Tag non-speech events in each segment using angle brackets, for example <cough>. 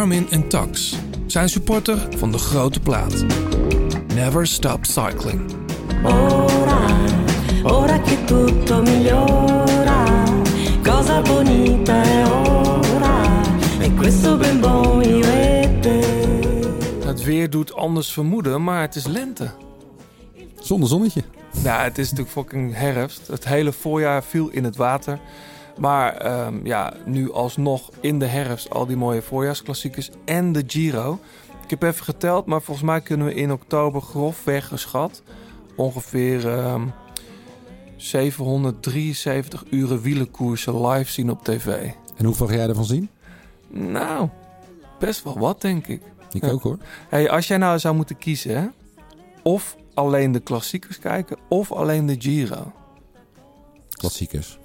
Garmin en Tax zijn supporter van de grote plaat. Never stop cycling. Ora, ora che tutto migliora, cosa bonita è ora, e questo ben buon e. Het weer doet anders vermoeden, maar het is lente. Zonder zonnetje. Ja, het is natuurlijk fucking herfst. Het hele voorjaar viel in het water. Maar ehm, ja, nu alsnog in de herfst al die mooie voorjaarsklassiekers en de Giro. Ik heb even geteld, maar volgens mij kunnen we in oktober grofweg geschat ongeveer ehm 773 uren wielenkoersen live zien op tv. En hoeveel ga jij ervan zien? Nou, best wel wat denk ik. Ik Ja. ook hoor. Hey, als jij nou zou moeten kiezen, hè? of alleen de klassiekers kijken, of alleen de Giro. Klassiekers.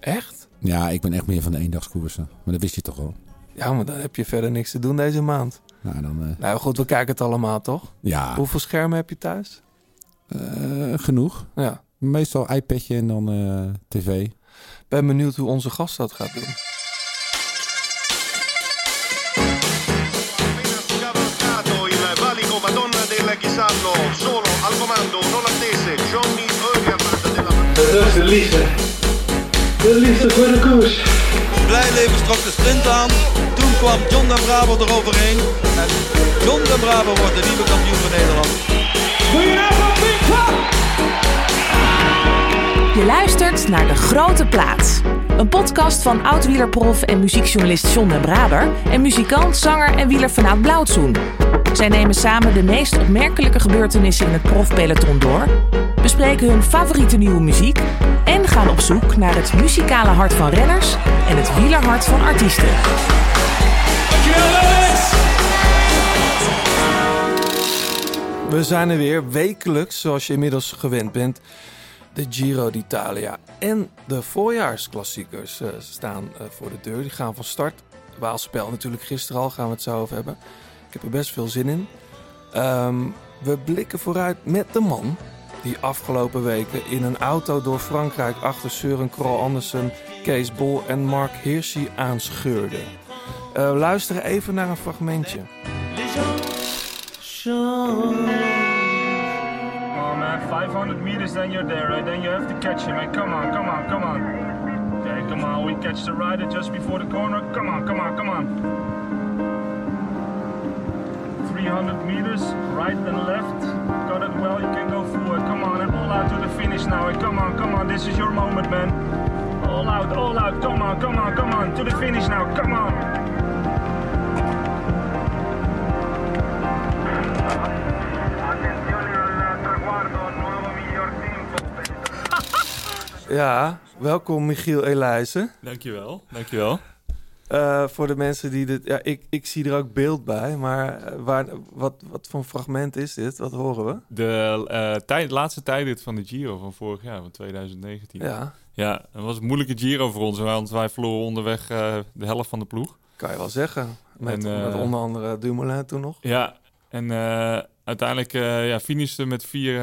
Echt? Ja, ik ben echt meer van de eendagskoersen. Maar dat wist je toch wel. Ja, maar dan heb je verder niks te doen deze maand. Nou, dan... eh, Nou goed, we kijken het allemaal, toch? ja, Hoeveel schermen heb je thuis? eh, genoeg. Ja. Meestal iPadje en dan eh, tv. Ben benieuwd hoe onze gast dat gaat doen. Solo al comando, non attese, Johnny della is de liefde. De voor de koers. Blijleven trok de sprint aan. Toen kwam John den Bravo eroverheen. En John den Bravo wordt de nieuwe kampioen van Nederland. Je luistert naar De Grote Plaats. Een podcast van oud-wielerprof en muziekjournalist John den Braber... en muzikant, zanger en wielerfanaat Blauwtsoen. Zij nemen samen de meest opmerkelijke gebeurtenissen in het profpeloton door... bespreken hun favoriete nieuwe muziek... en gaan op zoek naar het muzikale hart van renners... en het wielerhart van artiesten. We zijn er weer wekelijks, zoals je inmiddels gewend bent. De Giro d'Italia en de voorjaarsklassiekers eh, staan eh, voor de deur. Die gaan van start. Waalspel natuurlijk gisteren al, gaan we het zo over hebben. Ik heb er best veel zin in. Ehm, we blikken vooruit met de man die afgelopen weken in een auto door Frankrijk achter Søren Krol Andersen, Kees Bol en Mark Hirschi aanscheurde. We luisteren even naar een fragmentje. Oh man, 500 meters, then you're there, right? Then you have to catch him, man. Come on, come on, come on. Okay, come on. We catch the rider just before the corner. Come on, come on, come on. 300 meters, right and left. Got it well, you can go forward. Come on, and all out to the finish now. And come on, come on, this is your moment, man. All out, all out. Come on, come on, come on. To the finish now, come on. Attenzione al traguardo, nuovo miglior tempo. Ja, welkom Michiel Elijzen. Dankjewel, dankjewel. Eh voor de mensen die dit... Ja, ik, ik zie er ook beeld bij, maar eh, waar, wat, wat voor een fragment is dit? Wat horen we? De eh, tijd, laatste tijdrit van de Giro van vorig jaar, van 2019. Ja, Ja, het was een moeilijke Giro voor ons, want wij verloren onderweg de helft van de ploeg. kan je wel zeggen. Met, En, met onder andere Dumoulin toen nog. Ja, en uiteindelijk ja, finishten met vier,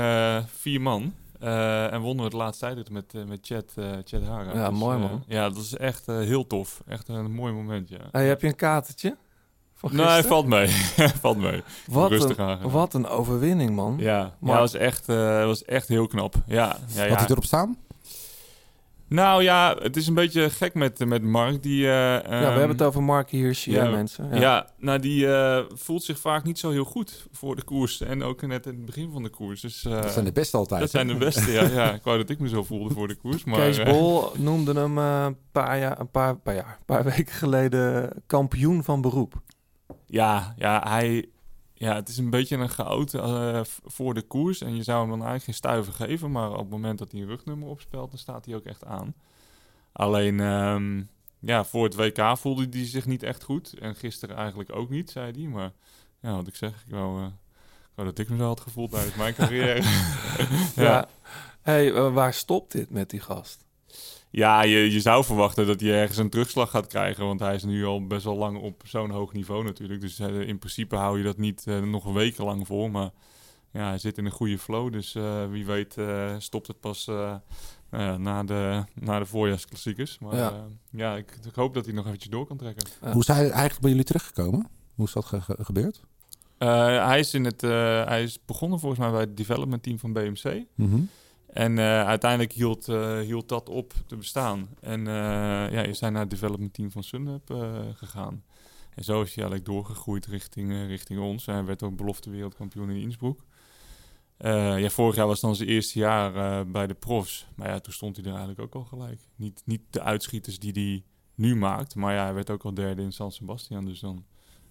vier man. Eh, en wonnen we het laatste tijdrit met, eh, met Chad, Chad Hara. Ja, mooi, eh, man. ja, dat is echt heel tof. Echt een mooi moment, ja. Hey, heb je een katertje? Nee, gisteren? valt mee. <laughs> valt mee. wat, rustig een, aangedaan. wat een overwinning, man. Ja, ja Maar- dat was echt, was echt heel knap. Ja, ja, ja. Had hij erop staan? Nou ja, het is een beetje gek met, met Mark. Die, eh, Ja, we hebben het over Mark Hirschi, ja, mensen. Ja, Ja. nou die eh, voelt zich vaak niet zo heel goed voor de koers. En ook net in het begin van de koers. Dus, eh, Dat zijn de beste altijd. dat zijn de beste, ja, ja. Ik wou dat ik me zo voelde voor de koers. Maar, Kees eh, Bol noemde hem een paar, jaar, een, paar, paar jaar, een paar <laughs> weken geleden kampioen van beroep. ja, ja, hij... Ja, het is een beetje een goud eh, voor de koers. En je zou hem dan eigenlijk geen stuiver geven. Maar op het moment dat hij een rugnummer opspelt, dan staat hij ook echt aan. Alleen, ehm, ja, voor het WK voelde hij zich niet echt goed. En gisteren eigenlijk ook niet, zei hij. Maar ja, wat ik zeg, ik wou, eh, ik wou dat ik me zo had gevoeld tijdens mijn carrière. <laughs> <laughs> Ja. ja. Hey, eh, waar stopt dit met die gast? Ja, je, je zou verwachten dat hij ergens een terugslag gaat krijgen. Want hij is nu al best wel lang op zo'n hoog niveau natuurlijk. Dus eh, in principe hou je dat niet eh, nog wekenlang vol. Maar ja, hij zit in een goede flow. Dus eh, wie weet stopt het pas, nou na, de, na de voorjaarsklassiekers. Maar Ja. ja, ja ik, ik hoop dat hij nog eventjes door kan trekken. Ja. Hoe is hij eigenlijk bij jullie teruggekomen? Hoe is dat ge- ge- gebeurd? Hij, is in het, hij is begonnen volgens mij bij het development team van BMC. Mhm. En eh, uiteindelijk hield, eh, hield dat op te bestaan. En eh, ja, is hij naar het development team van Sunweb eh, gegaan. En zo is hij eigenlijk doorgegroeid richting, richting ons. Hij werd ook belofte wereldkampioen in Innsbruck. Ja, vorig jaar was dan zijn eerste jaar bij de profs. Maar ja, toen stond hij er eigenlijk ook al gelijk. Niet, niet de uitschieters die hij nu maakt. Maar ja, hij werd ook al derde in San Sebastian. Dus dan,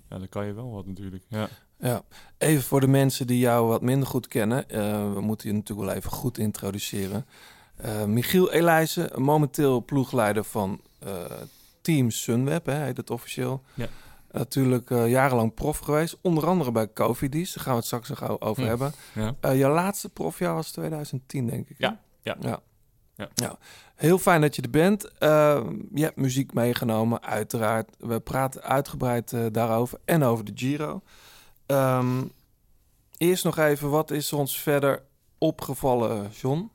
ja, dan kan je wel wat natuurlijk. Ja. Ja, even voor de mensen die jou wat minder goed kennen. eh, we moeten je natuurlijk wel even goed introduceren. Eh, Michiel Elijzen, momenteel ploegleider van eh, Team Sunweb, hè, heet het officieel. Ja. Natuurlijk jarenlang prof geweest, onder andere bij Cofidis. Daar gaan we het straks nog over hebben. Ja. Jouw laatste profjaar was 2010, denk ik. hè? Ja, ja. ja. Ja. Heel fijn dat je er bent. Eh, je hebt muziek meegenomen, uiteraard. We praten uitgebreid eh, daarover en over de Giro. Ehm, eerst nog even, wat is ons verder opgevallen, John?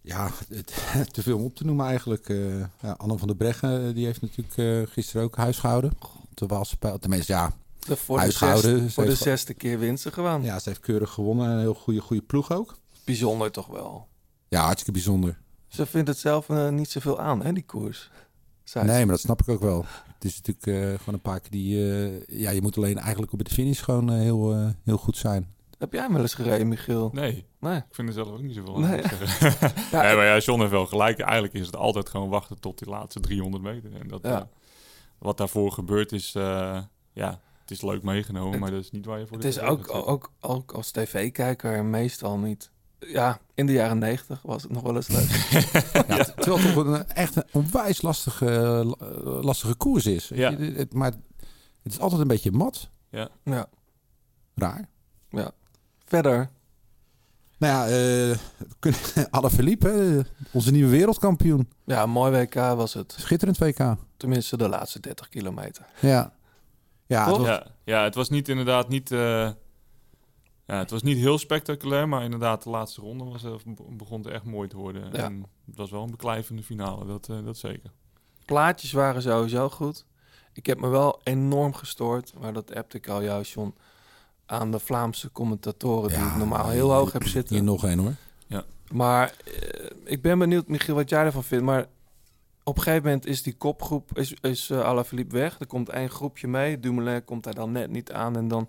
Ja, <laughs> te veel om op te noemen eigenlijk. Eh ja, Anne van der Breggen, eh, die heeft natuurlijk gisteren ook huisgehouden. Terwijl ze, bij- tenminste, ja, De, voor de, zesde, ze voor de zesde keer winsten gewoon. ja, ze heeft keurig gewonnen. Een heel goede, goede ploeg ook. Bijzonder toch wel. Ja, hartstikke bijzonder. Ze vindt het zelf eh, niet zoveel aan, hè, die koers. Nee, maar dat snap ik ook wel. Het is natuurlijk eh, gewoon een paar keer die... eh, ja, je moet alleen eigenlijk op de finish gewoon heel, heel goed zijn. Heb jij hem wel eens gereden, Michiel? Nee, Nee. ik vind er zelf ook niet zoveel aan. Nee. <laughs> Ja, maar ja, John heeft wel gelijk. Eigenlijk is het altijd gewoon wachten tot die laatste 300 meter. En dat, Ja. wat daarvoor gebeurt is, eh, ja, het is leuk meegenomen, maar dat is niet waar je voor Het de is ook, ook als tv-kijker meestal niet. Ja, in de jaren negentig was het nog wel eens leuk. <laughs> Ja, Terwijl het toch een, echt een onwijs lastige, eh, lastige koers is. Ja. Maar het is altijd een beetje mat. Ja. ja, Raar. ja. Verder, Nou ja, eh Alain <laughs> Philippe, onze nieuwe wereldkampioen. ja, mooi WK was het. Schitterend WK. Tenminste, de laatste 30 kilometer. Ja. Ja, het was- Ja, ja, het was niet inderdaad niet... eh, ja, het was niet heel spectaculair, maar inderdaad de laatste ronde was, eh, begon het echt mooi te worden. Ja. En het was wel een beklijvende finale, dat, eh, dat zeker. Plaatjes waren sowieso goed. Ik heb me wel enorm gestoord, maar dat appte ik al jou, John, aan de Vlaamse commentatoren die Ja, ik normaal heel hoog heb Hier zitten. nog één hoor. Maar eh, ik ben benieuwd, Michiel, wat jij ervan vindt. Maar op een gegeven moment is die kopgroep, is, is uh, Alaphilippe weg. Er komt één groepje mee. Dumoulin komt daar dan net niet aan. En dan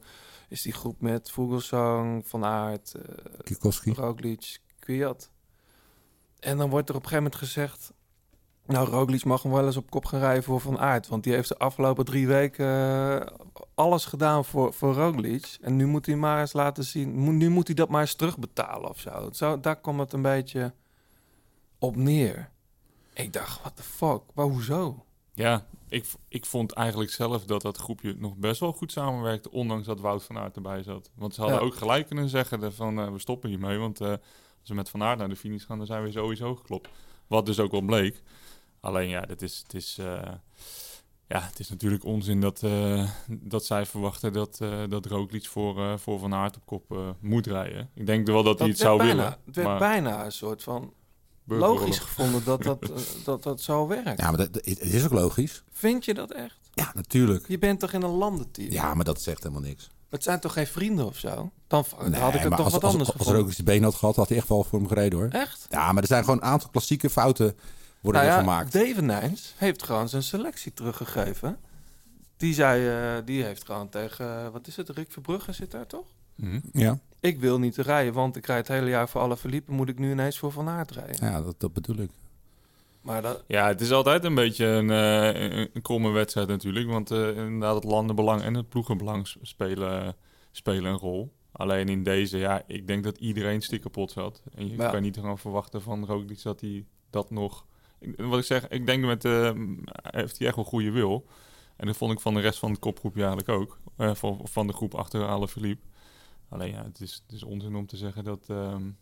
is die groep met Vogelsang, Van Aert, uh, Kikowski. Roglic, Kwiat. En dan wordt er op een gegeven moment gezegd... Nou, Roglic mag hem wel eens op kop gaan rijden voor Van Aert. Want die heeft de afgelopen drie weken uh, alles gedaan voor, voor Roglic. En nu moet hij maar eens laten zien... Nu moet hij dat maar eens terugbetalen of zo. zo daar kwam het een beetje op neer. Ik dacht, what the fuck? Maar hoezo? Ja, ik, ik vond eigenlijk zelf dat dat groepje nog best wel goed samenwerkte, ondanks dat Wout van Aert erbij zat. Want ze hadden ja. ook gelijk kunnen zeggen van uh, we stoppen hiermee, want uh, als we met Van Aert naar de finish gaan, dan zijn we sowieso geklopt. Wat dus ook wel bleek. Alleen ja, dat is, het is, uh, ja, het is natuurlijk onzin dat, dat zij verwachten dat, dat Roglic voor, voor Van Aert op kop moet rijden. Ik denk wel dat, dat hij het zou bijna, willen. Het werd maar... bijna een soort van logisch gevonden dat dat, uh, dat dat zo werkt. Ja, maar dat, het is ook logisch. Vind je dat echt? Ja, natuurlijk. Je bent toch in een landenteam? Ja, maar dat zegt helemaal niks. Het zijn toch geen vrienden of zo? Dan nee, had ik het toch als, wat als, anders als, gevonden. Als er ook been had gehad, had hij echt wel voor hem gereden hoor. Echt? Ja, maar er zijn gewoon een aantal klassieke fouten worden nou er ja, gemaakt. David Nijns heeft gewoon zijn selectie teruggegeven. Die zei, uh, die heeft gewoon tegen, uh, wat is het, Rick Verbrugge zit daar toch? Mm -hmm. Ja. Ik wil niet rijden, want ik rijd het hele jaar voor alle verliepen. Moet ik nu ineens voor Van Aert rijden? Ja, dat, dat bedoel ik. Maar dat... Ja, het is altijd een beetje een, uh, een, kromme wedstrijd natuurlijk. Want uh, inderdaad het landenbelang en het ploegenbelang spelen, spelen een rol. Alleen in deze, ja, ik denk dat iedereen stik kapot zat. En je ja. kan niet gewoon verwachten van Roglic dat hij dat nog... Wat ik zeg, ik denk met... Uh, heeft hij echt wel goede wil. En dat vond ik van de rest van de kopgroep eigenlijk ook. Uh, van, van de groep achter Ale Philippe. Alleen ja, het is, het is onzin om te zeggen dat... Um,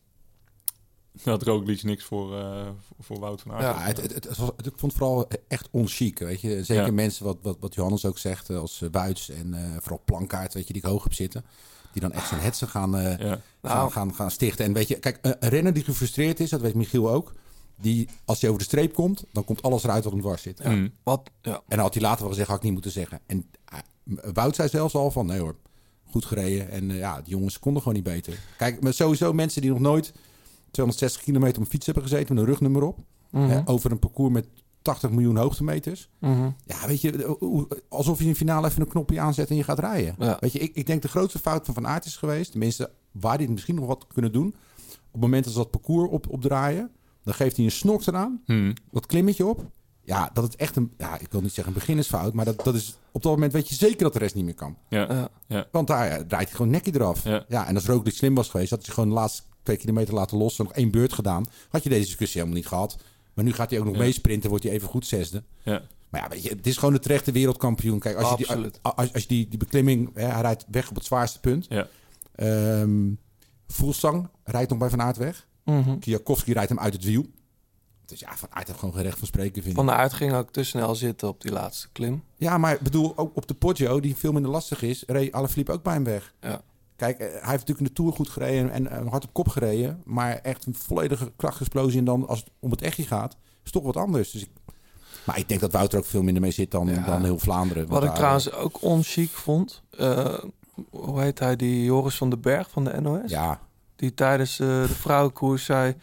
<laughs> dat Roglic niks voor, uh, voor Wout van Aert. Ja, het, het, het, was, ik vond het vooral echt onchic, weet je. Zeker ja. mensen, wat, wat, wat Johannes ook zegt, als uh, Wuits en uh, vooral Plankaart, weet je, die ik hoog heb zitten. die dan echt zo'n hetze gaan, eh, Ja. gaan, Nou. gaan, gaan stichten. En weet je, kijk, een, renner die gefrustreerd is, dat weet Michiel ook. Die, als hij over de streep komt, dan komt alles eruit wat hem dwars zit. Mm. Wat, ja. En dan had hij later wel gezegd, had ik niet moeten zeggen. En eh, Wout zei zelfs al van, nee hoor, goed gereden. En eh, ja, die jongens konden gewoon niet beter. Kijk, maar sowieso mensen die nog nooit 260 kilometer op een fiets hebben gezeten met een rugnummer op. Mhm. hè, over een parcours met 80 miljoen hoogtemeters. Mhm. Ja, weet je, hoe- alsof je in de finale even een knopje aanzet en je gaat rijden. Ja. Weet je, ik, ik denk de grootste fout van Van Aert is geweest, tenminste waar het misschien nog wat kunnen doen. Op het moment dat ze dat parcours op, opdraaien, dan geeft hij een snok eraan, Mm. dat klimmetje op. Ja, dat het echt een, ja, ik wil niet zeggen een beginnersfout, maar dat, dat is op dat moment weet je zeker dat de rest niet meer kan. Ja. Ja. Want daar ja, draait hij gewoon nekje eraf. Ja. en als Roglic slim was geweest, had hij gewoon de laatste twee kilometer laten los en nog één beurt gedaan, had je deze discussie helemaal niet gehad. Maar nu gaat hij ook nog Ja. meesprinten, wordt hij even goed zesde. Ja. Maar ja, weet je, het is gewoon de terechte wereldkampioen. Kijk, als je, die, als, als je die, die beklimming, hè, hij rijdt weg op het zwaarste punt. Ja. Ehm Voelsang rijdt nog bij Van Aert weg. Mhm. Kijakowski rijdt hem uit het wiel. Dus ja, Van Aert heeft gewoon geen recht van spreken, vind ik. Van de Aert ging ook te snel zitten op die laatste klim. Ja, maar ik bedoel, ook op de Poggio, die veel minder lastig is, reed Alaphilippe ook bij hem weg. Ja. Kijk, eh, hij heeft natuurlijk in de Tour goed gereden en eh, hard op kop gereden. Maar echt een volledige krachtexplosie en dan als het om het echtje gaat, is toch wat anders. Dus ik, maar ik denk dat Wouter ook veel minder mee zit dan, Ja. dan heel Vlaanderen. Wat ik daar- trouwens ook onchic vond. eh, hoe heet hij? Die Joris van den Berg van de NOS. Ja, Die tijdens eh, de vrouwenkoers zei...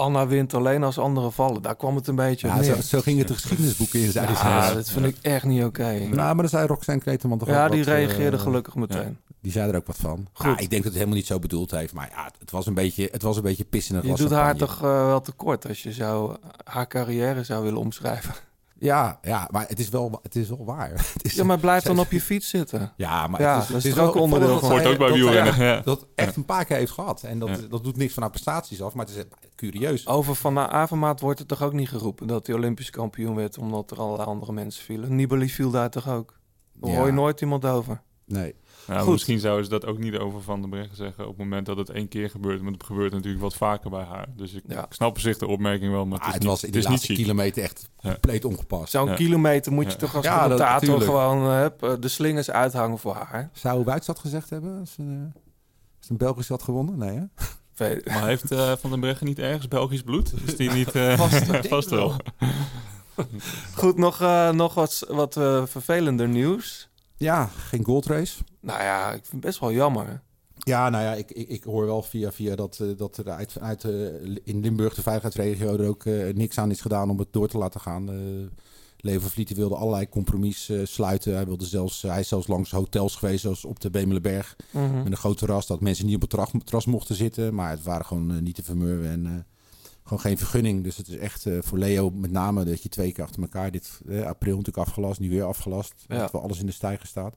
Anna wint alleen als anderen vallen. Daar kwam het een beetje ja zo, zo ging het de geschiedenisboeken in. ze. Ja, dat vind ik echt niet oké. Nou, maar dan zei Roxanne Kreteman toch Ja, die wat, reageerde eh, gelukkig meteen. Die zei er ook wat van. Goed. Ja, ik denk dat het helemaal niet zo bedoeld heeft. Maar ja, het was een beetje, het was een beetje pissen Je doet haar toch eh, wel tekort als je zou, haar carrière zou willen omschrijven. Ja, ja, maar het is wel, het is wel waar. <laughs> Het is, Ja, maar blijf dan op je fiets zitten. Ja, maar Ja, het is, dat het is ook onderdeel van- dat Hoort ook bij dat wielrennen, ja. Dat echt een paar keer heeft gehad. En dat, Ja. dat doet niks van haar prestaties af, maar het is curieus. Over Van Avermaat wordt het toch ook niet geroepen dat hij Olympisch kampioen werd omdat er allerlei andere mensen vielen. Nibali viel daar toch ook? Daar Ja. hoor je nooit iemand over. Nee. Nou, Goed. misschien zouden ze dat ook niet over Van den Breggen zeggen op het moment dat het één keer gebeurt. Maar het gebeurt natuurlijk wat vaker bij haar. Dus ik, Ja. ik snap op zich de opmerking wel, maar het Ah, is het niet, was in de laatste kilometer echt Ja. compleet ongepast. Zo'n Ja. kilometer moet je Ja. toch als Ja, dat- commentator gewoon eh, eh, de slingers uithangen voor haar. Zou Wuits dat gezegd hebben als, eh, als een Belgisch had gewonnen? Nee, hè? <laughs> Maar heeft eh, Van den Breggen niet ergens Belgisch bloed? Is die niet... eh, <laughs> Vast- <laughs> vast wel. Goed, nog, eh, nog wat, wat vervelender nieuws. Ja, geen goldrace. Nou ja, ik vind het best wel jammer. Ja, nou ja, ik, ik, ik hoor wel via via dat, eh, dat er uit, uit eh, in Limburg, de veiligheidsregio, er ook eh, niks aan is gedaan om het door te laten gaan. Leo van Vlieten wilde allerlei compromis sluiten. Hij, wilde zelfs, hij is zelfs langs hotels geweest, zoals op de Bemelenberg. Mhm. Met een groot terras, dat mensen niet op het terras, mochten zitten. Maar het waren gewoon niet te vermurwen en gewoon geen vergunning. Dus het is echt eh, voor Leo met name dat je twee keer achter elkaar... Dit eh, april natuurlijk afgelast, nu weer afgelast. Ja. Dat wel alles in de stijger staat.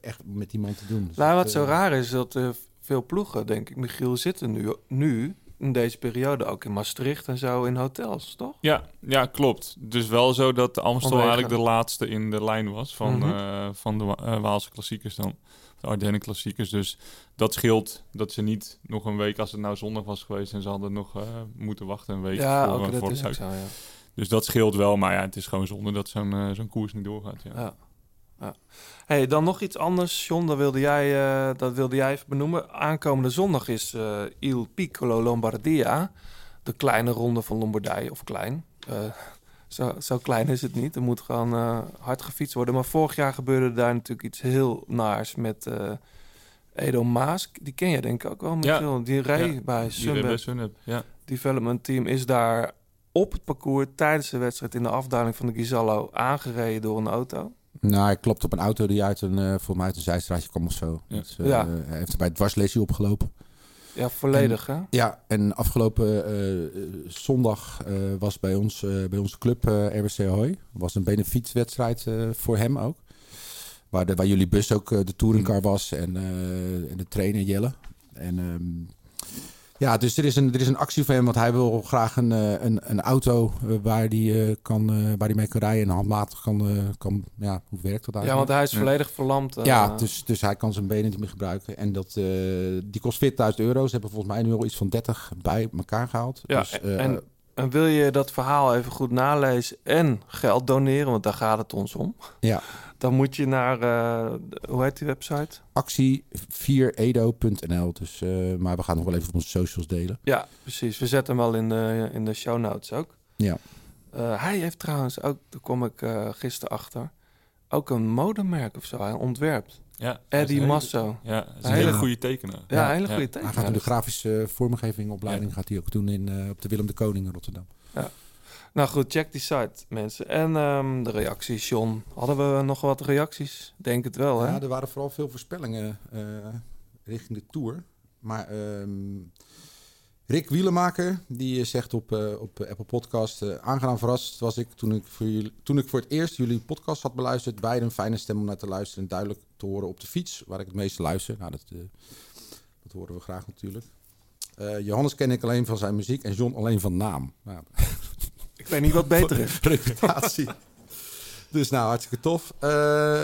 Echt met die man te doen. Dus Nou, dat, wat zo eh, raar is, dat eh, veel ploegen, denk ik, Michiel, zitten nu, nu in deze periode ook in Maastricht en zo in hotels, toch? Ja, ja, klopt. Dus wel zo dat de Amstel eigenlijk de laatste in de lijn was van, Mhm. eh, van de Wa- Waalse klassiekers dan. De Ardennen klassiekers. Dus dat scheelt dat ze niet nog een week, als het nou zondag was geweest en ze hadden nog eh, moeten wachten een week Ja, voor, ook eh, dat voor is het ook uit. zo, ja. Dus dat scheelt wel, maar ja, het is gewoon zonde dat zo'n eh, zo'n koers niet doorgaat. Ja. Ja. ja. Hey, dan nog iets anders, John. Dat wilde jij, dat wilde jij even benoemen. Aankomende zondag is Il Piccolo Lombardia. De kleine ronde van Lombardije. Of klein. Zo, zo klein is het niet. Er moet gewoon eh, hard gefietst worden. Maar vorig jaar gebeurde daar natuurlijk iets heel naars met eh Edo Maas. Die ken je denk ik ook wel, Ja. Die reed Ja, bij Sunweb. Rebbe Sunweb, ja. Development Team is daar op het parcours tijdens de wedstrijd in de afdaling van de Gizallo aangereden door een auto. Nou, hij klopt op een auto die uit een, eh voor mij uit een zijstraatje kwam of zo. Ja. Dus, eh, Ja. Hij heeft er bij het dwarslesje opgelopen. Ja, volledig hè? Ja, en afgelopen eh, zondag eh, was bij, ons, eh, bij onze club RWC Hoy. was een benefietswedstrijd eh voor hem ook. Waar, de, waar jullie bus ook de touringcar was en, eh, en de trainer Jelle. En ehm, ja, dus er is, een, er is een actie voor hem, want hij wil graag een, eh, een, een auto eh, waar hij eh, kan, eh, waar hij mee kan rijden en handmatig kan, eh, kan ja, hoe werkt dat Ja, eigenlijk? want hij is Ja. volledig verlamd. Ja, dus, dus hij kan zijn benen niet meer gebruiken. En dat, eh, die kost 40.000 euro. Ze hebben volgens mij nu al iets van 30 bij elkaar gehaald. Ja, dus, eh, en En wil je dat verhaal even goed nalezen en geld doneren, want daar gaat het ons om. Ja. Dan moet je naar, eh, hoe heet die website? Actie 4edo.nl. Dus, eh, maar we gaan nog wel even op onze socials delen. Ja, precies. We zetten hem wel in de, in de show notes ook. Ja. Eh, hij heeft trouwens ook, daar kom ik eh gisteren achter, ook een modemerk of zo. Hij ontwerpt. Ja, Eddie hele- Masso. Ja, dat is Een hele hele- goede tekenaar. Ja, een hele goede Hij tekenaar. gaat in de grafische eh, vormgevingopleiding gaat hij ook doen in, eh, op de Willem de Koning in Rotterdam. Nou goed, check die site, mensen. En ehm, de reacties, John. Hadden we nog wat reacties? Denk het wel, hè? Ja, er waren vooral veel voorspellingen eh, richting de Tour. Maar ehm, Rick Wielemaker, die zegt op, eh, op Apple Podcast... eh, aangenaam verrast was ik toen ik, voor jullie, toen ik voor het eerst jullie podcast had beluisterd. Beide een fijne stem om naar te luisteren en duidelijk te horen op de fiets... waar ik het meeste luister. Nou, dat, dat horen we graag natuurlijk. Johannes ken ik alleen van zijn muziek en John alleen van naam. Nou, <laughs> Ik weet niet wat beter is. <laughs> reputatie. Dus nou, hartstikke tof. Eh,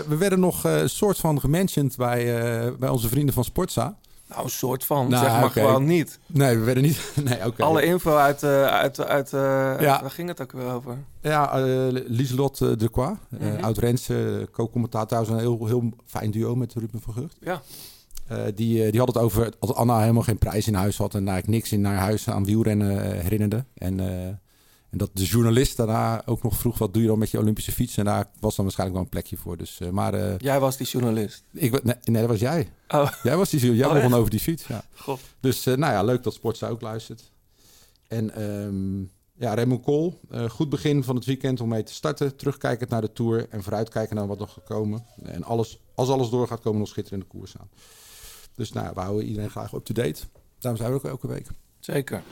we werden nog eh, een soort van gementiond bij, eh, bij onze vrienden van Sportza. Nou, een soort van. Nou, zeg maar gewoon niet. Nee, we werden niet... <laughs> Nee, oké. Alle info uit... eh uit, uit eh, Ja. Waar ging het ook weer over? Ja, eh Lieselot de Croix, eh, Mhm. oud-Rense, co-commentaar trouwens een heel, heel fijn duo met Ruben van Gucht. Ja. Eh, die, die had het over dat Anna helemaal geen prijs in huis had en eigenlijk niks in haar huis aan wielrennen herinnerde. En, eh, en dat de journalist daarna ook nog vroeg, wat doe je dan met je Olympische fiets? En daar was dan waarschijnlijk wel een plekje voor. Dus, eh, maar eh, Jij was die journalist. ik, nee, nee, dat was jij. Oh, Jij was die, jij Oh, begon over die fiets, ja. god. Dus eh, nou ja, leuk dat Sportza ook luistert. En ehm, ja, Raymond Kool, goed begin van het weekend om mee te starten. Terugkijkend naar de Tour en vooruitkijken naar wat nog gekomen. En alles, als alles doorgaat, komen nog schitterende koers aan. Dus nou we houden iedereen graag up-to-date. Daarom zijn we ook elke week. Zeker.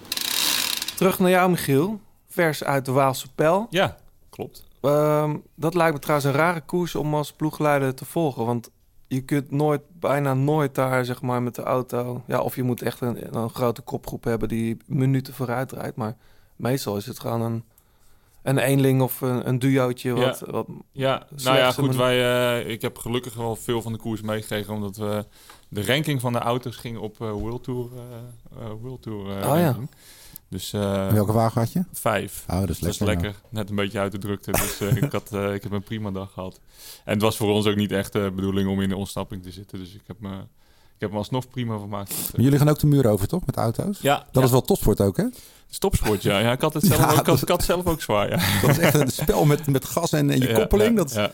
Terug naar jou, Michiel. Vers uit de Waalse Pijl. Ja, klopt. Ehm, dat lijkt me trouwens een rare koers om als ploegleider te volgen. Want je kunt nooit, bijna nooit daar zeg maar met de auto... Ja, of je moet echt een, een grote kopgroep hebben die minuten vooruit rijdt. Maar meestal is het gewoon een, een eenling of een, een duootje. Wat, wat, Ja, nou ja, goed. Wij, eh, ik heb gelukkig wel veel van de koers meegekregen, omdat we de ranking van de auto's ging op eh World Tour. eh, World Tour Oh ja. Dus eh, Welke wagen had je? vijf. Oh, dat is Dat is lekker. Net een beetje uit de drukte. Dus eh, ik, had, eh, ik heb een prima dag gehad. En het was voor ons ook niet echt de bedoeling om in de ontsnapping te zitten. Dus ik heb me, ik heb me alsnog prima vermaakt. Maar jullie gaan ook de muur over, toch? Met auto's? Ja, Dat ja. is wel topsport ook, hè? Stopsport, ja. ja ik, had het <laughs> zelf Ja, ook, ik, had, ik zelf ook zwaar, ja. <laughs> Dat is echt een spel met, met gas en, en je koppeling. Ja, dat...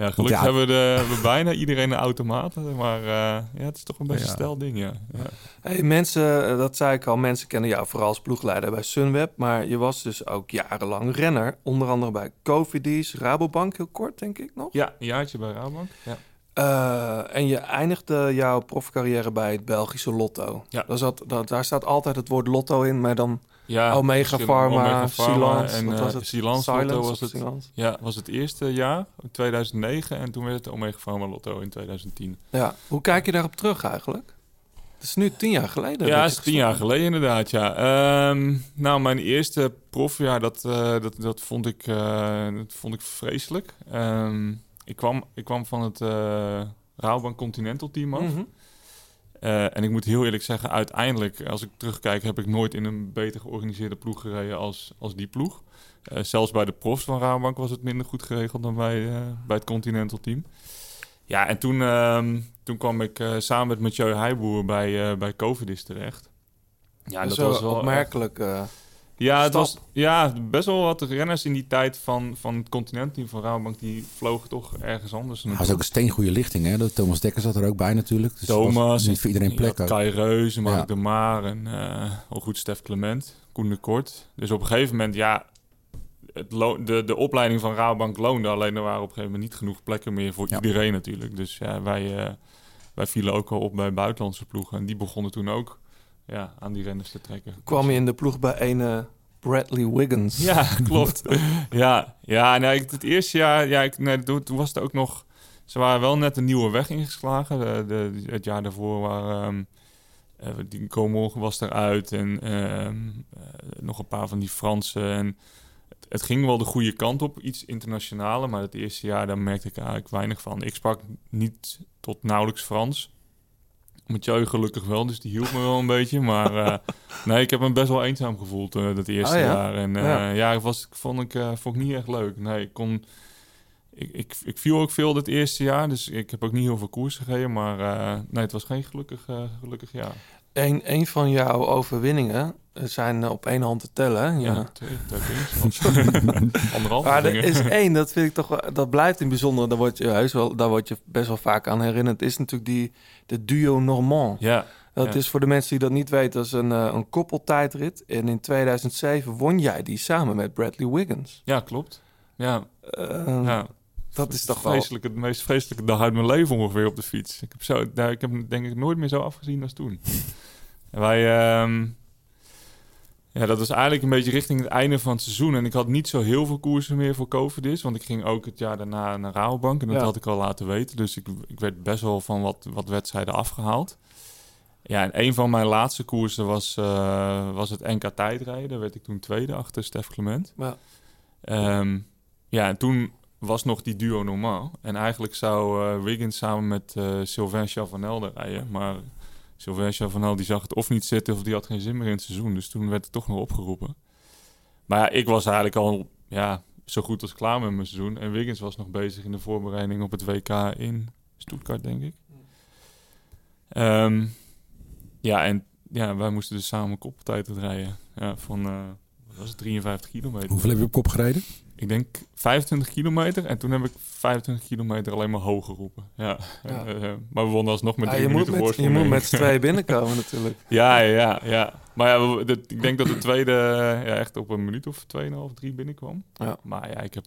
ja. gelukkig ja. hebben we, de, we bijna iedereen een automaat. Maar eh, ja, het is toch een beetje Ja. een stel ding, ja. ja. Hey, mensen, eh, dat zei ik al, mensen kennen jou vooral als ploegleider bij Sunweb. Maar je was dus ook jarenlang renner. Onder andere bij Cofidis, Rabobank, heel kort denk ik nog. Ja, een jaartje bij Rabobank. Ja. Eh, en je eindigde jouw profcarrière bij het Belgische Lotto. Ja. Daar, zat, daar, daar staat altijd het woord Lotto in, maar dan Ja, Omega Pharma, Omega Pharma Silence. en wat eh, was het? Silence Silence Lotto was het. Silence? Ja, was het eerste jaar, 2009. En toen werd het Omega Pharma Lotto in 2010. Ja. Hoe kijk je daarop terug eigenlijk? Het is nu tien jaar geleden. Ja, je is tien jaar geleden inderdaad, ja. Ehm, nou, mijn eerste profjaar, dat, eh, dat, dat, vond ik, eh, dat vond ik vreselijk. Ehm, ik, kwam, ik kwam van het Rabobank Continental team af. Mhm. Eh, en ik moet heel eerlijk zeggen, uiteindelijk, als ik terugkijk, heb ik nooit in een beter georganiseerde ploeg gereden als, als die ploeg. Eh, zelfs bij de profs van Rabobank was het minder goed geregeld dan bij, eh, bij het Continental team. Ja, en toen, ehm, toen kwam ik samen met Mathieu Heijboer bij, bij Covidis terecht. Ja, dat dat was wel opmerkelijk. eh. Ja, het was ja, best wel wat renners in die tijd van, van het continentteam van Rabobank, die vlogen toch ergens anders. Dat was ook een steengoede lichting, hè? Dat Thomas Dekker zat er ook bij natuurlijk. Dus Thomas, niet voor iedereen plek ja, ook. Kai Reus, Mark Ja. de Maar en eh al goed Stef Clement, Koen de Kort. Dus op een gegeven moment, ja, het lo- de, de opleiding van Rabobank loonde. Alleen er waren op een gegeven moment niet genoeg plekken meer voor Ja. iedereen natuurlijk. Dus ja, wij, eh, wij vielen ook al op bij buitenlandse ploegen. En die begonnen toen ook ja, aan die renners te trekken. kwam je in de ploeg bij een Bradley Wiggins. Ja, <laughs> klopt. ja, ja nee, ik- het eerste jaar, ja, ik, nee, toen toen was het ook nog. Ze waren wel net een nieuwe weg ingeslagen. De, de, het jaar daarvoor waren. ehm, eh, die Comor was eruit en ehm, eh, nog een paar van die Fransen. En het, het ging wel de goede kant op, iets internationaler. Maar het eerste jaar, daar merkte ik eigenlijk weinig van. Ik sprak niet tot nauwelijks Frans. Mathieu gelukkig wel, dus die hielp me wel een beetje. Maar eh, <laughs> nee, ik heb me best wel eenzaam gevoeld eh, dat eerste Oh ja? jaar. En eh, Ja. ja, ik was, vond, ik, vond ik niet echt leuk. Nee, ik kon... Ik, ik, ik viel ook veel dat eerste jaar, dus ik heb ook niet heel veel koers gereden. Maar nee, het was geen gelukkig, gelukkig jaar. Een, een van jouw overwinningen zijn eh, op één hand te tellen. Ja, Ja. twee, twee. Anderhalf. Maar er is één, dat vind ik toch wel- dat blijft in bijzonder. Daar word je heus wel, daar word je best wel vaak aan herinnerd. Is natuurlijk die de duo Normand. Ja, Dat ja. is voor de mensen die dat niet weten, dat is een, eh, een koppeltijdrit. En in 2007 won jij die samen met Bradley Wiggins. ja, klopt. Ja, Eh, ja. Dat is toch wel... vreselijke, de meest vreselijke dag uit mijn leven ongeveer op de fiets. Ik heb, zo, daar, ik heb hem denk ik nooit meer zo afgezien als toen. En <laughs> wij, ehm, ja, dat was eigenlijk een beetje richting het einde van het seizoen. En ik had niet zo heel veel koersen meer voor Covidis. Want ik ging ook het jaar daarna naar Rabobank. En dat Ja. had ik al laten weten. Dus ik, ik werd best wel van wat, wat wedstrijden afgehaald. Ja, en een van mijn laatste koersen was, eh, was het NK tijdrijden. Daar werd ik toen tweede achter Stef Clement. Ja. Ehm, ja, en toen was nog die duo normaal. En eigenlijk zou eh, Wiggins samen met eh Sylvain Chavanel rijden. Maar Sylvain Chavanel die zag het of niet zitten of die had geen zin meer in het seizoen. Dus toen werd het toch nog opgeroepen. Maar ja, ik was eigenlijk al ja, zo goed als klaar met mijn seizoen. En Wiggins was nog bezig in de voorbereiding op het WK in Stuttgart, denk ik. Ehm, ja, en ja, wij moesten dus samen koppeltijd rijden. Ja, van eh, was het 53 kilometer. Hoeveel heb je op kop gereden? Ik denk 25 kilometer. En toen heb ik 25 kilometer alleen maar hoog geroepen. Ja. Ja. Eh, eh, maar we wonnen alsnog met Ja, drie je moet minuten met, je moet met <laughs> z'n tweeën binnenkomen natuurlijk. Ja, ja, ja. Maar ja, we- de- ik denk dat de tweede eh, ja, echt op een minuut of 2,5, 3 binnenkwam. Ja. Maar ja, ik heb,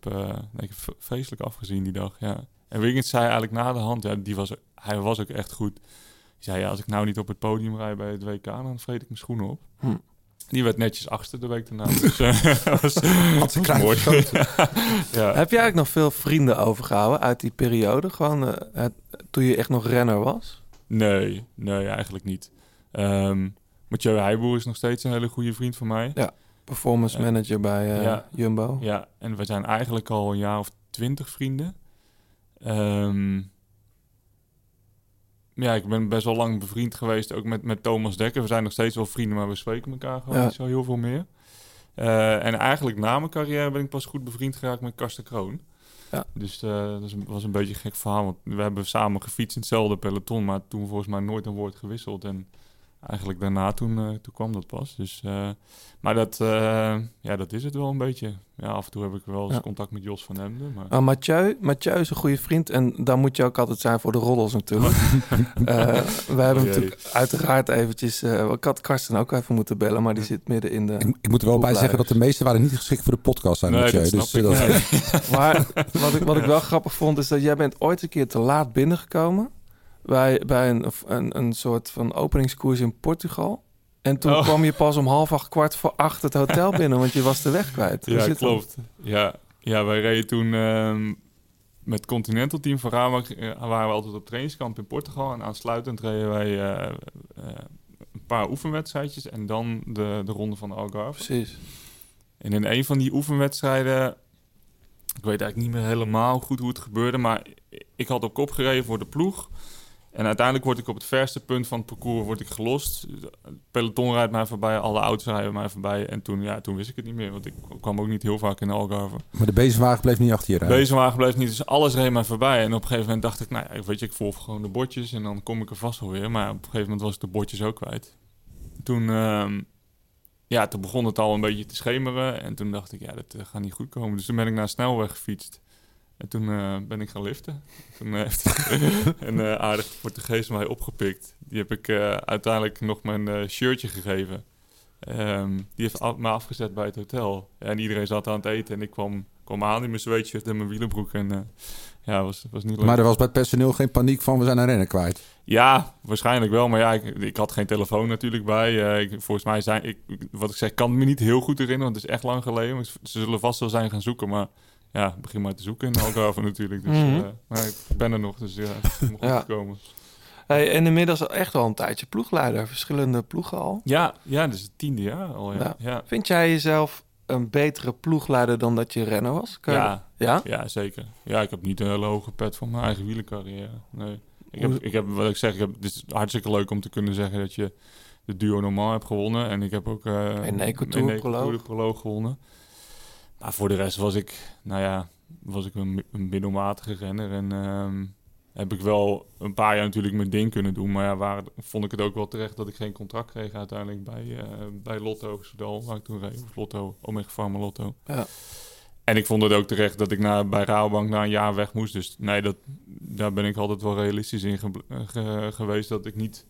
ik heb v- vreselijk afgezien die dag. Ja. En Wiggins zei eigenlijk na de hand, ja, die was, hij was ook echt goed. Die zei, ja, als ik nou niet op het podium rij bij het WK, dan vreet ik mijn schoenen op. Hm. Die werd netjes achtste de week daarna. Dus, eh, <laughs> dat was, mooi. <laughs> ja. Heb jij eigenlijk nog veel vrienden overgehouden uit die periode? Gewoon eh, het- toen je echt nog renner was? Nee, nee, eigenlijk niet. Ehm Mathieu Heijboer is nog steeds een hele goede vriend van mij. Performance Ja. manager bij eh, Ja. Jumbo. Ja, en we zijn eigenlijk al een jaar of twintig vrienden. Ehm, ja, ik ben best wel lang bevriend geweest, ook met, met Thomas Dekker. We zijn nog steeds wel vrienden, maar we spreken elkaar gewoon Ja. niet zo heel veel meer. Eh, en eigenlijk na mijn carrière ben ik pas goed bevriend geraakt met Karsten Kroon. Ja. Dus eh, dat was een beetje een gek verhaal, want we hebben samen gefietst in hetzelfde peloton, maar toen volgens mij nooit een woord gewisseld. En eigenlijk daarna toen, eh, toen kwam dat pas. Dus, eh, maar dat, eh, ja, dat is het wel een beetje. Ja, af en toe heb ik wel eens Ja. contact met Jos van Hemden. Maar... Maar Mathieu, Mathieu is een goede vriend en daar moet je ook altijd zijn voor de roddels natuurlijk. <laughs> Eh, we hebben Oh, natuurlijk uiteraard eventjes... eh ik had Karsten ook even moeten bellen, maar die zit midden in de... Ik, ik moet er wel bij zeggen dat de meeste waren niet geschikt voor de podcast zijn. Nee, snap dus, dat-. <laughs> Maar wat ik, wat ik wel grappig vond, is dat jij bent ooit een keer te laat binnengekomen. Bij, bij een, een, een soort van openingskoers in Portugal. En toen Oh. kwam je pas om half acht, kwart voor acht het hotel <laughs> binnen, want je was de weg kwijt. Hoe Ja, dat? klopt. Ja, ja, wij reden toen ehm, met Continental Team van Ramak. eh, waren we altijd op trainingskamp in Portugal. En aansluitend reden wij eh, eh, een paar oefenwedstrijdjes en dan de, de ronde van de Algarve. Precies. En in een van die oefenwedstrijden, ik weet eigenlijk niet meer helemaal goed hoe het gebeurde, maar ik had op kop gereden voor de ploeg. En uiteindelijk word ik op het verste punt van het parcours word ik gelost. Het peloton rijdt mij voorbij, alle auto's rijden mij voorbij. En toen, ja, toen wist ik het niet meer, want ik kwam ook niet heel vaak in de Algarve. maar de bezemwagen bleef niet achter je rijden. Deze wagen bleef niet, dus alles reed mij voorbij. En op een gegeven moment dacht ik, nou ja, weet je, ik volg gewoon de bordjes en dan kom ik er vast wel weer. Maar op een gegeven moment was ik de bordjes ook kwijt. Toen, ehm, ja, toen begon het al een beetje te schemeren. En toen dacht ik, ja, dat eh, gaat niet goed komen. Dus toen ben ik naar snelweg gefietst. En toen eh, ben ik gaan liften. Toen eh, heeft <laughs> een eh, aardig Portugees mij opgepikt. Die heb ik uiteindelijk nog mijn shirtje gegeven. Ehm, die heeft af- me afgezet bij het hotel. En iedereen zat aan het eten. En ik kwam, kwam aan in mijn zweetshirt en mijn wielerbroek. En ja, was, was niet leuk. Maar er was bij het personeel geen paniek van we zijn een renner kwijt. Ja, waarschijnlijk wel. Maar ja, ik, ik had geen telefoon natuurlijk bij. Ik, volgens mij zijn... Ik, wat ik zeg, kan me niet heel goed herinneren. Want het is echt lang geleden. Ze zullen vast wel zijn gaan zoeken. Maar ja, begin maar te zoeken in Algarve <laughs> natuurlijk. Dus Mhm. eh, maar ik ben er nog. Dus ja, het moet goed Ja. komen. Hey, en inmiddels echt al een tijdje ploegleider, verschillende ploegen al. Ja, ja, dus het tiende jaar al. Ja, Ja. ja. Vind jij jezelf een betere ploegleider dan dat je renner was? Kan je- Ja, Ja? ja, zeker. Ja, ik heb niet een hele hoge pet van mijn eigen wielercarrière. Nee. Ik heb, ik heb, wat ik zeg, ik heb, het is hartstikke leuk om te kunnen zeggen dat je de duo normaal hebt gewonnen. En ik heb ook eh En Eneco Tour proloog gewonnen. Maar voor de rest was ik, nou ja, was ik een, mi- een middelmatige renner. En ehm, heb ik wel een paar jaar natuurlijk mijn ding kunnen doen. Maar ja, waar, vond ik het ook wel terecht dat ik geen contract kreeg uiteindelijk bij, eh, bij Lotto Soudal, waar ik toen reed. Of Lotto, Omega Pharma Lotto. Ja. En ik vond het ook terecht dat ik na, bij Rabobank na een jaar weg moest. Dus nee, dat, daar ben ik altijd wel realistisch in ge- eh, ge- geweest. Dat ik niet...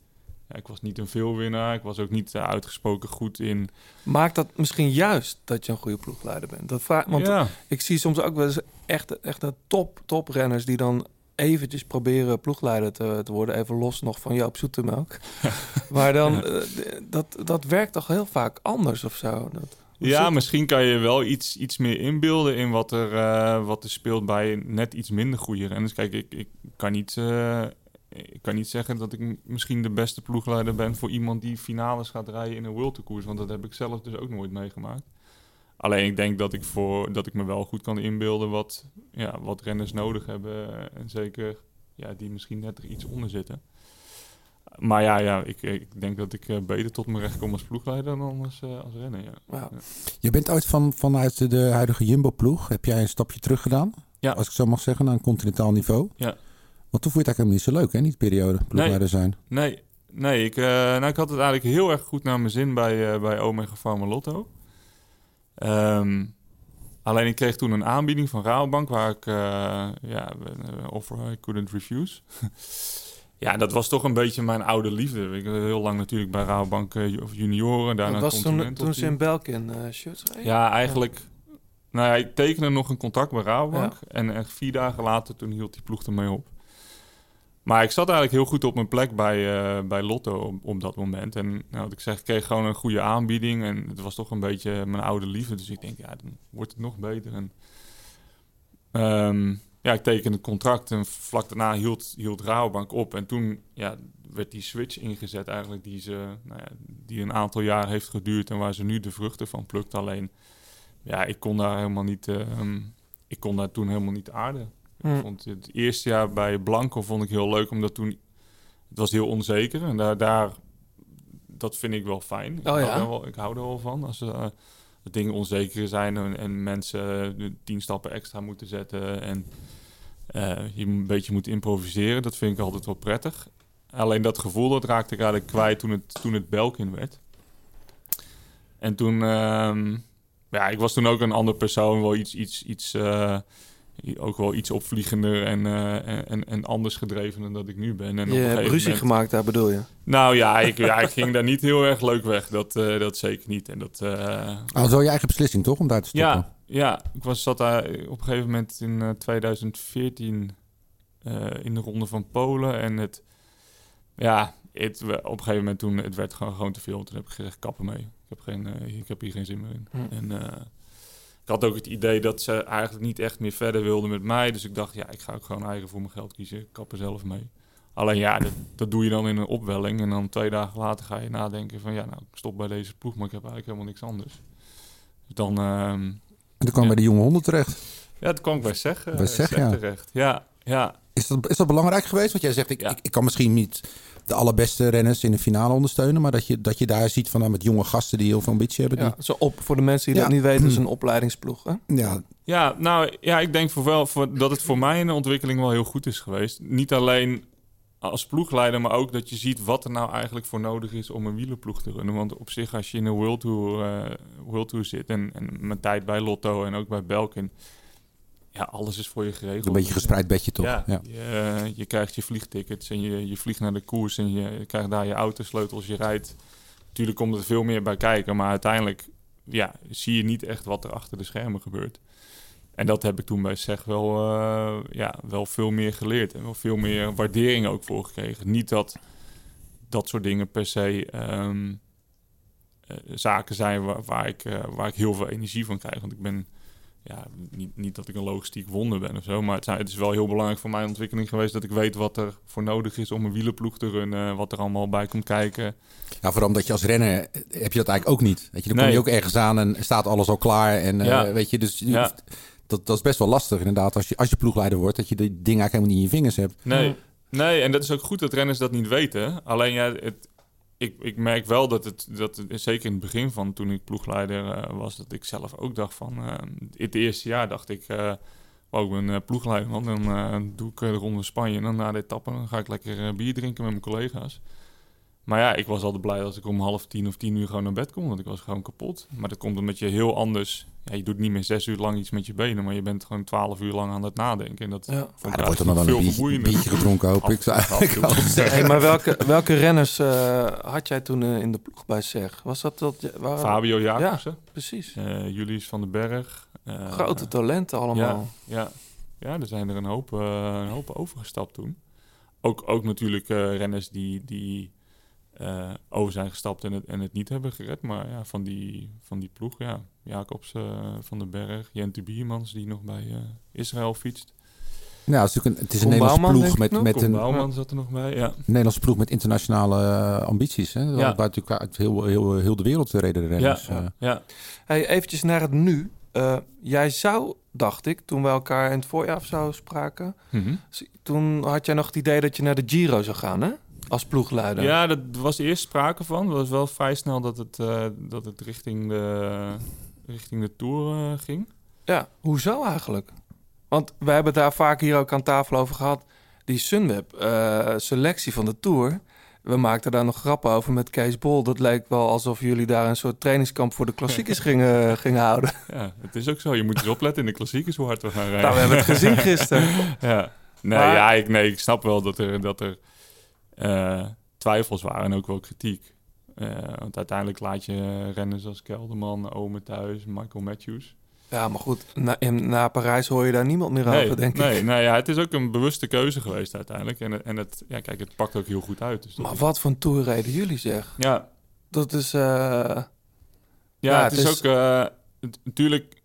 Ja, ik was niet een veelwinnaar. Ik was ook niet eh, uitgesproken goed in... Maakt dat misschien juist dat je een goede ploegleider bent? Dat vraag, want ja, ik zie soms ook wel eens echt, echt een top, top renners die dan eventjes proberen ploegleider te, te worden. Even los nog van Joop Zoetemelk. <laughs> maar dan, eh, dat, dat werkt toch heel vaak anders of zo? Dat, ja misschien kan je wel iets, iets meer inbeelden in wat er, eh, wat er speelt bij net iets minder goede renners. Kijk, ik, ik, kan niet, ik kan niet zeggen dat ik misschien de beste ploegleider ben voor iemand die finales gaat rijden in een World Tour koers. Want dat heb ik zelf dus ook nooit meegemaakt. Alleen ik denk dat ik, voor, dat ik me wel goed kan inbeelden wat, ja, wat renners nodig hebben. eh, En zeker ja, die misschien net er iets onder zitten. Maar ja, ja ik, ik denk dat ik eh, beter tot mijn recht kom als ploegleider dan als, eh, als renner. Ja. Ja. Je bent ooit van, vanuit de huidige Jumbo-ploeg, heb jij een stapje terug gedaan? Ja. Als ik zo mag zeggen, naar een continentaal niveau. Ja. Want toen vond je het eigenlijk helemaal niet zo leuk, hè? Niet periode, ploegleider zijn. Nee, nee ik, eh, nou, ik had het eigenlijk heel erg goed naar mijn zin bij, eh, bij Omega Pharma Lotto. Ehm, alleen ik kreeg toen een aanbieding van Rabobank waar ik, eh, ja, offer I couldn't refuse. <laughs> ja, dat was toch een beetje mijn oude liefde. Ik heel lang natuurlijk bij Rabobank ju- junioren, daarna dat was toen, toen ze in Belkin eh shirts reden? Ja, eigenlijk. Nou ja, ik tekende nog een contract bij Rabobank. En echt vier dagen later, toen hield die ploeg ermee op. Maar ik zat eigenlijk heel goed op mijn plek bij, eh, bij Lotto op, op dat moment. En nou, wat ik zeg, ik kreeg gewoon een goede aanbieding. En het was toch een beetje mijn oude liefde. Dus ik denk, ja, dan wordt het nog beter. En, ehm, ja, ik tekende het contract en vlak daarna hield, hield Rabobank op. En toen ja, werd die switch ingezet eigenlijk die, ze, nou ja, die een aantal jaar heeft geduurd... en waar ze nu de vruchten van plukt. Alleen, ja, ik kon daar helemaal niet... ehm, ik kon daar toen helemaal niet aarden. Ik vond het eerste jaar bij Blanco vond ik heel leuk, omdat toen... Het was heel onzeker en daar... daar dat vind ik wel fijn. Ik, Oh ja? hou, er wel, ik hou er wel van. Als dat dingen onzeker zijn en, en mensen tien stappen extra moeten zetten... en eh, je een beetje moet improviseren. Dat vind ik altijd wel prettig. Alleen dat gevoel dat raakte ik eigenlijk kwijt toen het, toen het Belkin werd. En toen... ehm, ja, ik was toen ook een ander persoon, wel iets... iets, iets eh, ook wel iets opvliegender en, eh, en, en anders gedreven dan dat ik nu ben. En op een Je hebt ruzie moment- gemaakt daar bedoel je? Nou ja ik, ja, ik <laughs> ging daar niet heel erg leuk weg. Dat, eh, dat zeker niet. En dat, eh, Ah, dat is wel je eigen beslissing, toch? Om daar te stoppen. ja, ja, ik was, zat daar op een gegeven moment in eh, 2014 eh, in de ronde van Polen. En het, ja, het, op een gegeven moment toen, het werd gewoon, gewoon te veel. Toen heb ik gezegd, kappen mee. Ik heb, geen, eh, ik heb hier geen zin meer in. Hm. En eh, ik had ook het idee dat ze eigenlijk niet echt meer verder wilden met mij. Dus ik dacht, ja, ik ga ook gewoon eigen voor mijn geld kiezen. Ik kap er zelf mee. Alleen ja, dat, dat doe je dan in een opwelling. En dan twee dagen later ga je nadenken van... ja, nou, ik stop bij deze ploeg, maar ik heb eigenlijk helemaal niks anders. Dus dan... ehm, En toen kwam Ja. bij de jonge honden terecht. ja, dat kwam ik bij zeg, eh, Bij Zeg, Zeg ja. terecht. Ja, ja. Is dat, is dat belangrijk geweest? Want jij zegt, ik, Ja. ik, ik kan misschien niet de allerbeste renners in de finale ondersteunen. Maar dat je, dat je daar ziet van nou, met jonge gasten die heel veel ambitie hebben. Ja, zo op, voor de mensen die Ja. dat niet weten, is een <clears throat> opleidingsploeg. Hè? Die, ja, Ja, nou ja, ik denk voor wel voor, dat het voor mij in de ontwikkeling wel heel goed is geweest. Niet alleen als ploegleider, maar ook dat je ziet wat er nou eigenlijk voor nodig is om een wielerploeg te runnen. Want op zich, als je in een World Tour, eh, World Tour zit en, en mijn tijd bij Lotto en ook bij Belkin, ja, alles is voor je geregeld. een beetje gespreid bedje toch? Ja, Ja. Je, eh, je krijgt je vliegtickets en je, je vliegt naar de koers en je krijgt daar je autosleutels, je rijdt. Natuurlijk komt er veel meer bij kijken, maar uiteindelijk ja, zie je niet echt wat er achter de schermen gebeurt. En dat heb ik toen bij SEG wel, eh, ja, wel veel meer geleerd en wel veel meer waardering ook voor gekregen. Niet dat dat soort dingen per se ehm, eh, zaken zijn waar, waar, ik, waar ik heel veel energie van krijg. Want ik ben ja, niet, niet dat ik een logistiek wonder ben of zo, maar het, het is wel heel belangrijk voor mijn ontwikkeling geweest dat ik weet wat er voor nodig is om een wielenploeg te runnen, wat er allemaal bij komt kijken. Ja, vooral omdat je als renner eh, heb je dat eigenlijk ook niet. Weet je, dan kom je ook ergens aan en staat alles al klaar. En eh, Ja. weet je, dus je Ja. hoeft- dat, dat is best wel lastig inderdaad als je, als je ploegleider wordt. Dat je die dingen eigenlijk helemaal niet in je vingers hebt. Nee, Nee, en dat is ook goed dat renners dat niet weten. Alleen ja, het, ik, ik merk wel dat het, dat zeker in het begin van toen ik ploegleider eh, was, dat ik zelf ook dacht van, in het eerste jaar dacht ik, wow, ik ben ploegleider, man. Dan doe ik de ronde Spanje en dan na de etappe dan ga ik lekker bier drinken met mijn collega's. Maar ja, ik was altijd blij als ik om half tien of tien uur gewoon naar bed kon, want ik was gewoon kapot. Maar dat komt omdat je heel anders, ja, je doet niet meer zes uur lang iets met je benen, maar je bent gewoon twaalf uur lang aan het nadenken. En dat Ja. vond Ja, ik wordt er nog wel veel een biertje, gedronken, hoop ik. Af-. Hey, maar welke, welke renners eh, had jij toen eh, in de ploeg bij SEG? Was dat dat? Waren, Fabio Jacobsen, Precies. eh Julius van den Berg. eh, Grote talenten allemaal. Ja, ja. ja, er zijn er een hoop, eh, een hoop overgestapt toen. Ook, ook natuurlijk eh, renners die, die eh, over zijn gestapt en het, en het niet hebben gered. Maar ja, van die, van die ploeg, ja. Jacobs eh, van den Berg, Jente Biermans die nog bij eh, Israël fietst. Nou, het is, natuurlijk een, het is een Nederlandse Bouwman, ploeg met, met een Bouwman zat er nog bij, ja. Nederlandse ploeg met internationale ambities. Hè? Ja. Waar natuurlijk uit heel, heel, heel de wereld reden de Ja, renners. eh. ja. Hey, eventjes naar het nu. Eh, jij zou, dacht ik, toen we elkaar in het voorjaar of zo spraken... Mhm. toen had jij nog het idee dat je naar de Giro zou gaan, hè? Als ploegleider. Ja, dat was eerst sprake van. Het was wel vrij snel dat het, eh, dat het richting, de, richting de Tour eh, ging. Ja, hoezo eigenlijk? Want we hebben daar vaak hier ook aan tafel over gehad. Die Sunweb-selectie van de Tour. We maakten daar nog grappen over met Kees Bol. Dat leek wel alsof jullie daar een soort trainingskamp voor de klassiekers <laughs> gingen, gingen houden. Ja, het is ook zo. Je moet eens opletten in de klassiekers hoe hard we gaan rijden. Nou, we hebben het gezien gisteren. <laughs> ja. Nee, Maar- ja, ik, nee, ik snap wel dat er, dat er eh, twijfels waren en ook wel kritiek. Eh, want uiteindelijk laat je renners als Kelderman, Ome Thuis, Michael Matthews. Ja, maar goed, na, na Parijs hoor je daar niemand meer nee, over, denk nee, ik. nou ja, het is ook een bewuste keuze geweest uiteindelijk. En, en het, ja, kijk, het pakt ook heel goed uit. Dus Maar wat voor een Tour jullie, zeg? Ja, Dat is... eh, Ja, Ja, het, het is, is- ook het- natuurlijk.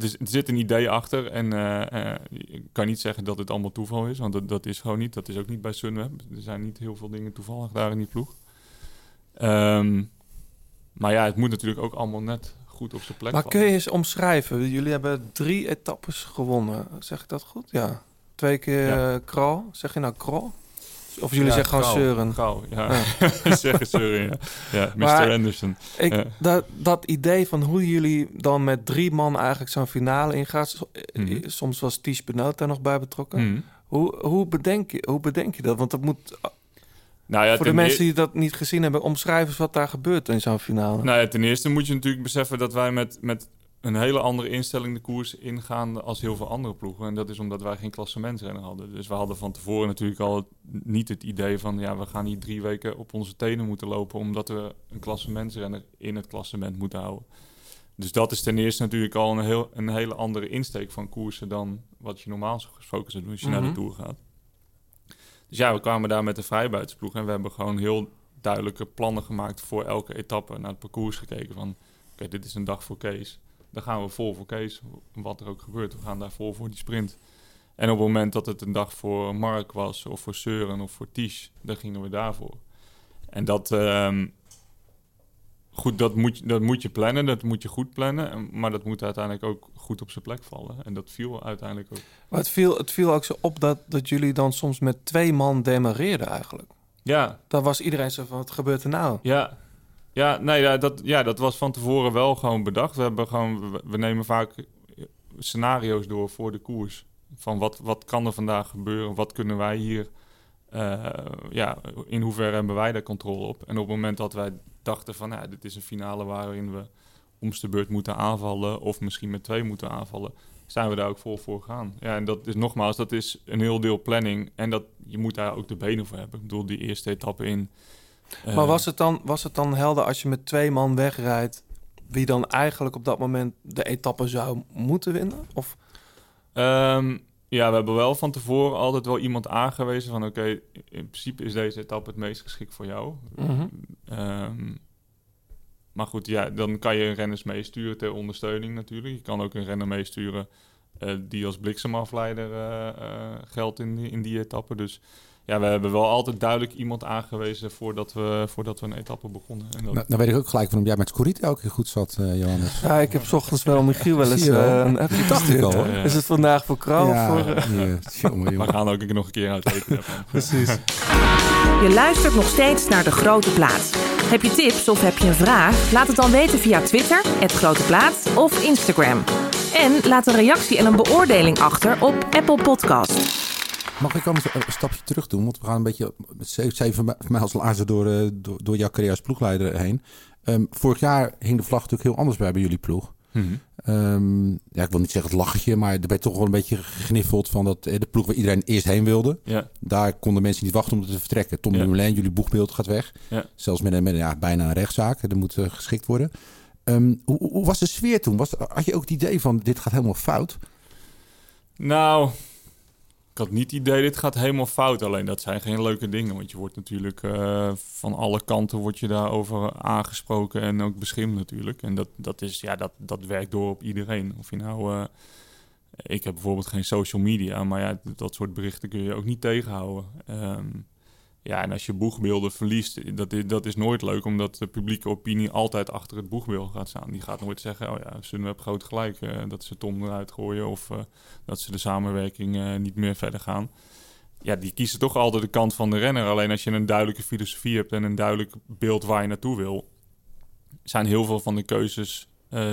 Er, zit een idee achter. En eh, eh, ik kan niet zeggen dat het allemaal toeval is, want dat, dat is gewoon niet. Dat is ook niet bij Sunweb. Er zijn niet heel veel dingen toevallig daar in die ploeg. Ehm, maar ja, het moet natuurlijk ook allemaal net goed op zijn plek maar vallen. kun je eens omschrijven? Jullie hebben drie etappes gewonnen. Zeg ik dat goed? Ja. Twee keer Ja. eh, Kral. Zeg je nou Kral? Of jullie Ja, zeggen gewoon gauw, Seuren? Gauw, ja. <laughs> zeggen Seuren, ja. Ja, <laughs> Mr. Maar- Anderson. Ik, dat, dat idee van hoe jullie dan met drie man eigenlijk zo'n finale ingaat. so- eh, Mhm. Soms was Ties Benoot daar nog bij betrokken. Mhm. Hoe, hoe, bedenk je, hoe bedenk je dat? Want dat moet Nou ja, voor de mensen die dat niet gezien hebben, omschrijven eens wat daar gebeurt in zo'n finale. Nou ja, ten eerste moet je natuurlijk beseffen dat wij met, met een hele andere instelling de koers ingaan als heel veel andere ploegen. En dat is omdat wij geen klassementsrenner hadden. Dus we hadden van tevoren natuurlijk al het- niet het idee van... ja, we gaan hier drie weken op onze tenen moeten lopen... omdat we een klassementsrenner in het klassement moeten houden. Dus dat is ten eerste natuurlijk al een, heel, een hele andere insteek van koersen... dan wat je normaal gesproken zou doen als je naar Mhm. de Tour gaat. Dus ja, we kwamen daar met de vrijbuitensploeg... en we hebben gewoon heel duidelijke plannen gemaakt voor elke etappe... naar het parcours gekeken van... oké, dit is een dag voor Kees. Dan gaan we vol voor Kees, wat er ook gebeurt. We gaan daar vol voor die sprint. En op het moment dat het een dag voor Mark was, of voor Seuren, of voor Ties, dan gingen we daarvoor. En dat, ehm, goed, dat moet, je- dat moet je plannen, dat moet je goed plannen, en- maar dat moet uiteindelijk ook goed op zijn plek vallen. En dat viel uiteindelijk ook. Maar het viel, het viel ook zo op dat, dat jullie dan soms met twee man demareerden eigenlijk. Ja, Daar was iedereen zo van, wat gebeurt er nou? Ja, ja, nee, ja, dat, ja, dat was van tevoren wel gewoon bedacht. We, hebben gewoon, we, nemen vaak scenario's door voor de koers. Van wat, wat kan er vandaag gebeuren? Wat kunnen wij hier... eh, ja, in hoeverre hebben wij daar controle op? En op het moment dat wij dachten van... Ja, dit is een finale waarin we om de beurt moeten aanvallen... of misschien met twee moeten aanvallen... zijn we daar ook vol voor gegaan. Ja, en dat is nogmaals, dat is een heel deel planning. En dat, je moet daar ook de benen voor hebben. Ik bedoel, die eerste etappe in... Maar eh, was het, dan, was het dan helder als je met twee man wegrijdt... wie dan eigenlijk op dat moment de etappe zou moeten winnen? Of, Ehm, ja, we hebben wel van tevoren altijd wel iemand aangewezen van... oké, in principe is deze etappe het meest geschikt voor jou. Mhm. Ehm, maar goed, ja, dan kan je renners meesturen ter ondersteuning natuurlijk. Je kan ook een renner meesturen eh, die als bliksemafleider eh, geldt in die, in die etappe. Dus ja, we hebben wel altijd duidelijk iemand aangewezen voordat we, voordat we een etappe begonnen. En dat, Nou, nou weet ik ook gelijk van hem. Jij met Scorita ook heel goed zat, eh, Johannes. Ja, ik heb 's ochtends wel Michiel wel eens eh, een appje Dat dacht ik gestuurd. al. Ja, ja. Is het vandaag voor Krauw of voor... ja, jongen, we gaan ook nog een keer uit eten. <laughs> Precies. Je luistert nog steeds naar De Grote Plaat. Heb je tips of heb je een vraag? Laat het dan weten via Twitter, het Grote Plaat of Instagram. En laat een reactie en een beoordeling achter op Apple Podcast. Mag ik anders een stapje terug doen? Want we gaan een beetje zeven mi- mijls laarzen door, eh, door, door jouw carrière als ploegleider heen. Ehm, vorig jaar hing de vlag natuurlijk heel anders bij bij jullie ploeg. Mhm. Ehm, ja, ik wil niet zeggen het lachertje, maar er werd toch wel een beetje gegniffeld van dat eh, de ploeg waar iedereen eerst heen wilde. Ja, Daar konden mensen niet wachten om te vertrekken. Tom Ja. Dumoulin, jullie boegbeeld gaat weg. Ja. Zelfs met een, met ja, bijna een rechtszaak. Er moet eh, geschikt worden. Ehm, hoe, hoe was de sfeer toen? Was, had je ook het idee van dit gaat helemaal fout? Nou, ik had niet het idee, dit gaat helemaal fout. Alleen dat zijn geen leuke dingen. Want je wordt natuurlijk eh, van alle kanten wordt je daarover aangesproken en ook beschimd natuurlijk. En dat, dat, is, ja, dat, dat werkt door op iedereen. Of je nou... eh, ik heb bijvoorbeeld geen social media, maar ja, dat soort berichten kun je ook niet tegenhouden. Ehm, ja, en als je boegbeelden verliest, dat is, dat is nooit leuk, omdat de publieke opinie altijd achter het boegbeeld gaat staan. Die gaat nooit zeggen, oh ja, Sunweb groot gelijk eh, dat ze Tom eruit gooien of eh, dat ze de samenwerking eh, niet meer verder gaan. Ja, die kiezen toch altijd de kant van de renner. Alleen als je een duidelijke filosofie hebt en een duidelijk beeld waar je naartoe wil, zijn heel veel van de keuzes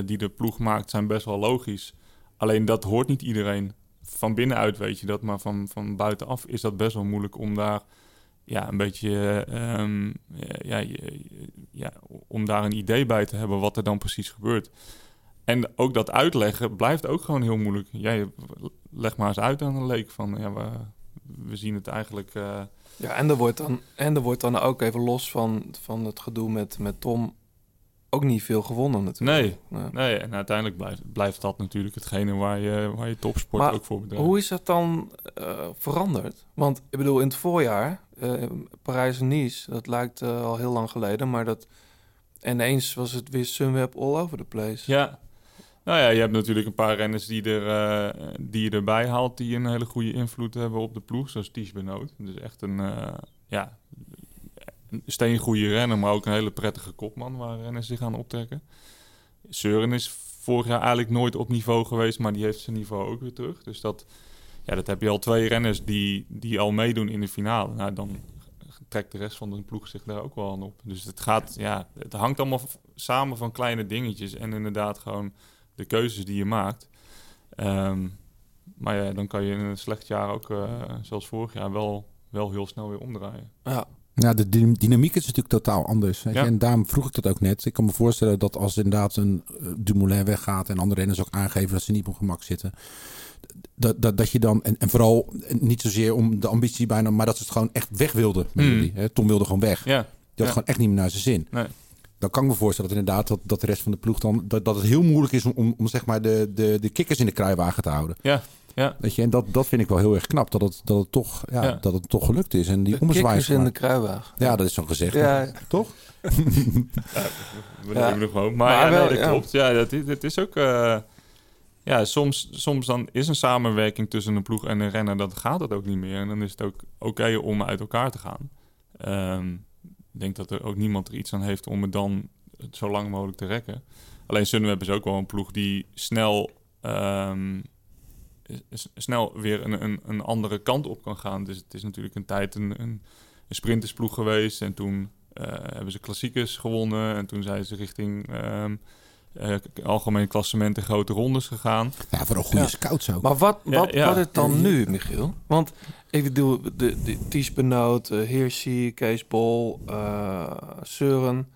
die de ploeg maakt, zijn best wel logisch. Alleen dat hoort niet iedereen. Van binnenuit weet je dat, maar van, van buitenaf is dat best wel moeilijk om daar ja, een beetje ehm, ja, ja, om daar een idee bij te hebben wat er dan precies gebeurt. En ook dat uitleggen blijft ook gewoon heel moeilijk. Jij leg maar eens uit aan een leek van ja, we, we zien het eigenlijk. eh, Ja, en er wordt dan, en er wordt dan ook even los van, van het gedoe met, met Tom ook niet veel gewonnen natuurlijk. nee, Nee. nee, en uiteindelijk blijft, blijft dat natuurlijk hetgene waar je, waar je topsport Maar ook voor bedrijft. Hoe is dat dan eh, veranderd? Want ik bedoel, in het voorjaar, eh Parijs en Nice, dat lijkt eh, al heel lang geleden, maar dat ineens was het weer Sunweb all over the place. Ja. Nou ja, je hebt natuurlijk een paar renners die, er, eh, die je erbij haalt... die een hele goede invloed hebben op de ploeg. Zoals Ties Benoot. Dus echt een, ja, een steengoede renner... maar ook een hele prettige kopman waar renners zich aan optrekken. Seuren is vorig jaar eigenlijk nooit op niveau geweest... maar die heeft zijn niveau ook weer terug. Dus dat, ja, dat heb je al twee renners die, die al meedoen in de finale. Nou, dan trekt de rest van de ploeg zich daar ook wel aan op. Dus het gaat, ja, het hangt allemaal samen van kleine dingetjes en inderdaad gewoon de keuzes die je maakt. Ehm, maar ja, dan kan je in een slecht jaar ook, eh, zoals vorig jaar, wel, wel heel snel weer omdraaien. Ja. Ja, de dy- dynamiek is natuurlijk totaal anders. Weet je? Ja. En daarom vroeg ik dat ook net. Ik kan me voorstellen dat als inderdaad een eh, Dumoulin weggaat... en andere renners ook aangeven dat ze niet op gemak zitten... Dat, dat, dat je dan, en, en vooral niet zozeer om de ambitie bijna... maar dat ze het gewoon echt weg wilden met Hmm. jullie. Hè? Tom wilde gewoon weg. Ja, Die had Ja. gewoon echt niet meer naar zijn zin. Nee. Dan kan ik me voorstellen dat inderdaad dat, dat de rest van de ploeg dan... dat, dat het heel moeilijk is om, om, om zeg maar de, de, de kikkers in de kruiwagen te houden. ja, ja. Weet je, en dat, dat vind ik wel heel erg knap. Dat het, dat het, toch, ja, Ja. Dat het toch gelukt is. En die De ommezwaai is kikkers in de kruiwagen. Ja, dat is zo'n gezegd. Ja, Toch? We <laughs> Ja. nemen nog gewoon. Maar, Maar ja, nee, wel, dat ja. klopt. Ja, dat, is- het is ook... eh, ja, soms, soms dan is een samenwerking tussen een ploeg en een renner... dan gaat het ook niet meer. En dan is het ook oké om uit elkaar te gaan. Ehm, ik denk dat er ook niemand er iets aan heeft om het dan zo lang mogelijk te rekken. Alleen Sunweb is ook wel een ploeg die snel... ehm, snel weer een, een, een andere kant op kan gaan. Dus het is natuurlijk een tijd een, een, een sprintersploeg geweest. En toen eh, hebben ze klassiekers gewonnen. En toen zijn ze richting ehm, eh, k- algemeen klassement en grote rondes gegaan. Ja, voor een goede Ja. scouts ook. Maar wat, wat, ja. wat is het dan nu, Michiel? Want ik bedoel, de, de Ties Benoot, uh, Hirschi, Kees Bol, eh Seuren...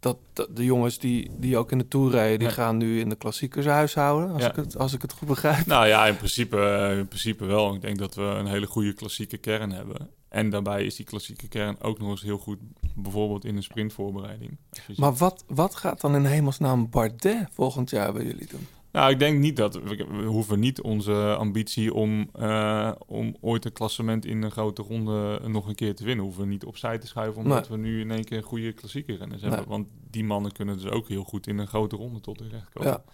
Dat, dat- de jongens die, die ook in de Tour rijden... die Ja. gaan nu in de klassiekers huishouden, als, Ja. ik het, als ik het goed begrijp. Nou ja, in principe, eh, in principe wel. Ik denk dat we een hele goede klassieke kern hebben. En daarbij is die klassieke kern ook nog eens heel goed... bijvoorbeeld in een sprintvoorbereiding. Ziet- Maar wat, wat gaat dan in hemelsnaam Bardet volgend jaar bij jullie doen? Nou, ik denk niet dat we, we hoeven niet onze ambitie om, eh, om ooit een klassement in een grote ronde nog een keer te winnen. Hoeven we niet opzij te schuiven omdat we nu in één keer een goede klassieke renners hebben. Nee. Want die mannen kunnen dus ook heel goed in een grote ronde tot terecht komen. Ja.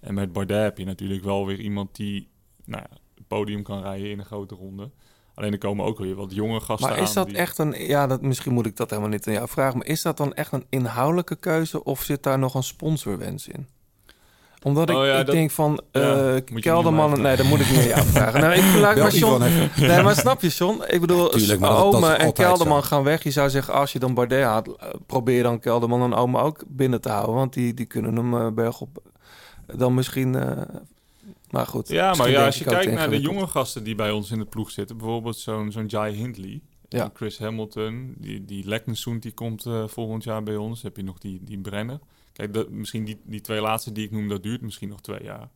En met Bardet heb je natuurlijk wel weer iemand die nou het podium kan rijden in een grote ronde. Alleen er komen ook weer wat jonge gasten Maar aan. is dat die- echt een... Ja, dat, misschien moet ik dat helemaal niet aan jou vragen. Maar is dat dan echt een inhoudelijke keuze... of zit daar nog een sponsorwens in? Omdat ik, Oh ja, ik dat- denk van... ja, eh mij Nee, dat moet ik niet aan jou vragen. Nou, ik verlaat <laughs> maar John... Nee, maar snap je, John? Ik bedoel, Tuurlijk, maar dat- dat is Ome en Kelderman zo. gaan weg. Je zou zeggen, als je dan Bardet haalt... eh, probeer dan Kelderman en Ome ook binnen te houden. Want die, die kunnen hem eh, bergop dan misschien... eh, maar goed. Ja, maar ja, als je kijkt naar de jonge gasten die bij ons in de ploeg zitten, bijvoorbeeld zo'n zo'n Jai Hindley, Ja. en Chris Hamilton, die, die Leknessoen die komt eh, volgend jaar bij ons. heb je nog die, die Brenner. Kijk, dat, misschien die, die twee laatste die ik noem, dat duurt misschien nog twee jaar.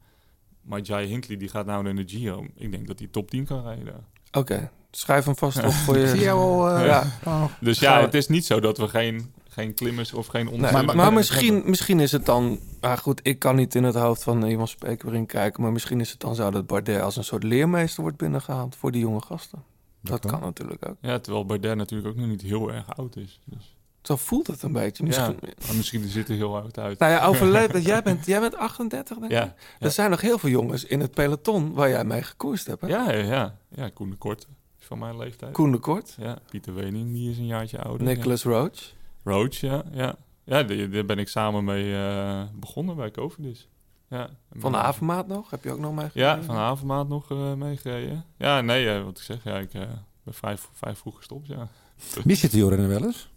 Maar Jai Hindley die gaat nou naar de Giro. Ik denk dat hij top 10 kan rijden. Oké, schrijf hem vast op voor je... <laughs> Zie jou al... eh, Ja. oh. <laughs> Dus ja, het is niet zo dat we geen, geen klimmers of geen Nee, ondersteuners maar, misschien, misschien is het dan... Maar goed, ik kan niet in het hoofd van iemand Spekerin kijken... maar misschien is het dan zo dat Bardet als een soort leermeester wordt binnengehaald... voor die jonge gasten. Dat, kan. kan natuurlijk ook. Ja, terwijl Bardet natuurlijk ook nog niet heel erg oud is. Dus, Zo voelt het een beetje. Misschien, ja, maar misschien ziet er heel oud uit. Nou ja, over leeftijd. <laughs> Jij bent, jij bent 38, denk ik? Ja, Er zijn nog heel veel jongens in het peloton waar jij mee gekoerst hebt. Hè? ja, ja, ja. ja Koen de Kort is van mijn leeftijd. Koen de Kort, Ja, Pieter Wening, die is een jaartje ouder. Nicholas Roach. Roach, ja. Ja, ja daar, daar ben ik samen mee eh, begonnen bij Cofidis. Ja. Van de Avermaat nog? Heb je ook nog mee Ja, van de Havenmaat nog eh, meegereden. Ja, nee, eh, wat ik zeg, ja, ik eh, ben vrij, vrij vroeg gestopt, ja. <laughs> Mis je het wel eens?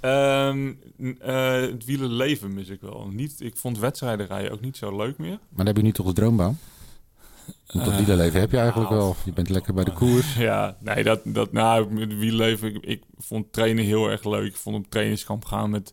Ehm, eh, het wielerleven mis ik wel. Niet, ik vond wedstrijden rijden ook niet zo leuk meer. Maar dan heb je nu toch de droombaan? Want dat wielerleven heb je eigenlijk wel. Je bent lekker bij de koers. Ja, nee, dat, dat, nou, met het wielerleven, ik, ik vond trainen heel erg leuk. Ik vond op trainingskamp gaan met,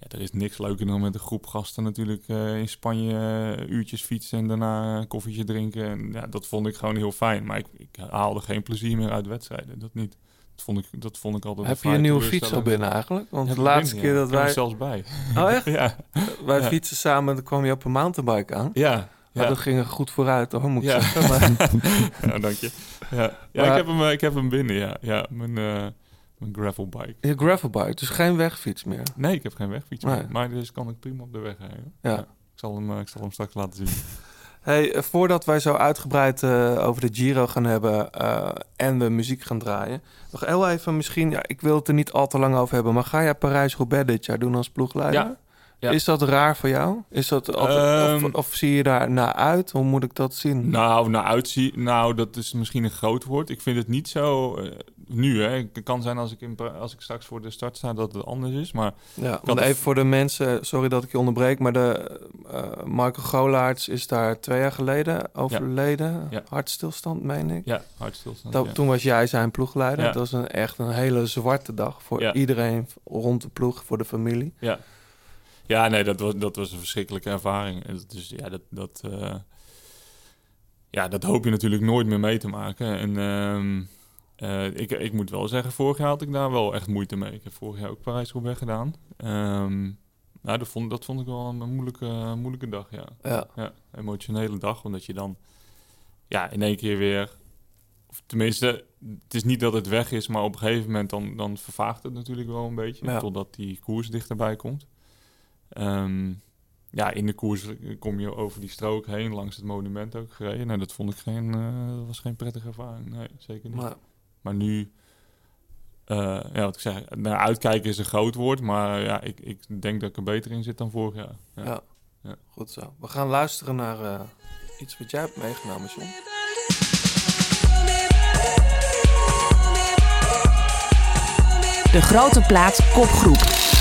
ja, er is niks leuker dan met een groep gasten natuurlijk eh, in Spanje eh, uurtjes fietsen en daarna een koffietje drinken. En ja, dat vond ik gewoon heel fijn. Maar ik, ik haalde geen plezier meer uit wedstrijden, dat niet. Dat vond ik, dat vond ik altijd Heb je een nieuwe fiets al binnen eigenlijk? Want Ja, de laatste keer ja, dat ik heb hem wij... zelfs bij. Oh echt? <laughs> ja, Wij Ja. fietsen samen, dan kwam je op een mountainbike aan. ja. Ja. Dat ging er goed vooruit hoor, moet ik Ja. zeggen. Maar, <laughs> ja, dank je. Ja, ja Maar- ik, heb hem, eh, ik heb hem binnen, ja. Ja, mijn, eh mijn gravelbike. je gravelbike, dus geen wegfiets meer. Nee, ik heb geen wegfiets Nee. meer. Maar dus kan ik prima op de weg rijden. Ja. Ik, zal hem, eh, ik zal hem straks laten zien. <laughs> Hey, voordat wij zo uitgebreid eh, over de Giro gaan hebben eh, en we muziek gaan draaien. Nog heel even misschien, ja, ik wil het er niet al te lang over hebben, maar ga jij Parijs-Roubaix dit jaar doen als ploegleider? Ja. Ja. Is dat raar voor jou? Is dat altijd, of, Ehm. of zie je daar naar uit? Hoe moet ik dat zien? Nou, naar uitzie, nou, dat is misschien een groot woord. Ik vind het niet zo eh, nu. Hè. Het kan zijn als ik, in, als ik straks voor de start sta dat het anders is. Maar Ja, want even voor de mensen, sorry dat ik je onderbreek, maar de eh Marco Golaerts is daar twee jaar geleden overleden. Ja. Hartstilstand, meen ik. ja, hartstilstand. Dat. Toen was jij zijn ploegleider. Dat was een, echt een hele zwarte dag voor iedereen rond de ploeg, voor de familie. Ja, ja nee, dat was, dat was een verschrikkelijke ervaring. En Dus ja, dat, dat, eh, ja, dat hoop je natuurlijk nooit meer mee te maken. En ehm, eh, ik, ik moet wel zeggen, vorig jaar had ik daar wel echt moeite mee. Ik heb vorig jaar ook Parijs-Roubaix gedaan. Ehm, nou, dat vond, dat vond ik wel een moeilijke, moeilijke dag, ja. Ja. ja. Emotionele dag, omdat je dan ja, in één keer weer... Of tenminste, het is niet dat het weg is, maar op een gegeven moment dan, dan vervaagt het natuurlijk wel een beetje. Ja. Totdat die koers dichterbij komt. Ehm, ja, in de koers kom je over die strook heen, langs het monument ook gereden. Nou, dat vond ik geen, eh, dat was geen prettige ervaring. Nee, zeker niet. Maar, Maar nu, eh, ja, wat ik zeg, naar uitkijken is een groot woord. Maar ja, ik, ik denk dat ik er beter in zit dan vorig jaar. Ja. ja. Ja. goed zo. We gaan luisteren naar eh, iets wat jij hebt meegenomen, John. De grote plaats kopgroep.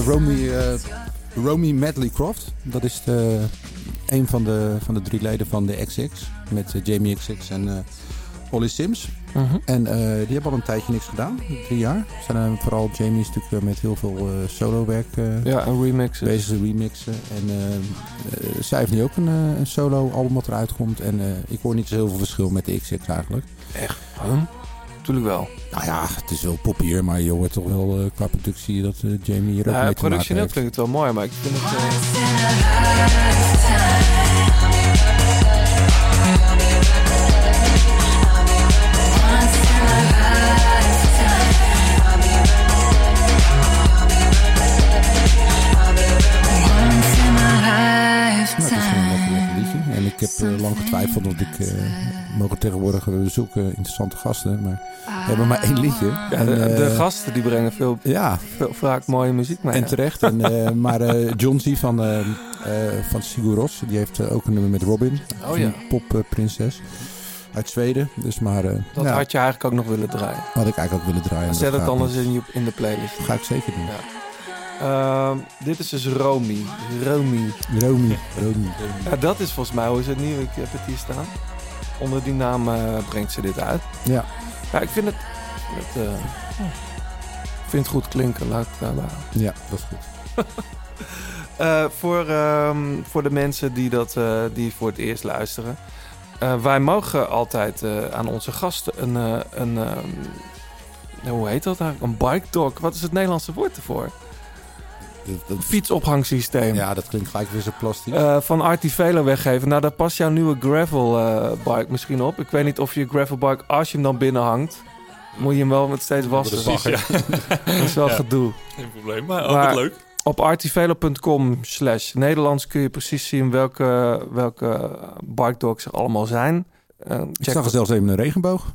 Romy, eh, Romy Medley Croft. Dat is de, een van de, van de drie leden van de XX. Met eh, Jamie XX en eh Ollie Sims. Mhm. En eh, die hebben al een tijdje niks gedaan, drie jaar. Zijn, eh, vooral Jamie is natuurlijk eh, met heel veel eh solo-werk eh, Ja, een remix. bezig remixen. En eh, eh, zij heeft nu ook een, eh, een solo-album wat eruit komt. En eh, ik hoor niet zo heel veel verschil met de XX eigenlijk. Huh? Tuurlijk wel. Nou ja, het is wel poppier, maar je hoort toch wel eh, qua productie dat eh, Jamie hier ook Ja, mee productioneel klinkt het wel mooi, maar ik vind het... heb eh, lang getwijfeld, want ik eh mogen tegenwoordig we zoeken interessante gasten. Maar we hebben maar één liedje. ja, En, de, de eh, gasten die brengen veel, Ja, veel, vaak mooie muziek mee. en terecht. En, eh, <laughs> maar eh John Z van, eh eh van Sigur Ros, die heeft ook een nummer met Robin. Oh ja. Popprinses. uit Zweden. Dus maar eh, Dat ja, had je eigenlijk ook nog willen draaien. had ik eigenlijk ook willen draaien. Zet het anders in, je, in de playlist. Dat ga ik zeker doen. Ja. Ehm, dit is dus Romy. Romy. Romy. Romy. Ja, dat is volgens mij, hoe is het nu? Ik heb het hier staan. Onder die naam eh, brengt ze dit uit. Ja. Ja, ik vind het... Ik het, eh, ik vind het goed klinken. Laat daarbij houden. Ja, dat is goed. <laughs> Eh, voor, ehm, voor de mensen die, dat, die voor het eerst luisteren. Wij mogen altijd aan onze gasten een... een ehm, hoe heet dat eigenlijk? Een bike dog. Wat is het Nederlandse woord ervoor? Dat, dat- Fietsophangssysteem. ja, dat klinkt gelijk weer zo plastisch. Eh, van Artie Velo weggeven. Nou, daar past jouw nieuwe gravel eh, bike misschien op. Ik weet niet of je gravel bike, als je hem dan binnen hangt, moet je hem wel met steeds wassen. Precies, ja. <laughs> Dat is wel Ja. gedoe. Geen probleem, maar ook Maar- leuk. Op artivelo.com slash Nederlands kun je precies zien welke, welke bike dogs er allemaal zijn. Eh, ik zag er zelfs even een regenboog.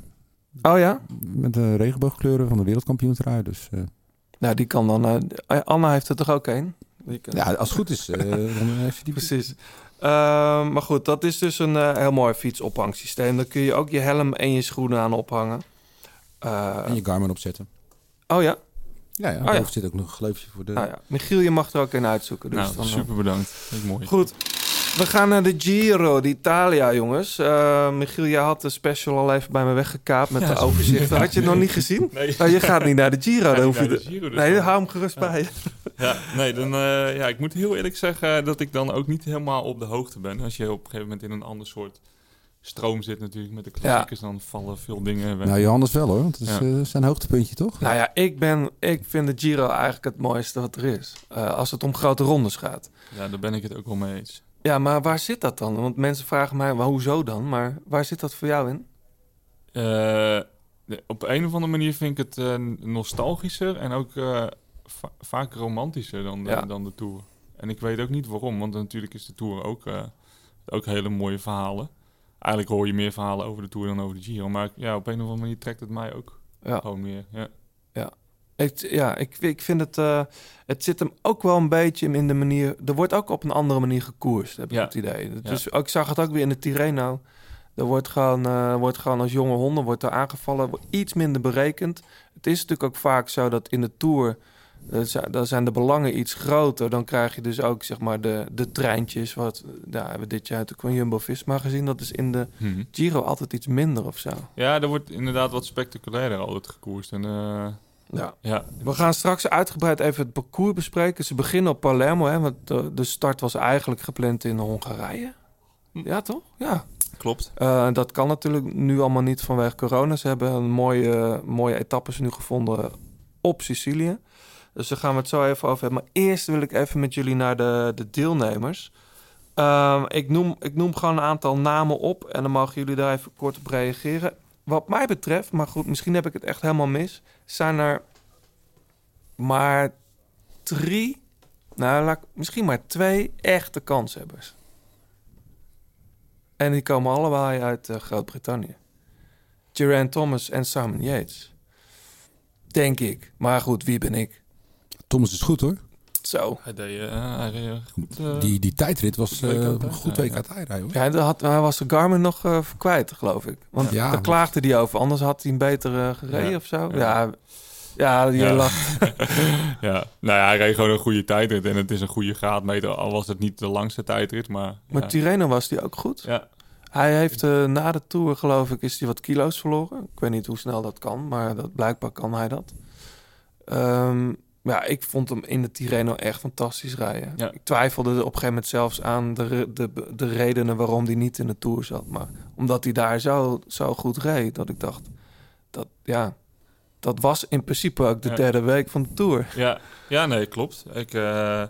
Oh ja? Met de regenboogkleuren van de wereldkampioen trui. Dus eh, Nou, die kan dan... eh, Anna heeft er toch ook een? Ja, als het goed is, eh, <laughs> dan heeft je die Precies. Ehm, maar goed, dat is dus een eh, heel mooi fietsophangsysteem. Dan kun je ook je helm en je schoenen aan ophangen. Eh, En je Garmin opzetten. oh ja? Ja, ja. ja. boven zit ook nog een gleufje voor de... Nou ja, Michiel, je mag er ook in uitzoeken. Dus nou, dan, eh, super bedankt. Dat is mooi. Goed, we gaan naar de Giro d'Italia, jongens. Eh, Michiel, jij had de special al even bij me weggekaapt met Ja, de overzichten. Had je het nog niet gezien? <laughs> Nee. Oh, je gaat niet naar de Giro. Dan hoef je de de- Giro, dus nee, dan- hou hem gerust Ja. bij je. Ja, nee, dan, eh, ja, ik moet heel eerlijk zeggen dat ik dan ook niet helemaal op de hoogte ben. Als je op een gegeven moment in een ander soort stroom zit natuurlijk met de klassiekers, dan vallen veel dingen weg. Nou, Johannes wel hoor. Want het is Ja. eh, zijn hoogtepuntje toch? Nou ja, ik, ben, ik vind de Giro eigenlijk het mooiste wat er is. Eh, als het om grote rondes gaat. Ja, daar ben ik het ook wel mee eens. Ja, maar waar zit dat dan? Want mensen vragen mij, hoezo dan? Maar waar zit dat voor jou in? Eh, op een of andere manier vind ik het eh, nostalgischer en ook eh, va- vaak romantischer dan de, Ja. dan de Tour. En ik weet ook niet waarom, want natuurlijk is de Tour ook, eh, ook hele mooie verhalen. Eigenlijk hoor je meer verhalen over de Tour dan over de Giro. Maar ja, op een of andere manier trekt het mij ook Ja. gewoon meer. Ja. Ik, ja, ik, ik vind het... eh, het zit hem ook wel een beetje in de manier... Er wordt ook op een andere manier gekoerst, heb ik Ja. het idee. Ja. Dus ik zag het ook weer in de Tirreno. Er wordt gewoon, eh, wordt gewoon als jonge honden wordt er aangevallen. Wordt iets minder berekend. Het is natuurlijk ook vaak zo dat in de Tour... Dan zijn de belangen iets groter. Dan krijg je dus ook zeg maar de, de treintjes. Wat, daar hebben we dit jaar natuurlijk van Jumbo-Visma gezien. Dat is in de Mhm. Giro altijd iets minder of zo. ja, er wordt inderdaad wat spectaculairder altijd gekoerst. En, eh, Ja. ja, We gaan straks uitgebreid even het parcours bespreken. Ze beginnen op Palermo, hè, want de, de start was eigenlijk gepland in Hongarije. Ja, toch? Ja. klopt. Eh, dat kan natuurlijk nu allemaal niet vanwege corona. Ze hebben een mooie, mooie etappes nu gevonden op Sicilië. Dus daar gaan we het zo even over hebben. Maar eerst wil ik even met jullie naar de, de deelnemers. Ehm, ik, noem, ik noem gewoon een aantal namen op en dan mogen jullie daar even kort op reageren. Wat mij betreft, maar goed, misschien heb ik het echt helemaal mis, zijn er maar drie, nou misschien maar twee echte kanshebbers. En die komen allebei uit eh, Groot-Brittannië. Geraint Thomas en Simon Yates. Denk ik. Maar goed, wie ben ik? Thomas is goed hoor. Zo. Hij deed, eh, hij eh, goed. eh, Die, die tijdrit was eh, tijd, een goed WK ja. tijdrijden hoor. Ja, hij, had, hij was de Garmin nog eh, kwijt, geloof ik. Want Ja. daar klaagde hij over. Anders had hij een beter eh, gereden Ja. of zo. Ja. Ja, ja, die Ja. lacht. <laughs> ja, nou ja, hij reed gewoon een goede tijdrit en het is een goede graadmeter. Al was het niet de langste tijdrit, maar... Maar ja. Tirreno was die ook goed. Ja, Hij heeft eh, na de Tour, geloof ik, is hij wat kilo's verloren. Ik weet niet hoe snel dat kan, maar dat, blijkbaar kan hij dat. Ehm, ja, ik vond hem in de Tirreno echt fantastisch rijden. Ja. Ik twijfelde op een gegeven moment zelfs aan de, de, de redenen waarom hij niet in de Tour zat. Maar omdat hij daar zo, zo goed reed, dat ik dacht... Dat, ja, dat was in principe ook de Ja. derde week van de Tour. Ja, ja nee, klopt. Ik, eh,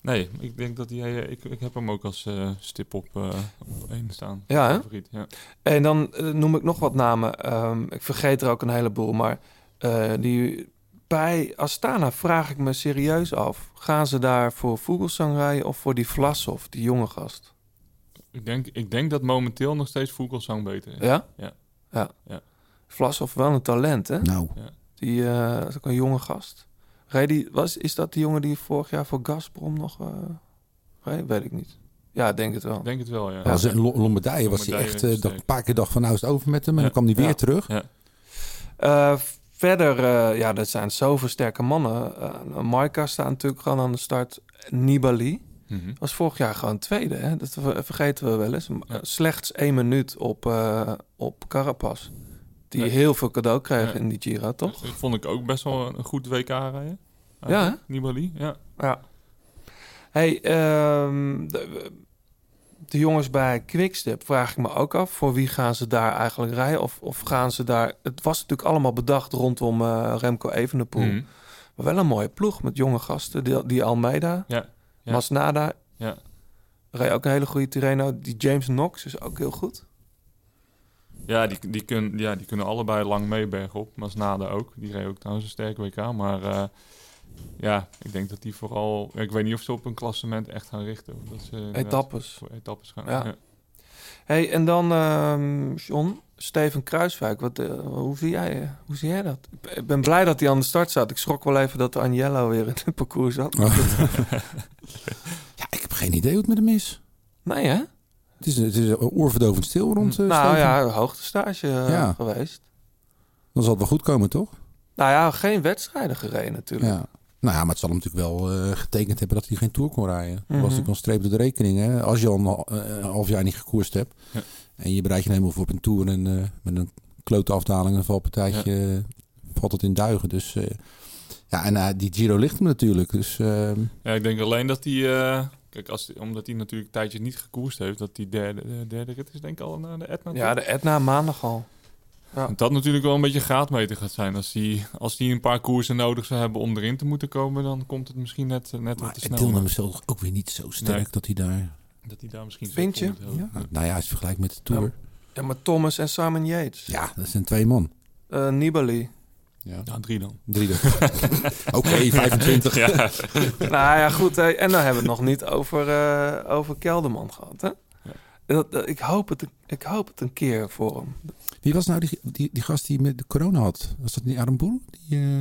nee, ik denk dat hij... eh, Ik, ik heb hem ook als eh, stip op, op één staan. Ja, ja. En dan noem ik nog wat namen. Ehm, ik vergeet er ook een heleboel, maar die, bij Astana vraag ik me serieus af. Gaan ze daar voor Vogelsang rijden of voor die Vlasov, die jonge gast? Ik denk, ik denk dat momenteel nog steeds Vogelsang beter is. Ja? Ja. Ja. Ja. Vlasov wel een talent, hè? Nou, Die eh, is ook een jonge gast. Die, was, is dat die jongen die vorig jaar voor Gazprom nog... eh reed? Weet ik niet. Ja, ik denk het wel. Ik denk het wel, ja. in Lo- Lombardije was hij echt eh, een paar keer dacht van nou is het over met hem. En Ja. dan kwam hij weer Ja. terug. Ja. Verder, eh, ja, dat zijn zoveel sterke mannen. Uh, Maika staat natuurlijk gewoon aan de start. Nibali Mhm. was vorig jaar gewoon tweede. Hè? Dat ver- vergeten we wel eens. Ja. Slechts één minuut op, eh op Carapaz. Die heel veel cadeau kreeg Ja. in die Giro, toch? Dat vond ik ook best wel een goed WK rijden. Ja? Nibali, ja. Ja. Hey, de, de jongens bij Quickstep vraag ik me ook af. Voor wie gaan ze daar eigenlijk rijden? Of, of gaan ze daar... Het was natuurlijk allemaal bedacht rondom eh, Remco Evenepoel. Mhm. Maar wel een mooie ploeg met jonge gasten. Die, die Almeida, Ja. Ja. Masnada. Ja. Reed ook een hele goede Tirreno. Die James Knox is ook heel goed. Ja, die, die, kun, ja, die kunnen allebei lang mee bergop. Masnada ook. Die reed ook trouwens een sterke WK. Maar eh, ja, ik denk dat die vooral... Ik weet niet of ze op een klassement echt gaan richten. Dat ze inderdaad Etappes. Voor etappes gaan. Ja. Ja. Hey, en dan, ehm John, Steven Kruiswijk. Wat, eh, hoe, zie jij, hoe zie jij dat? Ik ben- blij dat hij aan de start zat. Ik schrok wel even dat Agnello weer in het parcours zat. Oh. <laughs> ja, ik heb geen idee hoe het met hem is. Nee, hè? Het is, het is oorverdovend stil rond eh, nou Steven. ja, hoogtestage eh, Ja. geweest. Dan zal het wel goed komen, toch? Nou ja, geen wedstrijden gereden natuurlijk. Ja. Nou ja, maar het zal hem natuurlijk wel eh, getekend hebben dat hij geen Tour kon rijden. Dat Mhm. was natuurlijk een streep door de rekening. Hè? Als je al een, eh, een half jaar niet gekoerst hebt... Ja. en je bereidt je helemaal voor op een Tour... en eh, met een klote afdaling, een valpartijtje... eh, valt het in duigen. Dus eh, ja, en die Giro ligt hem natuurlijk. Dus eh, Ja, ik denk alleen dat hij... eh, kijk, als, omdat hij natuurlijk een tijdje niet gekoerst heeft... dat die derde, de derde rit is denk ik al naar de Etna. Ja, de Etna maandag al. Dat dat natuurlijk wel een beetje graadmeter gaat zijn. Als die, als die een paar koersen nodig zou hebben om erin te moeten komen... dan komt het misschien net, net wat maar te het snel. deelname is ook weer niet zo sterk Nee. dat hij daar... Dat hij daar misschien... Vind zo je? Ja, nou ja, als je vergelijkt met de Tour... Ja, maar Thomas en Simon Yates. Ja, dat zijn twee man. Eh, Nibali. Ja. Ja, drie dan. Drie dan. <laughs> Oké, 25. Ja. <laughs> nou ja, goed. hè. En dan hebben we het nog niet over, eh, over Kelderman gehad, hè? Dat, dat- ik, hoop het, ik hoop het een keer voor hem. Wie was nou die, die, die gast die met de corona had? Was dat niet Adam Boel? Die, eh,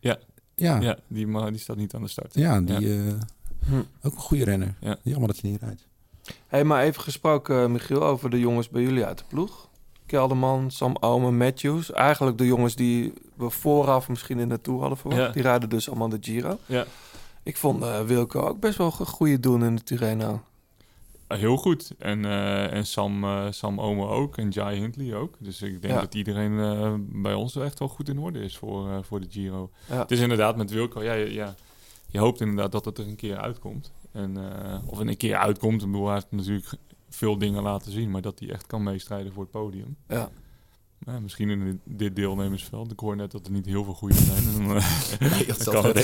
Ja. Ja. Ja, die, ma- die staat niet aan de start. Ja, die eh, Hm. ook een goede renner. Ja. Jammer dat hij niet rijdt. Hey, maar even gesproken, eh, Michiel, over de jongens bij jullie uit de ploeg. Kelderman, Sam Omen, Matthews. Eigenlijk de jongens die we vooraf misschien in de Tour hadden verwacht. Ja. Die rijden dus allemaal de Giro. Ja. Ik vond eh, Wilco ook best wel een goede doen in de Tirreno. Uh, Heel goed. En, eh, en Sam, eh, Sam Omer ook. En Jai Hindley ook. Dus ik denk Ja. dat iedereen eh, bij ons echt wel goed in orde is voor, voor de Giro. Ja. Het is inderdaad met Wilco. Ja, ja, ja, je hoopt inderdaad dat het er een keer uitkomt. En, of een keer uitkomt. Ik bedoel, hij heeft natuurlijk veel dingen laten zien. Maar dat hij echt kan meestrijden voor het podium. Ja. Misschien in dit- deelnemersveld. Ik hoor net dat er niet heel veel goede zijn. Eh, <laughs> Nee, dat <laughs> kan het,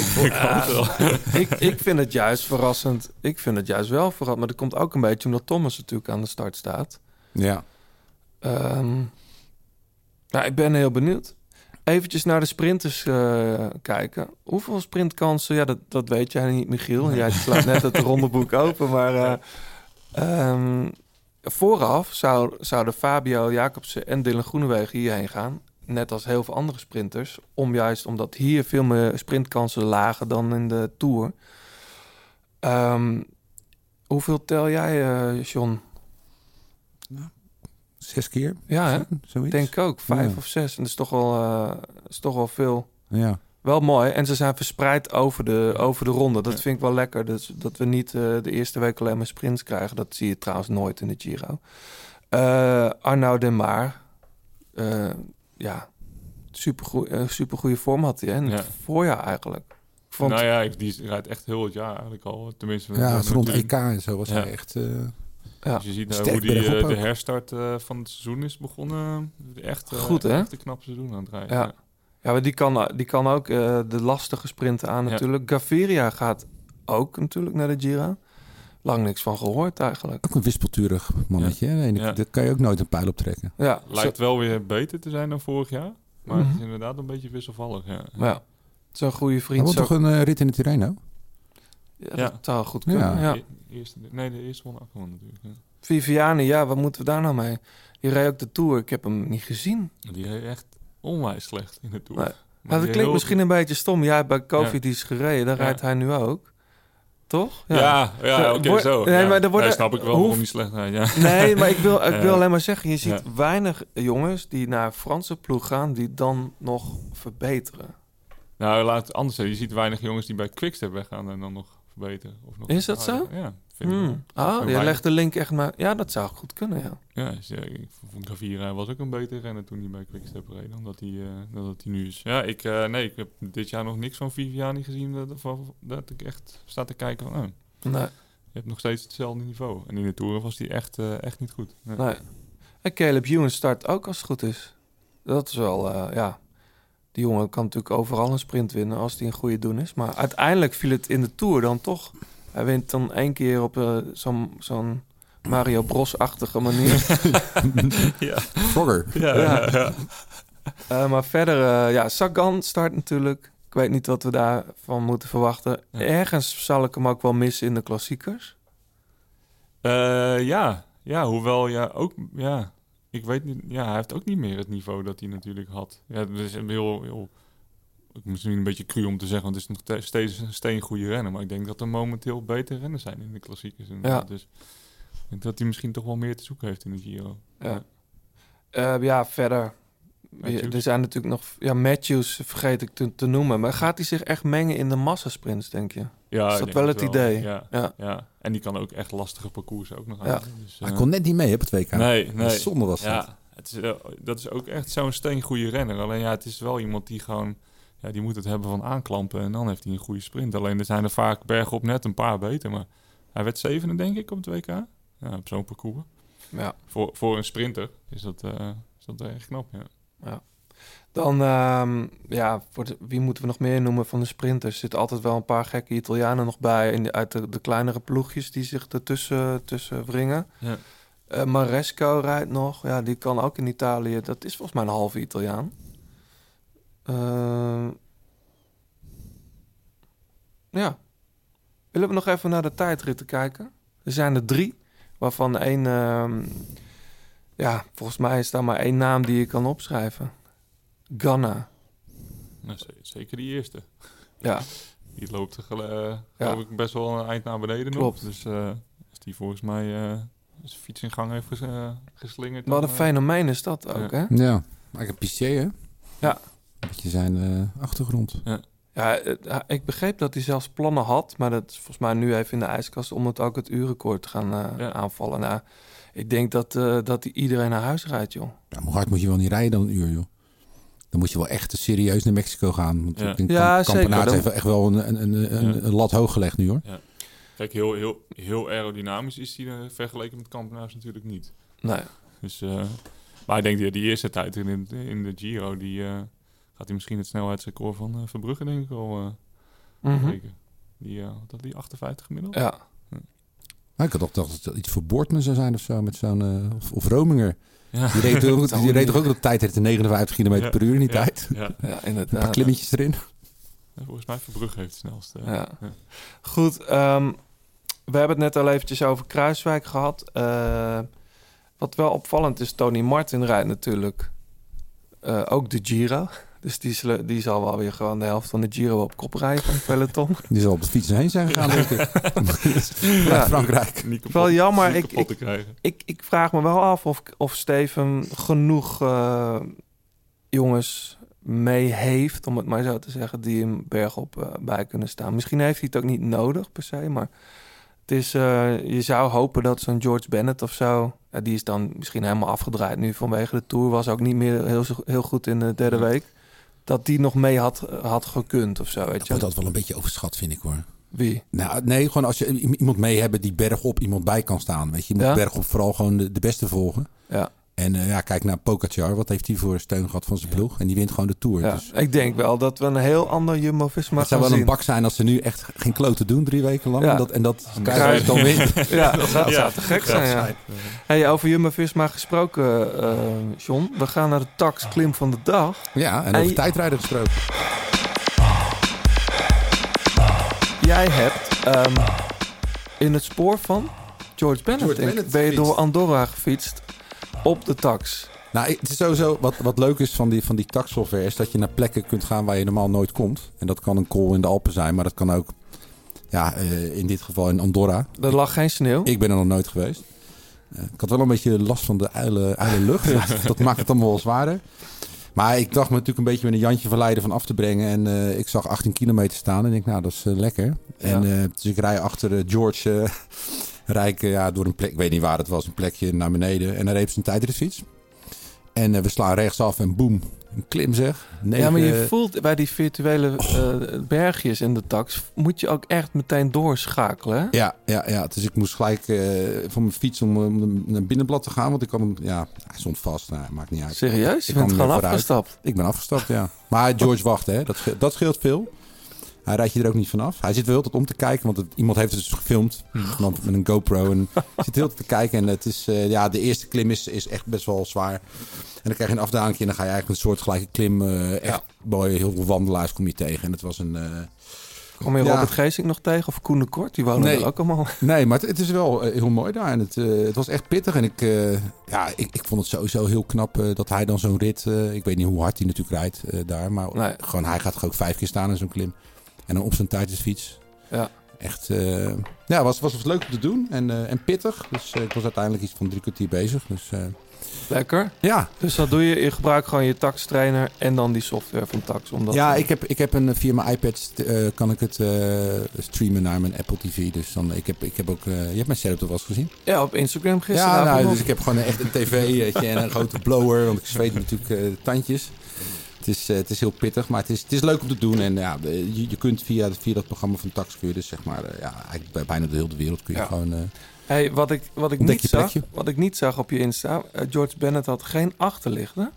<laughs> ik, ik vind het juist verrassend. Ik vind het juist wel verrassend. Maar dat komt ook een beetje omdat Thomas natuurlijk aan de start staat. Ja. Ehm, nou, ik ben heel benieuwd. Eventjes naar de sprinters eh, kijken. Hoeveel sprintkansen? Ja, dat, dat weet jij niet, Michiel. Jij slaat net het rondeboek open. Maar eh, ehm, vooraf zou, zouden Fabio Jacobsen en Dylan Groenewegen hierheen gaan. Net als heel veel andere sprinters. Om juist omdat hier veel meer sprintkansen lagen dan in de Tour. Ehm, hoeveel tel jij, eh, John? Zes keer? Ja, hè? Zoiets? denk ik ook. Vijf Ja. of zes. En dat is toch wel, eh, is toch wel veel. Ja. Wel mooi. En ze zijn verspreid over de, over de ronde. Dat vind ik wel lekker. Dus dat we niet eh, de eerste week alleen maar sprints krijgen. Dat zie je trouwens nooit in de Giro. Eh Arnaud Demar. Eh ja, super, uh, super goede vorm had hij. Hè? In het Ja. voorjaar eigenlijk. Ik vond, Nou ja, die rijdt echt heel het jaar eigenlijk al. Tenminste, Ja, rond EK en zo was Ja. hij echt... eh, ja. Dus je ziet nou hoe die, eh, de herstart eh, van het seizoen is begonnen. Echt, eh, Goed, hè? Echt een knap seizoen aan het rijden. Ja. Ja, maar die kan, die kan ook eh, de lastige sprinten aan Ja. natuurlijk. Gaviria gaat ook natuurlijk naar de Gira. Lang niks van gehoord eigenlijk. ook een wispelturig mannetje. Ja. Daar kan je ook nooit een pijl op trekken. Ja, Lijkt wel weer beter te zijn dan vorig jaar. Maar het Mhm. is inderdaad een beetje wisselvallig. Ja. ja. Het is een goede Hij vriend. wordt Zo, toch een eh, rit in de Tirreno? ja, Ja. Dat zou goed kunnen. Ja. Ja. E- Eerste, nee, de eerste won natuurlijk. Ja. Viviani, ja, wat moeten we daar nou mee? Die reed ook de Tour. Ik heb hem niet gezien. Die reed echt onwijs slecht in Tour. Nee. Maar Ja, dat klinkt misschien een beetje stom. Jij hebt bij Covid is gereden, daar Ja. rijdt hij nu ook. Toch? Ja, ja, Ja, oké, zo. nee, ja. maar worden- Nee, snap ik wel hoe- waarom die slecht rijdt. Ja. Nee, maar ik wil, <laughs> ik wil Ja. alleen maar zeggen, je ziet Ja. weinig jongens die naar Franse ploeg gaan, die dan nog verbeteren. Nou, laat het anders zeggen. Je ziet weinig jongens die bij Quickstep weggaan en dan nog verbeteren. Of nog Is dat zo? Ja. Hmm. Zo je legt de link echt maar... Ja, dat zou goed kunnen, ja. Ja, dus, ja, ik vond Gavira was ook een betere renner toen hij bij Quickstep reed dan dat hij, eh, dan dat hij nu is. Ja, ik, eh, nee, ik heb dit jaar nog niks van Viviani gezien dat, dat ik echt sta te kijken van, oh, Nee, je hebt nog steeds hetzelfde niveau. En in de Tour was hij echt, eh, echt niet goed. Nee. En Caleb Ewan start ook als het goed is. Dat is wel, eh, ja... Die jongen kan natuurlijk overal een sprint winnen als hij een goede doen is. Maar uiteindelijk viel het in de Tour dan toch. Hij wint dan één keer op eh, zo'n zo'n Mario Bros-achtige manier. <laughs> ja. Frogger. Ja, Ja. ja, ja. Eh, maar verder, eh, ja, Sagan start natuurlijk. Ik weet niet wat we daarvan moeten verwachten. Ja. Ergens zal ik hem ook wel missen in de klassiekers. Eh, ja. ja, hoewel ja, ook, ja, ik weet niet, ja, hij heeft ook niet meer het niveau dat hij natuurlijk had. Ja, dat is een heel, heel misschien een beetje cru om te zeggen, want het is nog te- steeds een steengoede renner, maar ik denk dat er momenteel betere renners zijn in de klassiekers. inderdaad. Dus ik denk dat hij misschien toch wel meer te zoeken heeft in de Giro. Ja. Eh, ja, verder. Matthews. Er zijn natuurlijk nog... Ja, Matthews vergeet ik te, te noemen. Maar gaat hij zich echt mengen in de massasprints, denk je? Ja, Is ik dat wel het idee? Ja, Ja. ja. En die kan ook echt lastige parcoursen ook nog aan. Ja. Dus, Hij eh, kon net niet mee op het WK. Nee, nee. Zonde was dat. Ja, het is, dat is ook echt zo'n steengoede renner. Alleen ja, het is wel iemand die gewoon... Ja, die moet het hebben van aanklampen en dan heeft hij een goede sprint. Alleen er zijn er vaak bergop net een paar beter. Maar hij werd zevende, denk ik, op het WK. Ja, op zo'n parcours. Ja. Voor, voor een sprinter is dat, eh is dat echt knap, ja. Dan, ehm, ja, voor de- wie moeten we nog meer noemen van de sprinters? Er zitten altijd wel een paar gekke Italianen nog bij. In de, uit de, de kleinere ploegjes die zich ertussen tussen wringen. Ja. Eh, Maresco rijdt nog. Ja, die kan ook in Italië. Dat is volgens mij een halve Italiaan. Ehm, ja. Willen we nog even naar de tijdritten kijken? Er zijn er drie, waarvan één... ehm, ja, volgens mij is daar maar één naam die je kan opschrijven. Ghana. Nou, zeker die eerste. Ja, Die loopt er eh, Ja. geloof ik best wel een eind naar beneden Klopt. nog. Dus eh, als die volgens mij eh, zijn fiets in gang heeft ges- eh, geslingerd... wat een eh, fenomeen is dat ook, hè? Ja, maar ik heb Pistier, hè? Ja. Een beetje zijn eh, achtergrond. Ja, het- ja, ik begreep dat hij zelfs plannen had, maar dat is volgens mij nu even in de ijskast om het ook het uurrecord te gaan eh, Ja. aanvallen. Nou, ik denk dat, eh, dat hij iedereen naar huis rijdt, joh. Ja, maar hoe hard moet je wel niet rijden dan een uur, joh? Dan moet je wel echt serieus naar Mexico gaan. Want Ja. ik denk, Ja, Kamp- zeker. Kampenaerts Dan- heeft echt wel een, een, een, een, Ja. een lat hoog gelegd nu, hoor. Kijk, heel, heel, heel aerodynamisch is hij vergeleken met Kampenaars natuurlijk niet. Nee. Dus, eh, maar ik denk die, die eerste tijd in, de- in de Giro, die eh, gaat hij misschien het snelheidsrecord van eh, Verbrugge denk ik al eh breken. Die, eh, wat had die 58 gemiddeld? Ja, Maar ik had toch dat het iets voor Boortman zou zijn of zo. Met zo'n, eh, of, of Rominger. Ja. Die reed, <laughs> toch- die reed toch ook de tijd heeft 59 km Ja. per uur in die Ja, tijd. Ja. ja Een paar inderdaad. klimmetjes erin. Ja, Volgens mij Verbrugge heeft het snelste. eh, Ja. Goed, ehm, we hebben het net al eventjes over Kruiswijk gehad. Eh, wat wel opvallend is, Tony Martin rijdt natuurlijk eh, ook de Giro. Dus die, zullen- die zal wel weer gewoon de helft van de Giro op kop rijden van het peloton. <laughs> Die zal op de fiets heen zijn gegaan, denk ik. <laughs> Ja. Frankrijk. Niet kapot, Wel jammer, niet ik- ik- te krijgen. ik, ik vraag me wel af of, of Steven genoeg eh, jongens mee heeft, om het maar zo te zeggen, die hem bergop eh, bij kunnen staan. Misschien heeft hij het ook niet nodig per se, maar het is, eh, je zou hopen dat zo'n George Bennett of zo die is dan misschien helemaal afgedraaid nu vanwege de Tour. Was ook niet meer heel, zo- heel goed in de derde week. Dat die nog mee had, had gekund of zo, weet Dat je. wordt dat wel een beetje overschat, vind ik hoor. Wie? Nou, nee, gewoon als je iemand mee hebben die bergop iemand bij kan staan. Weet je, je moet Ja? bergop vooral gewoon de, de beste volgen. Ja. En eh, ja, kijk naar Pogacar. Wat heeft hij voor steun gehad van zijn ploeg? En die wint gewoon de Tour. Ja, Dus ik denk wel dat we een heel ander Jumbo-Visma het zou wel een bak zijn als ze nu echt geen kloten doen drie weken lang. Ja. En dat, en dat dan wint. Ja, dat zou, te gek zijn, ja. zijn. Hey, over Jumbo-Visma gesproken, eh, John. We gaan naar de tax klim van de dag. Ja, en En over je- tijdrijden gesproken. Jij hebt ehm, in het spoor van George Bennett, George Bennett ben je door Andorra gefietst op de tax. Nou, het is sowieso wat, wat leuk is van die, van die taxsoftware... is dat je naar plekken kunt gaan waar je normaal nooit komt. En dat kan een call in de Alpen zijn, maar dat kan ook... Ja, eh, in dit geval in Andorra. Er lag geen sneeuw. Ik ben er nog nooit geweest. Eh, ik had wel een beetje last van de uile, uile lucht. <laughs> dat maakt het allemaal wel zwaarder. Maar ik dacht me natuurlijk een beetje met een Jantje verleiden van af te brengen. En eh, ik zag 18 kilometer staan en ik denk, nou, dat is lekker. En dus ik rij achter George, rij ik, eh, ja, door een plek, ik weet niet waar het was, een plekje naar beneden. En dan reed zijn tijdritfiets. En eh, we slaan rechtsaf en boem, een klim zeg. ja, maar je Negen- voelt bij die virtuele eh, bergjes in de tax... moet je ook echt meteen doorschakelen, hè? Ja, ja, ja, dus ik moest gelijk eh, van mijn fiets om, om naar binnenblad te gaan. Want ik had hem, ja, hij stond vast. Nou, maakt niet uit. Serieus? Je Ik kan bent gewoon afgestapt. Ik ben afgestapt, ja. Maar George wacht, hè. Dat, dat scheelt veel. Hij rijdt je er ook niet vanaf. Hij zit wel heel tijd om te kijken, want het- iemand heeft het dus gefilmd dan met een GoPro. En <laughs> zit heel te kijken. En het is, eh, ja, de eerste klim is, is echt best wel zwaar. En dan krijg je een afdaling en dan ga je eigenlijk een soort gelijke klim. eh, echt mooi, heel veel wandelaars kom je tegen. En het was een... eh, Kom je Ja. Robert Geesink nog tegen? Of Koen de Kort? Die wonen Nee. er ook allemaal. <laughs> Nee, maar het, het is wel heel mooi daar. En het, het was echt pittig. En ik, ja, ik, ik vond het sowieso heel knap dat hij dan zo'n rit... ik weet niet hoe hard hij natuurlijk rijdt daar. Maar Nee. gewoon, hij gaat ook vijf keer staan in zo'n klim. En dan op zijn tijdjesfiets. Ja. Echt, eh, ja, was, was, was leuk om te doen. En, eh, en pittig. Dus eh, ik was uiteindelijk iets van drie kwartier bezig. Dus Lekker. ja. Dus dat doe je. Je gebruikt gewoon je tax trainer en dan die software van tax. Omdat Ja, ik heb, ik heb een, via mijn iPad kan ik het streamen naar mijn Apple TV. Dus dan, ik, heb, ik heb ook... je hebt mijn setup toch wel eens gezien? Ja, op Instagram gisteren. Ja, nou, dus ik heb gewoon echt een tv en een grote blower, want ik zweet natuurlijk de tandjes. Het is, eh, het is heel pittig, maar het is, het is leuk om te doen. En ja, de- je, je kunt via, via dat programma van Tax kun je dus zeg maar, eh, ja, eigenlijk bij bijna de hele wereld kun je Ja. gewoon... eh, Hey, wat ik, wat, ik niet zag, plekje. wat ik niet zag op je Insta, eh, George Bennett had geen achterlichten.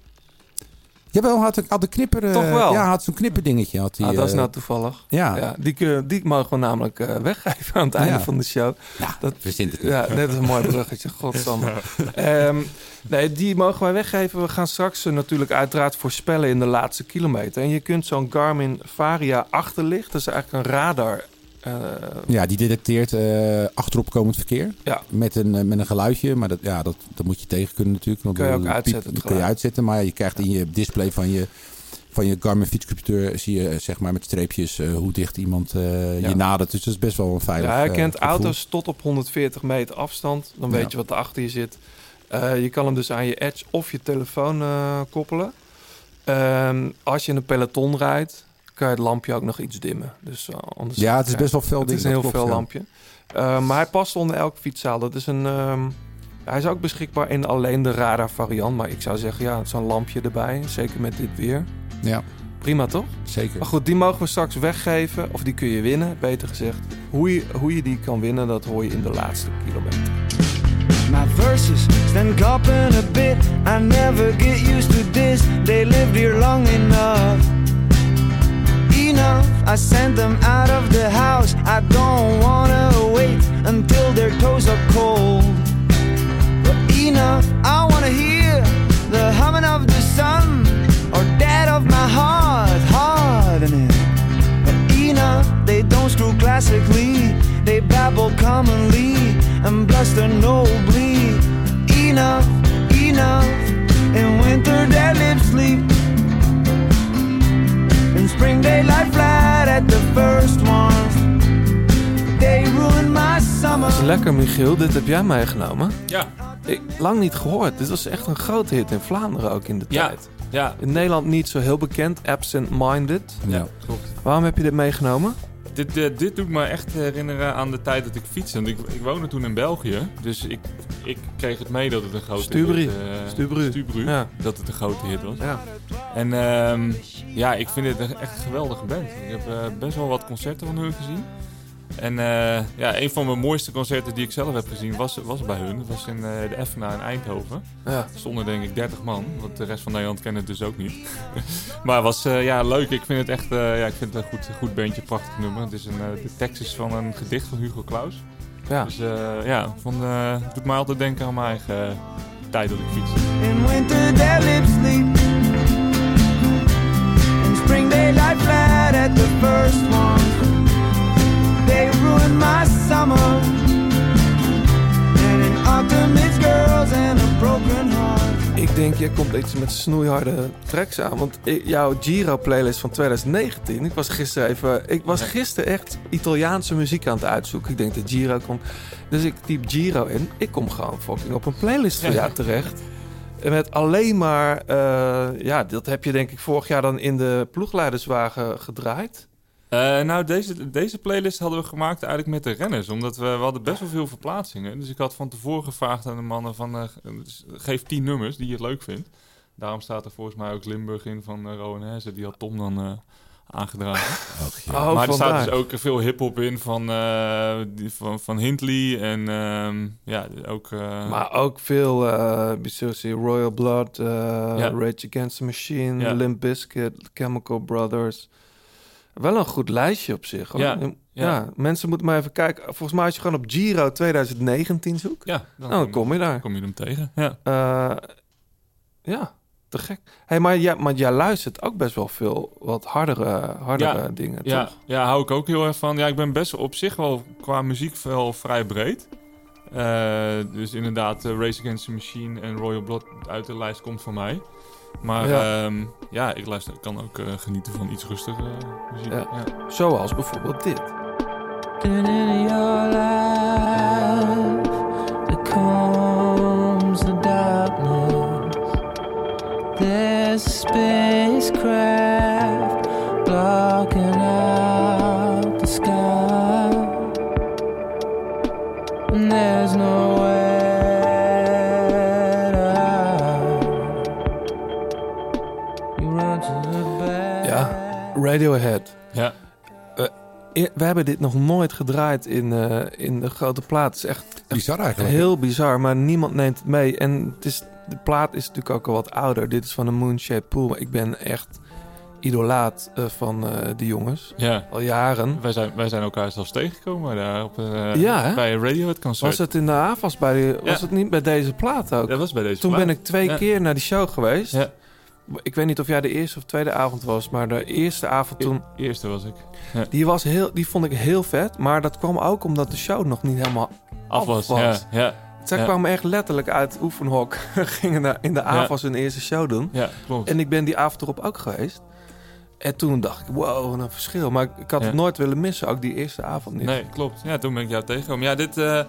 Jawel, had, had een knipper... eh, Toch wel? Ja, had zo'n knipperdingetje. Had hij, ah, dat is eh, nou toevallig. ja. Ja, die, die mogen we namelijk eh, weggeven aan het einde Ja. van de show. Ja, Dat- verzint het. Ja, net als een mooi bruggetje. Godsamme. <laughs> Ehm, nee, die mogen wij weggeven. We gaan straks natuurlijk uiteraard voorspellen in de laatste kilometer. En je kunt zo'n Garmin Varia achterlicht. Dat is eigenlijk een radar. Eh, Ja, die detecteert eh, achteropkomend verkeer. Ja. Met een, eh, met een geluidje. Maar dat, ja, dat, dat moet je tegen kunnen natuurlijk. Want Kun je ook dat- uitzetten, piep- het Dat kun je uitzetten. Maar je krijgt in je display van je, van je Garmin fietscomputer... zie je zeg maar met streepjes hoe dicht iemand Ja. je nadert. Dus dat is best wel een veilig ja, hij kent auto's tot op 140 meter afstand. Dan Ja. weet je wat er achter je zit. Je kan hem dus aan je Edge of je telefoon koppelen. Ehm, als je in een peloton rijdt, kan je het lampje ook nog iets dimmen. Dus, eh, anders Ja, het is best wel fel Het ding, is een heel klopt, ja. lampje. Eh, maar hij past onder elk fietszaal. Dat is een, ehm, hij is ook beschikbaar in alleen de radar variant. Maar ik zou zeggen, ja, zo'n lampje erbij. Zeker met dit weer. Ja, Prima toch? zeker. Maar goed, die mogen we straks weggeven. Of die kun je winnen, beter gezegd. Hoe je, hoe je die kan winnen, dat hoor je in de laatste kilometer. My verses stand copping a bit. I never get used to this. They lived here long enough. Enough, I send them out of the house. I don't wanna wait until their toes are cold. But enough, I wanna hear the humming of the sun or that of my heart hardening. But enough, they don't screw classically. They babble commonly and bluster nobly. Enough, enough. In winter, their lips sleep. In spring, lie flat at the first one. They ruin my summer. Dat is lekker, Michiel. Dit heb jij meegenomen. Ja, Ik, lang niet gehoord. Dit was echt een grote hit in Vlaanderen ook in de ja, tijd. ja. In Nederland niet zo heel bekend. Absent Minded. Ja. Klopt. Waarom heb je dit meegenomen? Dit, eh, dit doet me echt herinneren aan de tijd dat ik fietste. Want ik, ik woonde toen in België. Dus ik, ik kreeg het mee dat het een grote Stubru. hit eh, Stubru. Stubru, Ja. Dat het een grote hit was. Ja. En ehm, ja, ik vind het echt een geweldige band. Ik heb eh, best wel wat concerten van hun gezien. En eh, ja, een van mijn mooiste concerten die ik zelf heb gezien was, was bij hun. Dat was in eh, de Efna in Eindhoven. Ja. Er stonden denk ik 30 man, want de rest van Nederland kende het dus ook niet. <laughs> maar het was eh, ja, leuk. Ik vind het echt eh, ja, ik vind het een goed, goed bandje, prachtig nummer. Het is een, eh, de tekst is van een gedicht van Hugo Claus. Ja. Dus eh, ja, van, eh, het doet mij altijd denken aan mijn eigen tijd dat ik fietste. In winter their lips sleep. In spring they lie flat at the first one. They ruined my summer. And in autumn it's girls and a broken heart. Ik denk, jij komt iets met snoeiharde tracks aan. Want ik- jouw Giro-playlist van 2019... Ik was gisteren even... Ik was gisteren echt Italiaanse muziek aan het uitzoeken. Ik denk, de Giro komt... Dus ik typ Giro in. Ik kom gewoon fucking op een playlist van jou terecht. En Met alleen maar... eh, ja, dat heb je denk ik vorig jaar dan in de ploegleiderswagen gedraaid. Eh, nou, deze, deze playlist hadden we gemaakt eigenlijk met de renners. Omdat we, we hadden best wel veel verplaatsingen. Dus ik had van tevoren gevraagd aan de mannen van... eh, geef tien nummers die je het leuk vindt. Daarom staat er volgens mij ook Limburg in van uh, Rowan Hesse. Die had Tom dan eh, aangedragen. Oh, maar er staat dus ook veel hip-hop in van, eh, die, van, van Hindley. En ehm, ja, ook... eh, Maar ook veel, eh Bissusi, Royal Blood, eh, Ja. Rage Against the Machine, Ja. Limp Bizkit, Chemical Brothers. Wel een goed lijstje op zich. Hoor. Ja, Ja, ja. mensen moeten maar even kijken. Volgens mij als je gewoon op Giro 2019 zoekt, ja, dan, dan kom je daar. kom je hem tegen. Ja. Eh, ja, te gek. Hey, maar, jij, maar jij luistert ook best wel veel wat hardere, hardere Ja, dingen, Ja, toch? ja, hou ik ook heel erg van. Ja, ik ben best op zich wel qua muziek wel vrij breed. Eh, dus inderdaad, eh, Race Against the Machine en Royal Blood uit de lijst komt van mij. Maar Ja. ja, ja ik luister, ik kan ook eh, genieten van iets rustigere muziek. Ja. Ja. Zoals bijvoorbeeld dit. And in your life, there comes the darkness. There's a spacecraft blocking out the sky. And there's nowhere Radiohead. Ja. I- We hebben dit nog nooit gedraaid in, eh, in de grote plaat. Het is echt, echt Bizar eigenlijk. heel bizar, maar niemand neemt het mee. En het is, de plaat is natuurlijk ook al wat ouder. Dit is van de Moonshaped Pool. Ik ben echt idolaat eh, van eh die jongens. ja. Al jaren. Wij zijn, wij zijn elkaar zelfs tegengekomen daar op, eh, Ja, bij een Radiohead concert. Was het in de AFAS bij Was Ja. het niet bij deze plaat ook? Dat was bij deze Toen plaat. ben ik twee Ja. keer naar die show geweest. Ja. Ik weet niet of jij de eerste of tweede avond was, maar de eerste avond toen... E- Eerste was ik. Die, was heel, die vond ik heel vet, maar dat kwam ook omdat de show nog niet helemaal Af was, af ja. ja. Zij Ja. kwamen echt letterlijk uit oefenhok. <laughs> Gingen daar in de AFAS hun eerste show doen. Ja, klopt. En ik ben die avond erop ook geweest. En toen dacht ik, wow, wat een verschil. Maar ik, had Ja. het nooit willen missen, ook die eerste avond niet. Nee, klopt. Ja, toen ben ik jou tegengekomen. Ja, dit eh,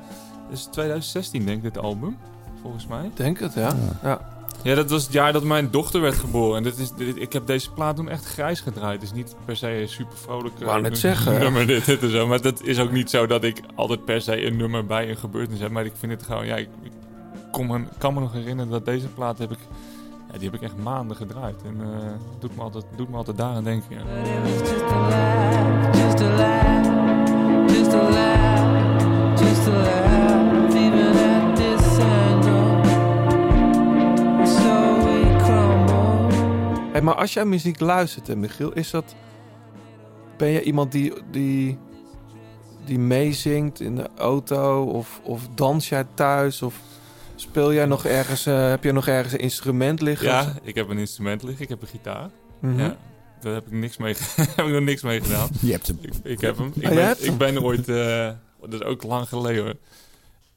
is 2016 denk ik, dit album. Volgens mij. Denk het, ja. ja. Ja, dat was het jaar dat mijn dochter werd geboren. En dit is, dit- ik heb deze plaat toen echt grijs gedraaid. Het is niet per se een super vrolijk eh, Wou net zeggen. <laughs> nummer dit, dit en zo. Maar dat is ook niet zo dat ik altijd per se een nummer bij een gebeurtenis heb. Maar ik vind het gewoon... Ja, ik, ik kom me, kan me nog herinneren dat deze plaat heb ik... Ja, die heb ik echt maanden gedraaid. En eh doet, me altijd, doet me altijd daaraan denken. Ja. Just a laugh, just a laugh, just a laugh, just a laugh, Hey, maar als jij muziek luistert, hè, Michiel, is dat... Ben je iemand die, die, die meezingt in de auto? Of, of dans jij thuis? Of speel jij nog ergens... eh, heb je nog ergens een instrument liggen? Ja, ik heb een instrument liggen. Ik heb een gitaar. Mhm. Ja, daar heb ik, niks mee, <laughs> heb ik nog niks mee gedaan. Je hebt hem. Ik, ik heb hem. Ik, Oh, jij ben, hem? ik ben ooit... eh, dat is ook lang geleden hoor.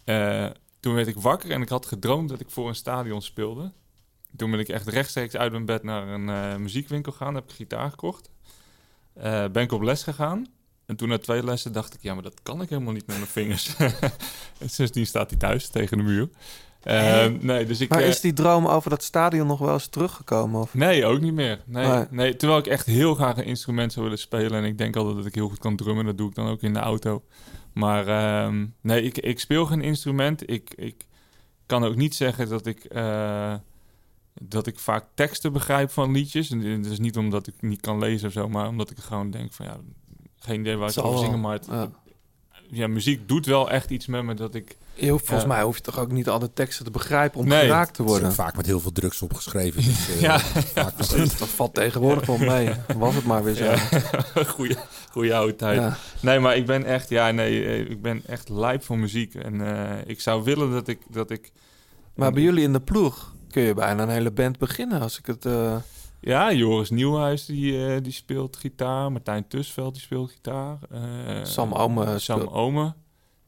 Eh, toen werd ik wakker en ik had gedroomd dat ik voor een stadion speelde. Toen ben ik echt rechtstreeks uit mijn bed naar een eh, muziekwinkel gegaan. Heb ik gitaar gekocht. Eh, ben ik op les gegaan. En toen na twee lessen dacht ik... Ja, maar dat kan ik helemaal niet met mijn vingers. en <laughs> sindsdien staat hij thuis tegen de muur. Eh, nee, dus ik... Maar is die droom over dat stadion nog wel eens teruggekomen? Of? Nee, ook niet meer. Nee, Nee. nee. terwijl ik echt heel graag een instrument zou willen spelen. En ik denk altijd dat ik heel goed kan drummen. Dat doe ik dan ook in de auto. Maar ehm, nee, ik, ik speel geen instrument. Ik, ik kan ook niet zeggen dat ik, dat ik vaak teksten begrijp van liedjes. En het is niet omdat ik niet kan lezen of zo, maar omdat ik gewoon denk van ja, geen idee waar ik Zal over zingen. Maar het, ja. ja, muziek doet wel echt iets met me dat ik... Hoeft, volgens Ja. mij hoef je toch ook niet alle teksten te begrijpen om Nee. geraakt te Het is ook worden. vaak met heel veel drugs opgeschreven. Dus, <laughs> eh, Ja. vaak Dat valt tegenwoordig wel mee. Was het maar weer zo. Ja, <laughs> goeie, goeie oude tijd. Ja. Nee, maar ik ben echt, ja, nee, eh, ik ben echt lijp voor muziek. En eh, ik zou willen dat ik, dat ik... Maar bij jullie in de ploeg kun je bijna een hele band beginnen als ik het... eh, Ja, Joris Nieuwhuis die, eh, die speelt gitaar. Martijn Tusveld die speelt gitaar. eh, Sam Ome Sam Ome.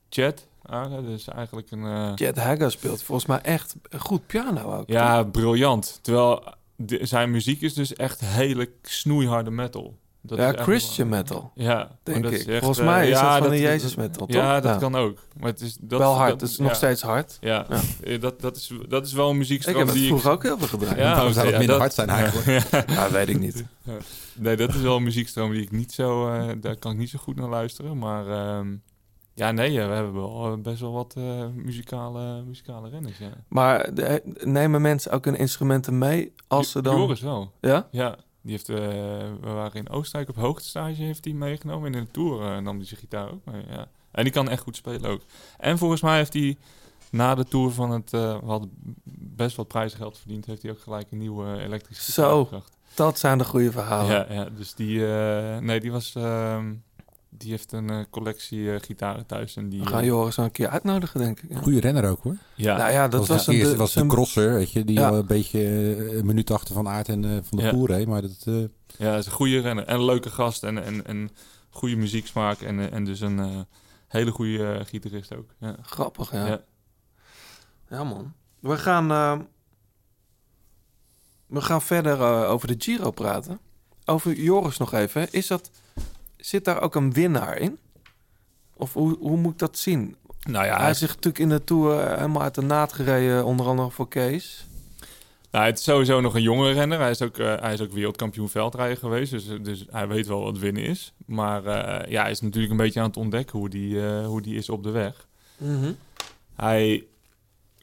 Chad. Ah, dat is eigenlijk een... Jet Hagger speelt volgens mij echt goed piano ook. ja, briljant. Terwijl de- zijn muziek is dus echt hele snoeiharde metal. Dat Ja, Christian metal, Ja, denk ik. echt, Volgens eh, mij is ja, dat van de Jezus metal, toch? Ja, dat Ja. kan ook. Maar het is dat, Wel hard, dat- het is nog steeds hard. Ja. Eh, Dat, dat, is, dat is wel een Ik muziekstroom heb het die vroeger ook heel veel gedraaid. Ja, zou dat ja, minder hard zijn eigenlijk? Ja. <laughs> Weet ik niet. Nee, dat is wel een muziekstroom die ik niet zo... eh, daar kan ik niet zo goed naar luisteren. Maar ehm, ja, nee, we hebben wel eh, best wel wat eh, muzikale, muzikale renners, ja. Maar nemen mensen ook hun instrumenten mee als ze dan... Joris wel. Ja? Ja, die heeft... eh, we waren in Oostenrijk op hoogtestage, heeft hij meegenomen. En in de Tour eh, nam hij zijn gitaar ook mee, ja. En die kan echt goed spelen ook. En volgens mij heeft hij na de Tour van het... eh we hadden best wat prijzengeld verdiend. Heeft hij ook gelijk een nieuwe elektrische gitaar Zo, gebracht. dat zijn de goede verhalen. Ja, ja, dus die... eh, nee, die was... ehm, die heeft een eh, collectie eh, gitaren thuis. En die, We gaan eh, Joris een keer uitnodigen, denk ik. Ja. Goede renner ook hoor. ja, Nou ja, dat was, de een... eerste de- was de zijn- crosser, weet je, die Ja. al een beetje een minuut achter van Aert en van de Ja. Poer. Maar dat, eh, ja, hij is een goede renner. En een leuke gast. En, en, en goede muzieksmaak. En, en dus een eh, hele goede gitarist ook. Ja. Grappig, ja. Ja. ja. man. We gaan, eh, we gaan verder over de Giro praten. Over Joris nog even. Is dat, zit daar ook een winnaar in? Of hoe, hoe moet ik dat zien? Nou ja, Hij is zich natuurlijk in de Tour eh, helemaal uit de naad gereden, onder andere voor Kees. Nou, het is sowieso nog een jonge renner. Hij is ook, eh, hij is ook wereldkampioen veldrijden geweest. Dus, dus hij weet wel wat winnen is. Maar eh, ja, hij is natuurlijk een beetje aan het ontdekken hoe die, eh, hoe die is op de weg. Hij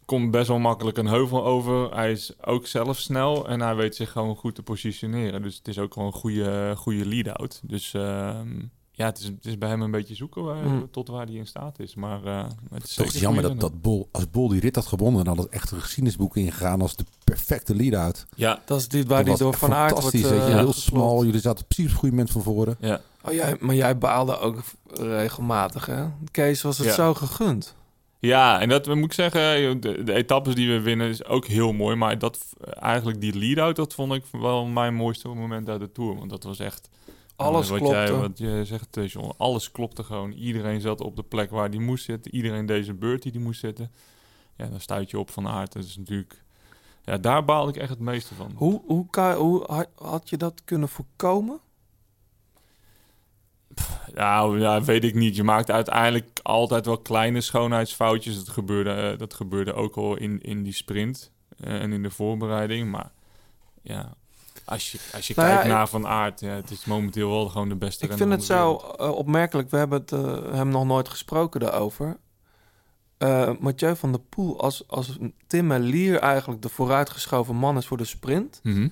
komt best wel makkelijk een heuvel over. Hij is ook zelf snel en hij weet zich gewoon goed te positioneren. Dus het is ook gewoon een goede, goede lead-out. Dus ehm, ja, het is, het is bij hem een beetje zoeken waar, Mm. tot waar hij in staat is. Maar eh, het is toch is jammer dat, dat Bol, als Bol die rit had gewonnen, dan had het echt een geschiedenisboek ingegaan als de perfecte lead-out. Ja, Dat is dit waar die door Van Aert wordt fantastisch, eh, heel smal. Jullie zaten precies op het goede moment van voren. ja. Oh, jij, maar jij baalde ook regelmatig, hè? Kees was het Ja. zo gegund. Ja, en dat moet ik zeggen, de, de etappes die we winnen is ook heel mooi. Maar dat eigenlijk die lead-out, dat vond ik wel mijn mooiste moment uit de Tour. Want dat was echt... Alles eh, wat klopte. Jij, wat je zegt, eh, John, alles klopte gewoon. Iedereen zat op de plek waar die moest zitten. Iedereen deze beurt die die moest zitten. Ja, dan stuit je op van aard. Dat is natuurlijk... Ja, daar baalde ik echt het meeste van. Hoe, hoe, kan, hoe had, had je dat kunnen voorkomen? Nou, ja, weet ik niet. Je maakt uiteindelijk altijd wel kleine schoonheidsfoutjes. Dat gebeurde, eh, dat gebeurde ook al in, in die sprint eh, en in de voorbereiding. Maar ja, als je, als je Nou kijkt naar Van Aert, ja, het is momenteel wel gewoon de beste Ik vind het zo eh, opmerkelijk. We hebben het, hem nog nooit gesproken daarover. Eh Mathieu van der Poel, als, als Tim Merlier eigenlijk de vooruitgeschoven man is voor de sprint... Mhm.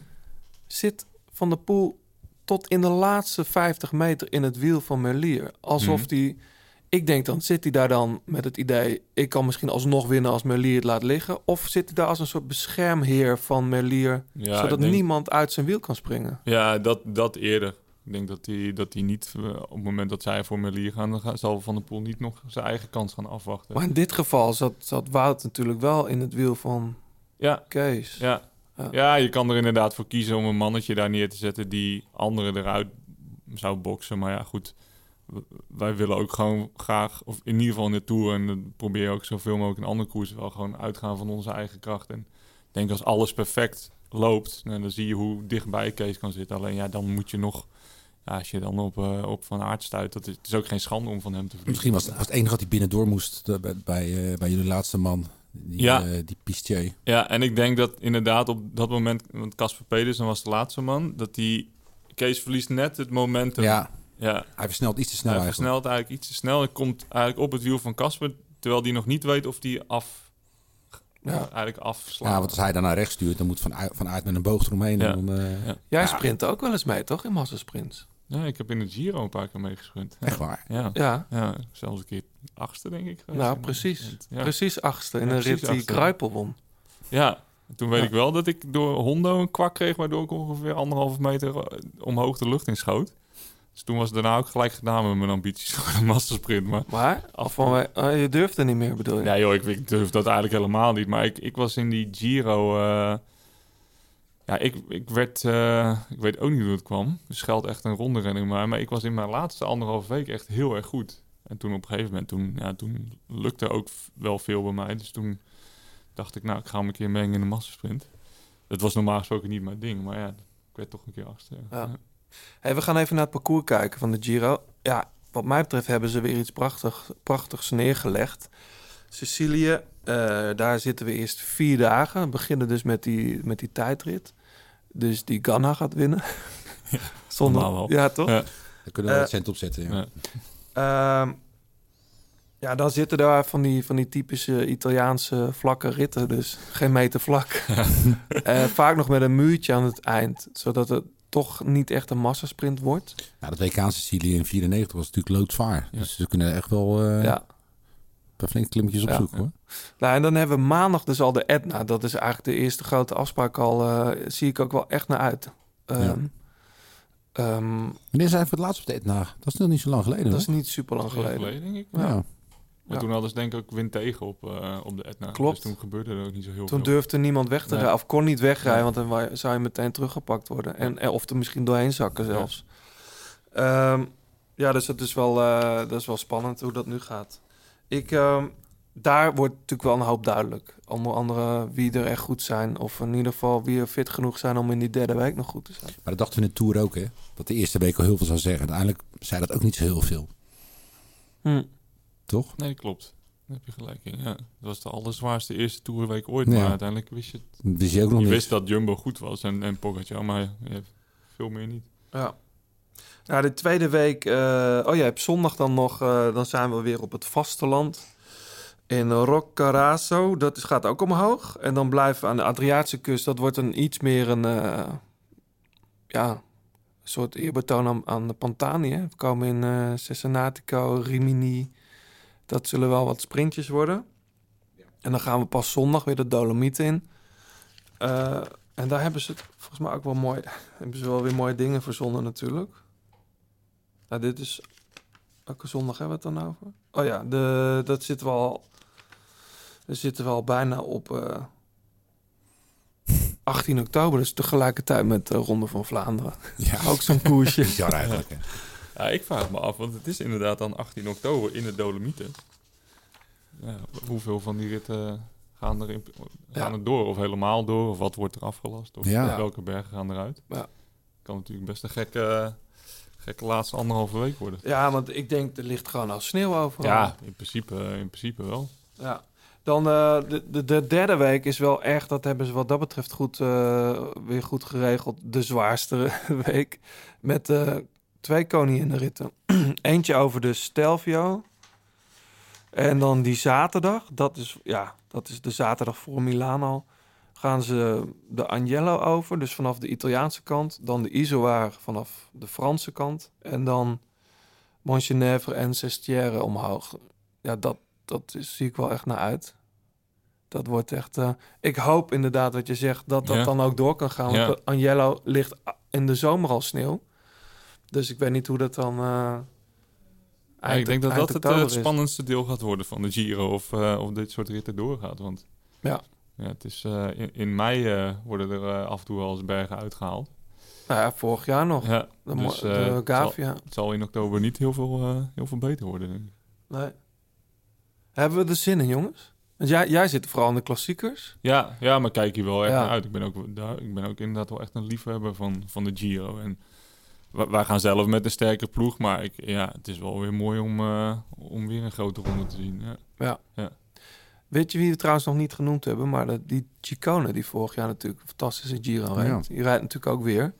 zit Van der Poel tot in de laatste 50 meter in het wiel van Merlier. Alsof Mhm. die... Ik denk dan, zit hij daar dan met het idee... ik kan misschien alsnog winnen als Merlier het laat liggen? Of zit hij daar als een soort beschermheer van Merlier... Ja, zodat denk- niemand uit zijn wiel kan springen? Ja, dat, dat eerder. Ik denk dat hij dat hij niet, eh, op het moment dat zij voor Merlier gaan, dan zal Van der Poel niet nog zijn eigen kans gaan afwachten. Maar in dit geval zat, zat Wout natuurlijk wel in het wiel van Ja, Kees. Ja. Ja. Ja. je kan er inderdaad voor kiezen om een mannetje daar neer te zetten die anderen eruit zou boksen. Maar ja, goed. Wij willen ook gewoon graag, of in ieder geval in de Tour... en dan probeer je ook zoveel mogelijk in andere koersen... wel gewoon uitgaan van onze eigen kracht. En ik denk als alles perfect loopt... nou, dan zie je hoe dichtbij Kees kan zitten. Alleen ja, dan moet je nog... Ja, als je dan op, eh, op Van Aert stuit... Dat is, het is ook geen schande om van hem te verliezen. Misschien was het, was het enige wat hij binnendoor moest bij, bij, eh, bij jullie laatste man. Die, Ja. eh, die Pistier. Ja, en ik denk dat inderdaad op dat moment, want Casper Pedersen was de laatste man, dat die Kees verliest net het momentum. Ja, ja. hij versnelt iets te snel Hij eigenlijk. versnelt eigenlijk iets te snel en komt eigenlijk op het wiel van Casper, terwijl die nog niet weet of die af, Ja. eigenlijk afslaat. Ja, want als hij dan naar rechts stuurt, dan moet Van Aert, van Aert met een boog eromheen. Ja. En dan, eh, Ja. Jij Ja. sprint ook wel eens mee, toch? In massasprints. Ja, ik heb in het Giro een paar keer meegesprint. Ja. Echt waar. Ja. Ja. ja, zelfs een keer achtste, denk ik. geweest Nou, precies. Ja. Precies achtste. In Ja, een rit die. Kruipel won. Ja, en toen weet Ja. ik wel dat ik door Hondo een kwak kreeg, waardoor ik ongeveer anderhalve meter eh, omhoog de lucht in schoot. Dus toen was het daarna ook gelijk gedaan met mijn ambities <laughs> voor de mastersprint. Maar Maar? Of van, wij- oh, je durfde niet meer, bedoel je? ja, joh, ik, ik durf dat eigenlijk helemaal niet. Maar ik, ik was in die Giro. eh, ja, ik, ik werd. eh, ik weet ook niet hoe het kwam. Dus geldt echt een ronde renning. Maar, maar ik was in mijn laatste anderhalve week echt heel erg goed. En toen op een gegeven moment, toen, ja, toen lukte ook wel veel bij mij. Dus toen dacht ik, nou, ik ga hem een keer mengen in de massasprint. Dat was normaal gesproken niet mijn ding. Maar ja, ik werd toch een keer achtste. Ja. Ja. Hey, we gaan even naar het parcours kijken van de Giro. Ja, wat mij betreft hebben ze weer iets prachtig, prachtigs neergelegd. Sicilië, eh, daar zitten we eerst vier dagen. We beginnen dus met die, met die tijdrit. Dus die Ganna gaat winnen. <laughs> Zonder, normaal wel. ja, toch? Ja. Daar kunnen we Eh, wat cent op zetten. Ja. Ja. Ehm, ja, dan zitten daar van die, van die typische Italiaanse vlakke ritten. Dus geen meter vlak. <laughs> Eh, vaak nog met een muurtje aan het eind. Zodat het toch niet echt een massasprint wordt. Nou, dat WK Sicilië in 94 was natuurlijk loodzwaar. Ja. Dus ze kunnen echt wel eh Ja. Paar flinke klimmetjes Ja. opzoeken hoor. Nou, en dan hebben we maandag dus al de Etna. Dat is eigenlijk de eerste grote afspraak al. eh, zie ik ook wel echt naar uit. Ehm, Ja. ehm, Wanneer zijn we voor het laatst op de Etna? Dat is nog niet zo lang geleden. dat is niet super lang geleden. geleden, denk ik. ja. ja. Maar Ja. toen hadden ze denk ik ook wind tegen op, eh, op de Etna. Klopt. Dus toen gebeurde er ook niet zo heel Toen veel. durfde niemand weg te Nee. rijden. Of kon niet wegrijden, want dan zou je meteen teruggepakt worden. En, en- of er misschien doorheen zakken zelfs. Ehm, ja, dus het is wel, eh, dat is wel spannend hoe dat nu gaat. Ik, ehm, daar wordt natuurlijk wel een hoop duidelijk. Onder andere wie er echt goed zijn. Of in ieder geval wie er fit genoeg zijn om in die derde week nog goed te zijn. Maar dat dachten we in de Tour ook, hè? Dat de eerste week al heel veel zou zeggen. Uiteindelijk zei dat ook niet zo heel veel. Hm. Toch? Nee, klopt. Daar heb je gelijk in. Ja, dat was de allerzwaarste eerste toerweek ooit. Ja. Maar uiteindelijk wist je het. Wist je ook nog Je niet. wist dat Jumbo goed was en, en Pogacar, maar veel meer niet. Ja. Nou, de tweede week... eh, oh ja, op zondag dan nog... eh, dan zijn we weer op het vasteland. In Roccaraso. Dat is, gaat ook omhoog. En dan blijven we aan de Adriatische kust. Dat wordt een iets meer een... eh, ja, soort eerbetoon aan, de Pantani. Hè? We komen in Cesenatico, Rimini. Dat zullen wel wat sprintjes worden. En dan gaan we pas zondag weer de Dolomieten in. En daar hebben ze het volgens mij ook wel mooi... <laughs> hebben ze wel weer mooie dingen verzonnen natuurlijk. Nou, dit is... Welke zondag hebben we het dan over? Oh ja, de, dat zitten we al... We zitten we al bijna op eh <laughs> 18 oktober. Dus tegelijkertijd met de Ronde van Vlaanderen. Ja, <laughs> Ook zo'n koersje. <laughs> bizar eigenlijk. Hè? Ja, ik vraag me af, want het is inderdaad dan 18 oktober in de Dolomieten. Ja, hoeveel van die ritten gaan er, in, gaan Ja. er door? Of helemaal door? Of wat wordt er afgelast? Of Ja. welke bergen gaan eruit? Ja. Kan natuurlijk best een gekke, gekke laatste anderhalve week worden. Ja, want ik denk er ligt gewoon al sneeuw overal. Ja, in principe, in principe wel. Ja. Dan eh, de, de, de derde week is wel echt, dat hebben ze wat dat betreft goed, eh, weer goed geregeld. De zwaarste <laughs> week. Met eh, twee koninginnenritten. <clears throat> Eentje over de Stelvio. En dan die zaterdag, dat is, ja, dat is de zaterdag voor Milaan al. Gaan ze de Agnello over, dus vanaf de Italiaanse kant. Dan de Isoar vanaf de Franse kant. En dan Montgenèvre en Sestière omhoog. Ja, dat, dat is, zie ik wel echt naar uit. Dat wordt echt... eh, ik hoop inderdaad wat je zegt, dat dat Ja. dan ook door kan gaan. Want Ja. Agnello ligt in de zomer al sneeuw. Dus ik weet niet hoe dat dan... Ja, ik denk dat dat het, eh, het spannendste deel gaat worden van de Giro. Of, of dit soort ritten doorgaat. Want Ja. Ja, het is, eh, in, in mei eh, worden er eh, af en toe eens bergen uitgehaald. Nou ja, vorig jaar nog. Ja, de, dus, de het zal-. Het zal in oktober niet heel veel, heel veel beter worden. Denk ik. Nee. Hebben we er zin in, jongens? Want jij, jij zit vooral in de klassiekers. Ja, ja, maar kijk hier wel echt Ja. naar uit. Ik ben, ook, daar, ik ben ook inderdaad wel echt een liefhebber van, van de Giro. En wij, gaan zelf met een sterke ploeg, maar ik, ja, het is wel weer mooi om, om weer een grote ronde te zien. Ja. We Weet je wie we trouwens nog niet genoemd hebben? Maar dat, die Chicone, die vorig jaar natuurlijk een fantastische Giro reed. Ja. Die rijdt natuurlijk ook weer.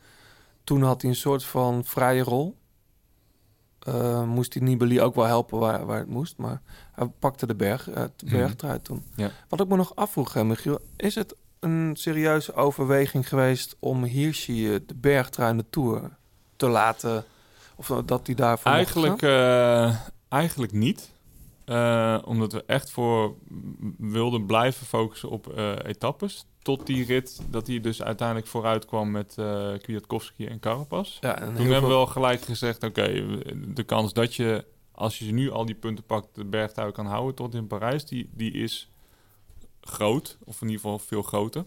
Toen had hij een soort van vrije rol. Eh, moest hij Nibali ook wel helpen waar, waar het moest. Maar hij pakte de berg, eh, de Mhm. bergtrui toen. Ja. Wat ik me nog afvroeg, hè, Michiel. Is het een serieuze overweging geweest om Hirschi eh, de bergtrui in de Tour te laten... Of dat hij daarvoor Eigenlijk, eigenlijk niet. Eh, omdat we echt voor wilden blijven focussen op eh, etappes. Tot die rit dat hij dus uiteindelijk vooruit kwam met eh Kwiatkowski en Carapaz. Ja, en Toen hebben we wel gelijk gezegd, oké, de kans dat je, als je nu al die punten pakt, de bergtuig kan houden tot in Parijs, die, die is groot. Of in ieder geval veel groter.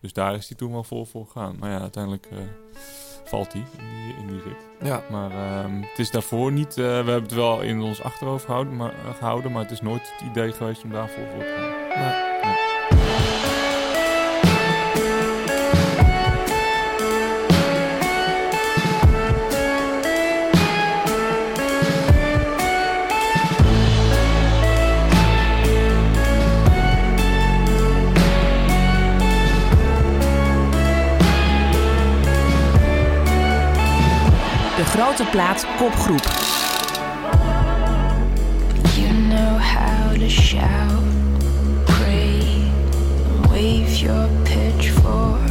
Dus daar is hij toen wel vol voor gegaan. Maar ja, uiteindelijk valt hij in die, in die rit. Ja. Maar ehm, het is daarvoor niet, eh, we hebben het wel in ons achterhoofd gehouden maar, eh, gehouden, maar het is nooit het idee geweest om daarvoor voor te gaan. Grote plaat kopgroep. You know how to shout, pray, wave your pitchforks.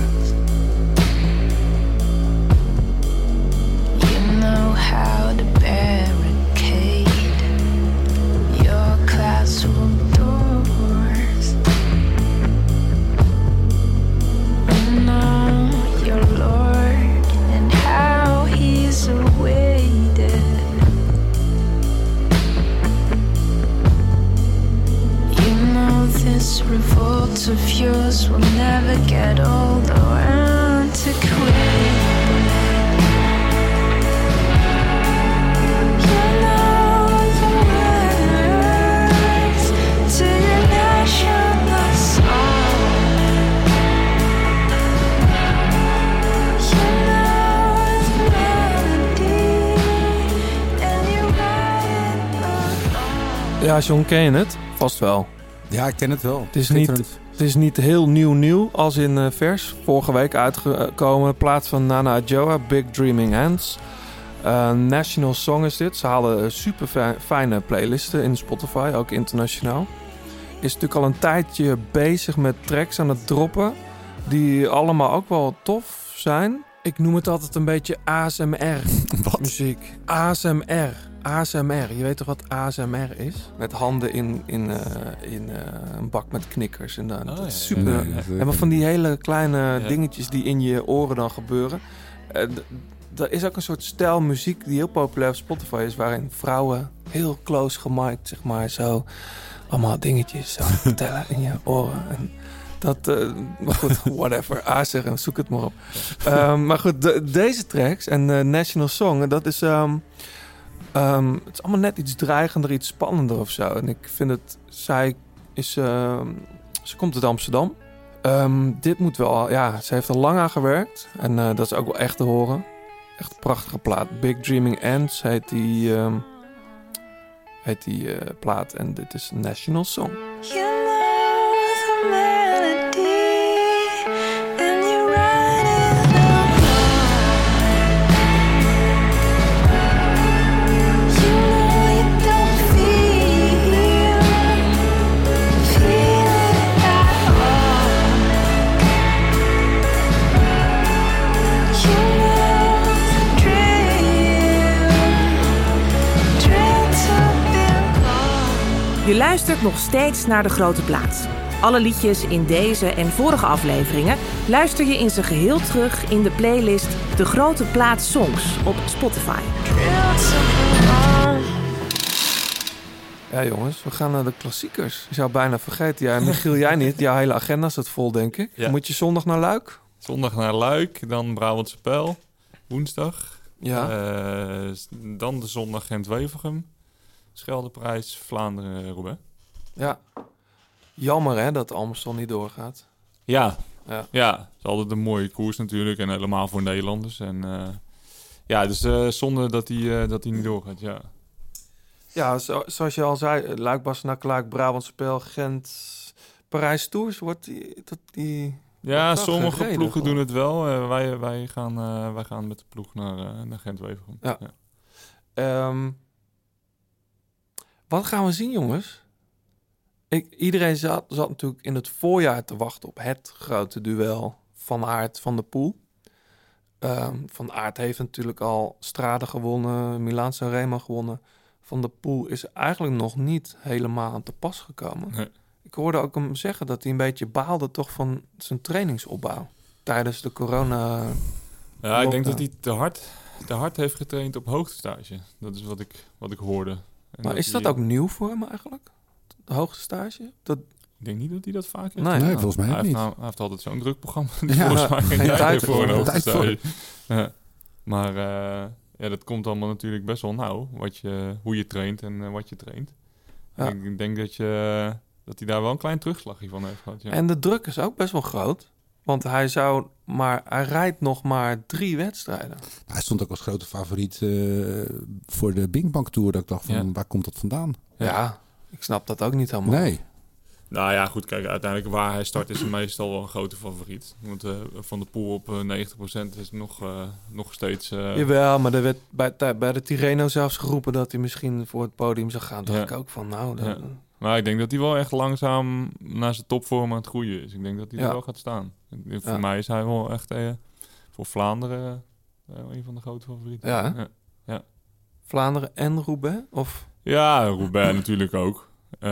Of yours will never get old or antiquated. Ja, John, ken je het? Vast wel. Ja, ik ken het wel. Het is niet. Het is niet heel nieuw nieuw als in eh, vers. Vorige week uitgekomen. In plaats van Nana Joa, Big Dreaming Hands. Eh, national Song is dit. Ze halen eh, super fi- fijne playlisten in Spotify, ook internationaal. Is natuurlijk al een tijdje bezig met tracks aan het droppen. Die allemaal ook wel tof zijn. Ik noem het altijd een beetje ASMR <laughs> Wat? muziek. ASMR. ASMR. Je weet toch wat ASMR is? Met handen in, in, eh, in eh, een bak met knikkers. En dan, dat ja, is ja, super. Dat- En maar van die hele kleine Ja. dingetjes die in je oren dan gebeuren. D- Er is ook een soort stijl muziek die heel populair op Spotify is. Waarin vrouwen heel close gemiked, zeg maar, zo allemaal dingetjes zo <laughs> vertellen in je oren. En dat, eh, maar goed, <laughs> whatever. ASR, zoek het maar op. Ehm, maar goed, de- deze tracks en National Song, dat is... ehm, ehm, het is allemaal net iets dreigender, iets spannender of zo. En ik vind het... Zij is... ehm, ze komt uit Amsterdam. Ehm, dit moet wel... Ja, ze heeft er lang aan gewerkt. En eh, dat is ook wel echt te horen. Echt een prachtige plaat. Big Dreaming Ends heet die... heet die eh, plaat. En dit is National Song. Je luistert nog steeds naar De Grote Plaats. Alle liedjes in deze en vorige afleveringen luister je in zijn geheel terug in de playlist De Grote Plaats Songs op Spotify. Ja, jongens, we gaan naar de klassiekers. Je zou bijna vergeten. Ja, Michiel, jij niet. Jouw hele agenda staat vol, denk ik. Ja. Moet je zondag naar Luik? Zondag naar Luik, dan Brabantse Pijl, woensdag. Ja. Eh, dan de zondag Gent-Wevelgem, Scheldeprijs, Vlaanderen, Roubaix. Ja. Jammer, hè, dat Amstel niet doorgaat. Ja, Ja. ja. het is altijd een mooie koers natuurlijk en helemaal voor Nederlanders. En eh, ja, dus eh zonde dat hij eh, dat hij niet doorgaat, ja. Ja, zo- zoals je al zei, Luik, Bastenaken, Luik, Brabantse Pijl, Gent, Parijs Tours wordt die, dat die... Ja, sommige gereden, ploegen gewoon. doen het wel. Wij, wij, gaan, wij gaan met de ploeg naar, eh naar Gent-Wevelgem. Ja. Ehm, wat gaan we zien, jongens? Ik, iedereen zat, zat natuurlijk in het voorjaar te wachten op het grote duel van Aert van de Poel. Ehm, van Aert heeft natuurlijk al Strade gewonnen, Milaan Sanremo gewonnen. Van de Poel is eigenlijk nog niet helemaal aan te pas gekomen. Nee. Ik hoorde ook hem zeggen dat hij een beetje baalde toch van zijn trainingsopbouw tijdens de corona. Ja, ik denk dat hij te hard, te hard heeft getraind op hoogtestage. Dat is wat ik, wat ik hoorde. En Maar is dat ook nieuw voor hem eigenlijk? De hoogste stage? Dat, Ik denk niet dat hij dat vaak heeft. Nee. Volgens mij hij heeft, niet. nou- hij heeft altijd zo'n druk programma. <laughs> Ja, Dus volgens mij geen tijd tijd voor een voor. Tijd hoogtestage. <laughs> Ja. Maar eh, ja, dat komt allemaal natuurlijk best wel nauw. Wat je, hoe je traint en eh, wat je traint. Ja. Ik, ik denk dat, je, dat hij daar wel een klein terugslagje van heeft gehad. Ja. En de druk is ook best wel groot. Want hij zou maar, hij rijdt nog maar drie wedstrijden. Hij stond ook als grote favoriet eh, voor de Bing Bang Tour. Dat ik dacht van, Ja. waar komt dat vandaan? Ja. Ja. ik snap dat ook niet helemaal. Nee. Nou ja, goed, kijk, uiteindelijk waar hij start is hij meestal wel een grote favoriet. Want eh, van de pool op eh, 90% is nog, eh, nog steeds... eh, Jawel, maar er werd bij, bij de Tirreno zelfs geroepen dat hij misschien voor het podium zou gaan. Toen Ja. dacht ik ook van, nou, Ja. Maar ik denk dat hij wel echt langzaam naar zijn topvorm aan het groeien is. Ik denk dat hij Ja. er wel gaat staan. Voor Ja. mij is hij wel echt eh, voor Vlaanderen eh, een van de grote favorieten. Ja, ja. Vlaanderen en Roubaix? Of, Ja, Roubaix <laughs> natuurlijk ook. Eh,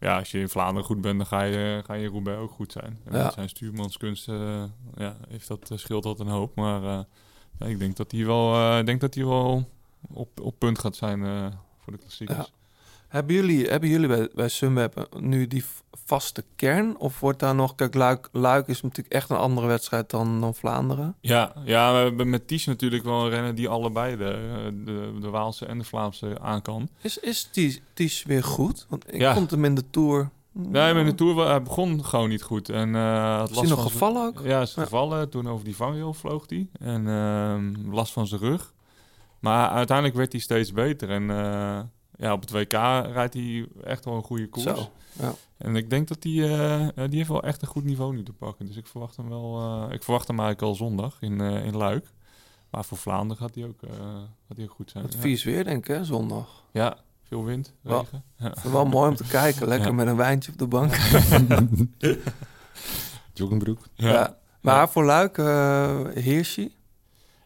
ja, als je in Vlaanderen goed bent, dan ga je, ga je Roubaix ook goed zijn. En Ja. met zijn stuurmanskunst ja, heeft dat, scheelt dat een hoop. Maar ja, ik denk dat hij wel, ik denk dat hij wel op, op punt gaat zijn voor de klassiekers. Hebben jullie, hebben jullie bij, bij Sunweb nu die vaste kern? Of wordt daar nog... Kijk, Luik, Luik is natuurlijk echt een andere wedstrijd dan, dan Vlaanderen. Ja, ja, we hebben met Ties natuurlijk wel een renner die allebei de, de, de Waalse en de Vlaamse aan kan. Is, is Ties, Ties weer goed? Want ik Ja. vond hem in de Tour... Nee, maar in de Tour hij begon gewoon niet goed. En, eh had Is hij nog van gevallen ook? Ja, is Ja. gevallen. Toen over die vangrail vloog hij. En ehm, last van zijn rug. Maar uiteindelijk werd hij steeds beter. En eh, ja, op het WK rijdt hij echt wel een goede koers. Zo, ja. En ik denk dat hij, eh, eh, die heeft wel echt een goed niveau nu te pakken. Dus ik verwacht hem wel. eh, ik verwacht hem eigenlijk al zondag in, eh, in Luik. Maar voor Vlaanderen gaat hij ook, eh, gaat hij ook goed zijn. Het ja. vies weer, denk ik, hè, zondag. Ja, veel wind, Wel- regen. Ja. Het wel mooi om te kijken. Lekker Ja. met een wijntje op de bank. <laughs> Joggingbroek. ja. Maar voor Luik, eh Hirschi.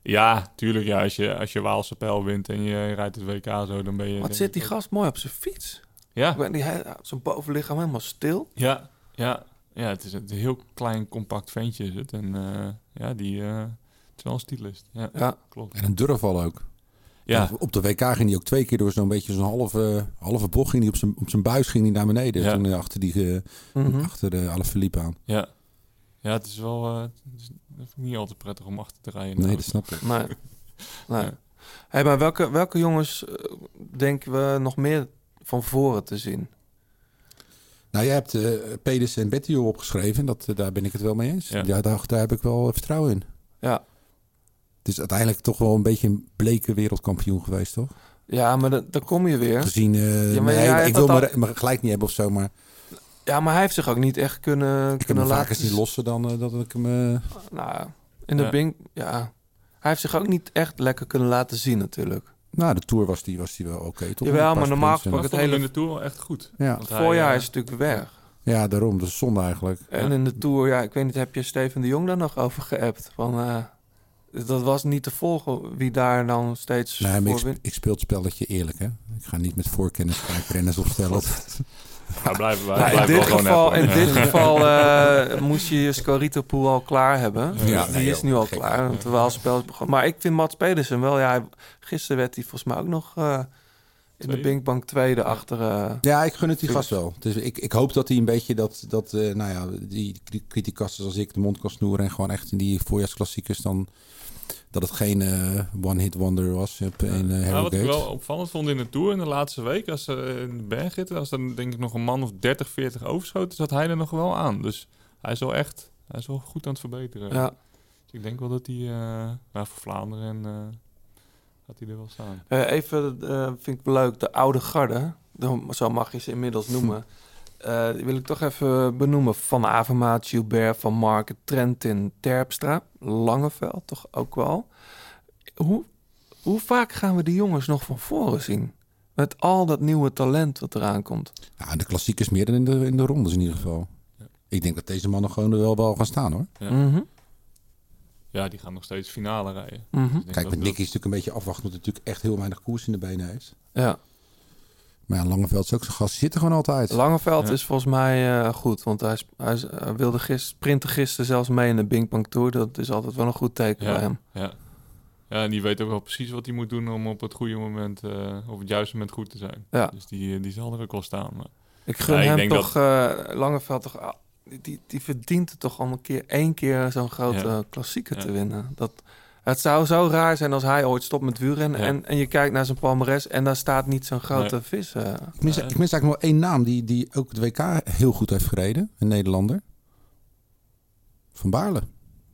Ja, tuurlijk. Ja, als, je, als je Waalse pijl wint en je rijdt het WK zo, dan ben je... Wat zit die ook- gast mooi op zijn fiets. Ja, Ik niet, hij- Zijn bovenlichaam helemaal stil. ja, ja, ja. Het is een heel klein, compact ventje is het. En eh, ja, die... eh, het is wel een stylist. Ja, Ja. klopt. En een durfval ook. Ja, Op de WK ging hij ook twee keer door zo'n beetje zo'n halve, halve bocht. Ging hij op zijn, op zijn buis ging hij naar beneden. Ja. Toen hij achter, die, eh, Mhm. achter de Alaphilippe aan. ja. Ja, het is wel... eh, het is het is niet altijd prettig om achter te rijden. Nee, Nou, dat snap ik. Nee. <laughs> nee. Ja. Hey, maar welke, welke jongens eh, denken we nog meer van voren te zien? Nou, jij hebt eh Pedersen en Bettio opgeschreven. Dat, eh, daar ben ik het wel mee eens. Ja. Ja. daar, daar heb ik wel vertrouwen in. Ja, Het is uiteindelijk toch wel een beetje een bleke wereldkampioen geweest, toch? ja maar da- daar kom je weer. Gezien, eh, Ja, maar nee, ik wil dat me, me gelijk niet hebben of zo, maar Ja, maar hij heeft zich ook niet echt kunnen, ik kunnen laten... zien lossen dan eh, dat ik hem... eh, Nou, in de Ja. Bing... Ja, hij heeft zich ook niet echt lekker kunnen laten zien natuurlijk. nou, de Tour was die, was die wel oké, toch? Jawel, maar normaal sprints en- Maar ik het hele- in de Tour wel echt goed. Ja. Want Het hij, voorjaar eh, is natuurlijk weg. ja, daarom. Dat is zonde eigenlijk. En in de Tour, ja, ik weet niet, heb je Steven de Jong daar nog over geappt? Van, eh, dat was niet te volgen wie daar dan steeds Nee, maar voor ik, ik speel het spelletje eerlijk, hè. Ik ga niet met voorkennis gelijk renners opstellen. <laughs> <laughs> Ja, blijven wij. Nou, in dit geval, in dit geval eh, moest je je Scorito-pool al klaar hebben. Ja, die nee, is joh, nu al gek. klaar, want terwijl het spel is begonnen. Maar ik vind Mats Pedersen wel, ja, gisteren werd hij volgens mij ook nog eh, in de? Binkbank tweede achter... eh, Ja, ik gun het die gast wel. Dus ik, ik hoop dat hij een beetje dat, dat eh, nou ja, die criticasters als ik de mond kan snoeren en gewoon echt in die voorjaarsklassiekers dan, dat het geen eh, one-hit wonder was op, in uh, Nou, wat ik wel opvallend vond in de Tour in de laatste week, als ze in de berg zitten, als er denk ik nog een man of 30, 40 overschoten, zat hij er nog wel aan. Dus hij is wel echt, hij is wel goed aan het verbeteren. ja. Dus ik denk wel dat hij, eh nou, voor Vlaanderen en, eh, gaat hij er wel staan. Eh, even, eh, vind ik leuk, de oude garde, de- zo mag je ze inmiddels noemen. <laughs> eh, die wil ik toch even benoemen. Van Avermaat, Gilbert, Van Marken, Trentin, Terpstra, Langeveld toch ook wel. Hoe, hoe vaak gaan we die jongens nog van voren zien? Met al dat nieuwe talent wat eraan komt. Ja, de klassiekers meer dan in de, in de rondes in ieder geval. Ik denk dat deze mannen gewoon er wel, wel gaan staan hoor. Ja. Mhm. Ja, die gaan nog steeds finale rijden. Mhm. Dus Kijk, met Nicky dat- is natuurlijk een beetje afwachten, omdat hij natuurlijk echt heel weinig koers in de benen heeft. Ja. Maar ja, Langeveld is ook zo'n gast, die zit er gewoon altijd. Langeveld Ja. is volgens mij eh, goed, want hij, is- hij, is- hij wilde gisteren, sprinten gisteren zelfs mee in de Bing Bang Tour. Dat is altijd wel een goed teken bij hem. ja. ja, en die weet ook wel precies wat hij moet doen om op het goede moment, eh op het juiste moment goed te zijn. Ja. Dus die, eh, die zal er ook wel staan. Maar... Ik gun ik hem toch, eh, Langeveld toch, ah, die- die, die verdient het toch om een keer, één keer zo'n grote Ja. klassieker Ja. te winnen. Dat, het zou zo raar zijn als hij ooit stopt met wielrennen Ja. en, en je kijkt naar zijn palmares en daar staat niet zo'n grote Nee. vis. eh. Ik mis, ik mis eigenlijk nog één naam die, die ook het WK heel goed heeft gereden. Een Nederlander. Van Baarle.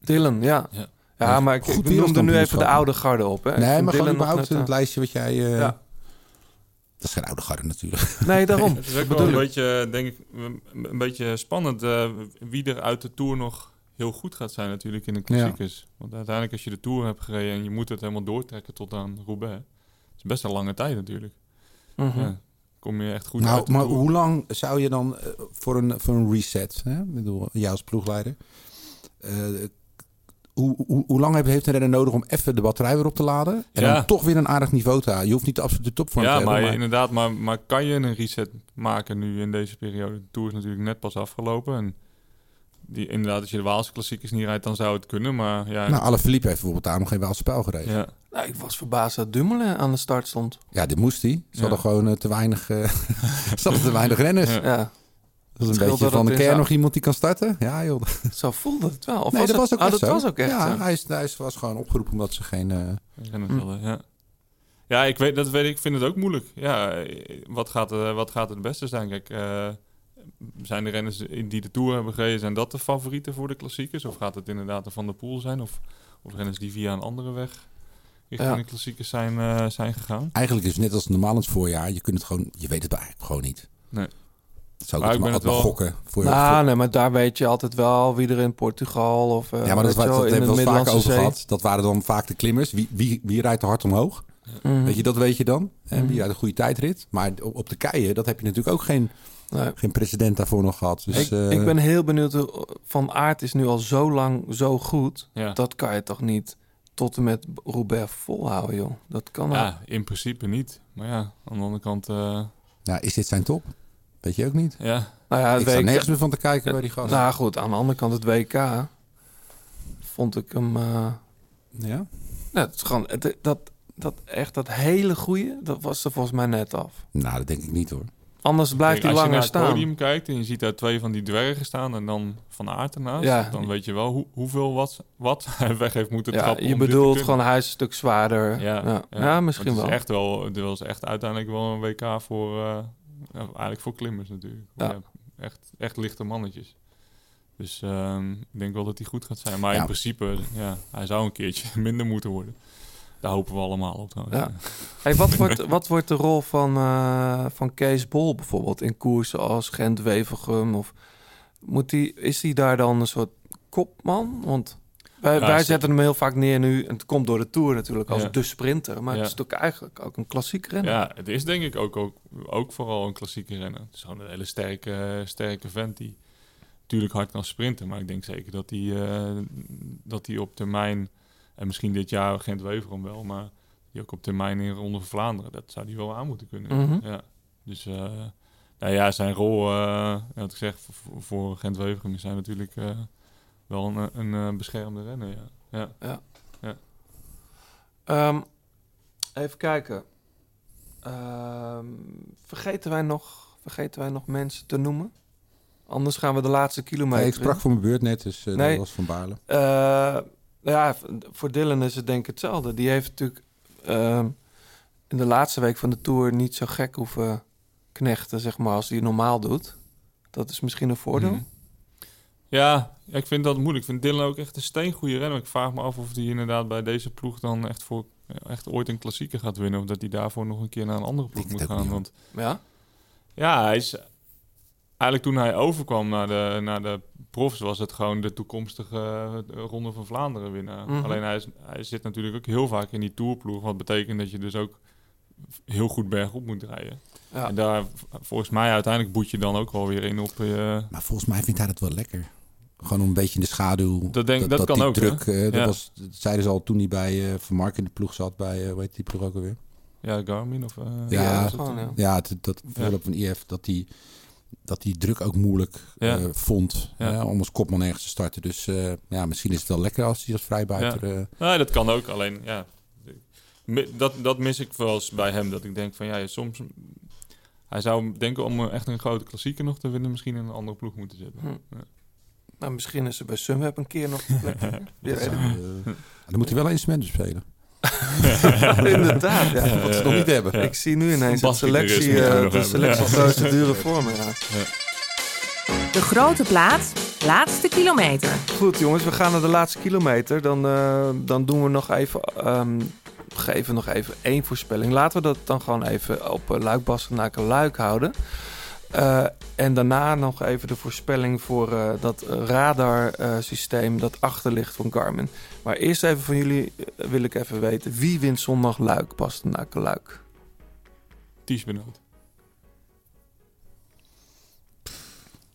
Dylan, ja. Ja. Ja, maar ik, ik noemde nu even de oude garde op. Hè. Nee, maar gewoon überhaupt het eh, lijstje wat jij... eh, Ja. Dat is geen oude garde natuurlijk. <laughs> Nee, daarom. Het is ook Dat wel een bedoel ik. beetje, denk ik, een een beetje spannend eh, wie er uit de Tour nog heel goed gaat zijn natuurlijk in de klassiekers. Want uiteindelijk als je de Tour hebt gereden en je moet het helemaal doortrekken tot aan Roubaix. Dat is best een lange tijd natuurlijk. Mhm. Ja, kom je echt goed uit nou, de maar Tour. hoe lang zou je dan eh, voor, een, voor een reset, hè? Ik bedoel, jij als ploegleider, eh, hoe, hoe, hoe lang heeft een renner nodig om even de batterij weer op te laden? En Ja. dan toch weer een aardig niveau te halen? Je hoeft niet de absolute topvorm Ja, te hebben, maar, maar inderdaad, maar, maar kan je een reset maken nu in deze periode? De Tour is natuurlijk net pas afgelopen. En die, inderdaad, als je de Waalse klassiekers niet rijdt, dan zou het kunnen. Maar ja, Nou, Alaphilippe heeft bijvoorbeeld daar nog geen Waals spel gereden. Ja, ja, Nou, ik was verbaasd dat Dumoulin aan de start stond. dit moest hij. Ze Ja. hadden gewoon eh, te weinig, eh, <laughs> ze hadden te weinig renners. Ja. Ja, Dat is een beetje dat van de kern nog iemand die kan starten. Ja, joh. <laughs> zo voelde het wel. Of nee, dat het- was ook oh, echt dat zo. was ook echt ja, zo. hij, is, hij is- was gewoon opgeroepen omdat ze geen... eh, renners hadden, ja. Ja, ik weet, dat weet ik, ik vind het ook moeilijk. Ja, wat gaat, er, wat gaat het beste zijn? Kijk, eh, zijn de renners die de Tour hebben gereden, zijn dat de favorieten voor de klassiekers? Of gaat het inderdaad de Van der Poel zijn? Of, of renners die via een andere weg richting Ja. de klassiekers zijn, eh, zijn gegaan? Eigenlijk is het net als normaal in het voorjaar. Je kunt het gewoon, je weet het eigenlijk gewoon niet. Nee. Dat zou Maar ik maar, wel- gokken. Voor, Nou, voor- nee, maar daar weet je altijd wel wie er in Portugal of eh ja, maar dat, wel, dat in hebben we de wel vaak over Zee. gehad. Dat waren dan vaak de klimmers. Wie, wie, wie rijdt er hard omhoog? Mhm. Weet je, dat weet je dan. En Mhm. wie rijdt een goede tijdrit. Maar op de keien, dat heb je natuurlijk ook geen, Nee. geen precedent daarvoor nog gehad. Dus, ik, eh, ik ben heel benieuwd. hoe- Van Aert is nu al zo lang zo goed. Ja. Dat kan je toch niet tot en met Roubaix volhouden, joh. Dat kan wel. Ja, in principe niet. Maar ja, aan de andere kant, eh, ja, is dit zijn top? Weet je ook niet. ja. Nou ja, het ik sta nergens meer van te kijken bij die gast. Nou goed, aan de andere kant het WK vond ik hem. eh, ja? nou, het is gewoon het- dat, dat echt dat hele goede, dat was er volgens mij net af. nou, dat denk ik niet hoor. Anders blijft hij als je langer naar het staan. podium kijkt en je ziet daar twee van die dwergen staan en dan Van Aert ernaast, Ja. dan weet je wel hoe, hoeveel wat, wat <laughs> hij weg heeft moeten Ja, trappen. je bedoelt gewoon hij is een stuk zwaarder. Ja, Ja, ja. misschien het wel. Is echt wel. Was echt uiteindelijk wel een WK voor, eh, nou, eigenlijk voor klimmers natuurlijk. Ja. Echt, echt lichte mannetjes. Dus ehm, ik denk wel dat hij goed gaat zijn. Maar in principe, ja, hij zou een keertje <laughs> minder moeten worden. Daar hopen we allemaal op trouwens. Ja. <laughs> Hey, wat, wordt, wat wordt de rol van, eh, van Kees Bol bijvoorbeeld in koersen als Gent-Wevergem? Of moet die, is hij daar dan een soort kopman? Want wij, Ja, wij zetten hem heel vaak neer nu, en het komt door de Tour natuurlijk, als Ja. de sprinter. Maar Ja. het is natuurlijk eigenlijk ook een klassiek renner. Ja, het is denk ik ook, ook, ook vooral een klassieke renner. Het is gewoon een hele sterke, sterke vent die natuurlijk hard kan sprinten. Maar ik denk zeker dat hij, eh, dat hij op termijn, en misschien dit jaar Gent-Weverum wel, maar die ook op termijn in Ronde van Vlaanderen, dat zou hij wel aan moeten kunnen. Mhm. Ja. Dus eh, nou ja, zijn rol, eh, wat ik zeg, voor, voor Gent-Weverum is hij natuurlijk eh, wel een, een eh, beschermde renner. Ja. Ja. Ehm, even kijken. Ehm, vergeten, wij nog, vergeten wij nog mensen te noemen? Anders gaan we de laatste kilometer. Nee, ik sprak voor mijn beurt net, dus eh, Nee. dat was van Baarle. Ja, voor Dylan is het denk ik hetzelfde. Die heeft natuurlijk ehm, in de laatste week van de Tour niet zo gek hoeven knechten, zeg maar, als hij normaal doet. Dat is misschien een voordeel. Mhm. Ja, ik vind dat moeilijk. Ik vind Dylan ook echt een steengoede renner. Ik vraag me af of hij inderdaad bij deze ploeg dan echt, voor, echt ooit een klassieker gaat winnen. Of dat hij daarvoor nog een keer naar een andere ploeg moet gaan. Want Ja? ja, hij is, eigenlijk toen hij overkwam naar de, naar de profs, was het gewoon de toekomstige eh, Ronde van Vlaanderen winnen. Mhm. Alleen hij, is, hij zit natuurlijk ook heel vaak in die tourploeg. Wat betekent dat je dus ook heel goed bergop moet rijden. Ja. En daar, volgens mij, uiteindelijk boet je dan ook wel weer in op... eh, Maar volgens mij vindt hij dat wel lekker. Gewoon een beetje in de schaduw. Dat denk- dat kan die ook, hè? druk, eh, dat, Ja. was, dat zeiden ze al toen hij bij eh, Van Mark in de ploeg zat. Bij, hoe heet die ploeg ook alweer? ja, Garmin of... eh, Ja, gewoon, ja. Ja, het, dat voorloop van IF, dat die, dat die druk ook moeilijk Ja. eh, vond Ja. hè, om als kopman ergens te starten. Dus eh, ja, misschien is het wel lekker als hij als vrijbuiter... eh, Nee, dat kan ook. Alleen, ja, dat, dat mis ik wel eens bij hem. Dat ik denk van, ja, soms... Hij zou denken om echt een grote klassieker nog te winnen... misschien in een andere ploeg moeten zitten. Hm. Ja. Nou, misschien is er bij Sunweb een keer nog plek. Eh, <laughs> dan moet hij wel een instrument spelen. <laughs> Inderdaad, ja. Wat ze ja, nog niet hebben. Ik zie nu ineens de selectie, we eh, de selectieprocedure voor me. Ja. De grote plaat, laatste kilometer. Goed jongens, we gaan naar de laatste kilometer. Dan, eh, dan doen we nog even, ehm, geven nog even één voorspelling. Laten we dat dan gewoon even op uh, Luik, Bastenaken, Luik houden. Eh, en daarna nog even de voorspelling voor eh, dat radarsysteem dat achter ligt van Garmin. Maar eerst even van jullie eh, wil ik even weten. Wie wint zondag Luik, Bastenaken, Luik? Ties Benoot.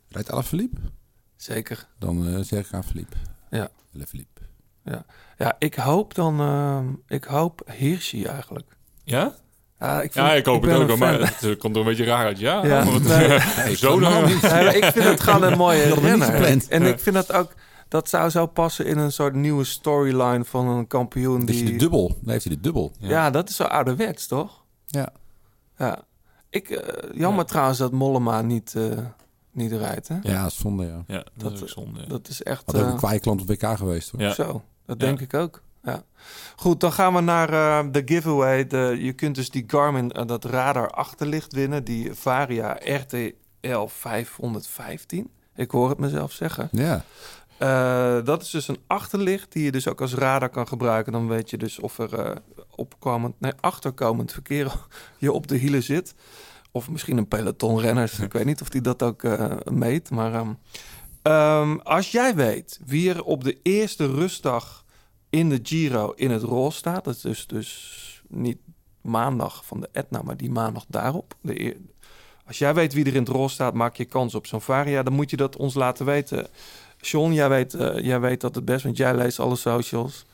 Rijdt Alaphilippe? Zeker. Dan eh, zeg ik aan Philippe. Ja. Alaphilippe. Ja, ik hoop dan... eh, ik hoop Hirschi eigenlijk. Ja? Ja, ik, vind- Ja, ik hoop het ook. wel. Maar het eh, komt er een beetje raar uit. Ja, Ja. <laughs> Nee. zo dan. Ja, ik vind het gewoon een mooie renner. En Ja. ik vind dat ook... Dat zou zo passen in een soort nieuwe storyline van een kampioen Dus die... de dubbel. Dan heeft hij de dubbel. ja. dat is zo ouderwets, toch? Ja. Ja. Ik, eh, jammer trouwens dat Mollema niet, eh, niet rijdt, hè? Ja, dat zonde, ja. Ja, dat, Dat- is ook zonde. ja. Dat is echt... Had ook eh, een kwaaie klant op WK geweest, hoor. Ja. Zo, dat Ja. denk ik ook. Ja. Goed, dan gaan we naar eh, de giveaway. De, je kunt dus die Garmin, eh, dat radar achterlicht winnen. Die Varia RTL 515. Ik hoor het mezelf zeggen. Ja. Eh, dat is dus een achterlicht die je dus ook als radar kan gebruiken. Dan weet je dus of er eh, opkomend, nee, achterkomend verkeer <laughs> je op de hielen zit. Of misschien een peloton renners. Ik weet niet of die dat ook eh, meet. Maar ehm, ehm, als jij weet wie er op de eerste rustdag in de Giro in het roze staat. Dat is dus, niet maandag van de Etna, maar die maandag daarop. De als jij weet wie er in het roze staat, maak je kans op zo'n Varia. Dan moet je dat ons laten weten. John, jij weet, eh, jij weet dat het best, want jij leest alle socials.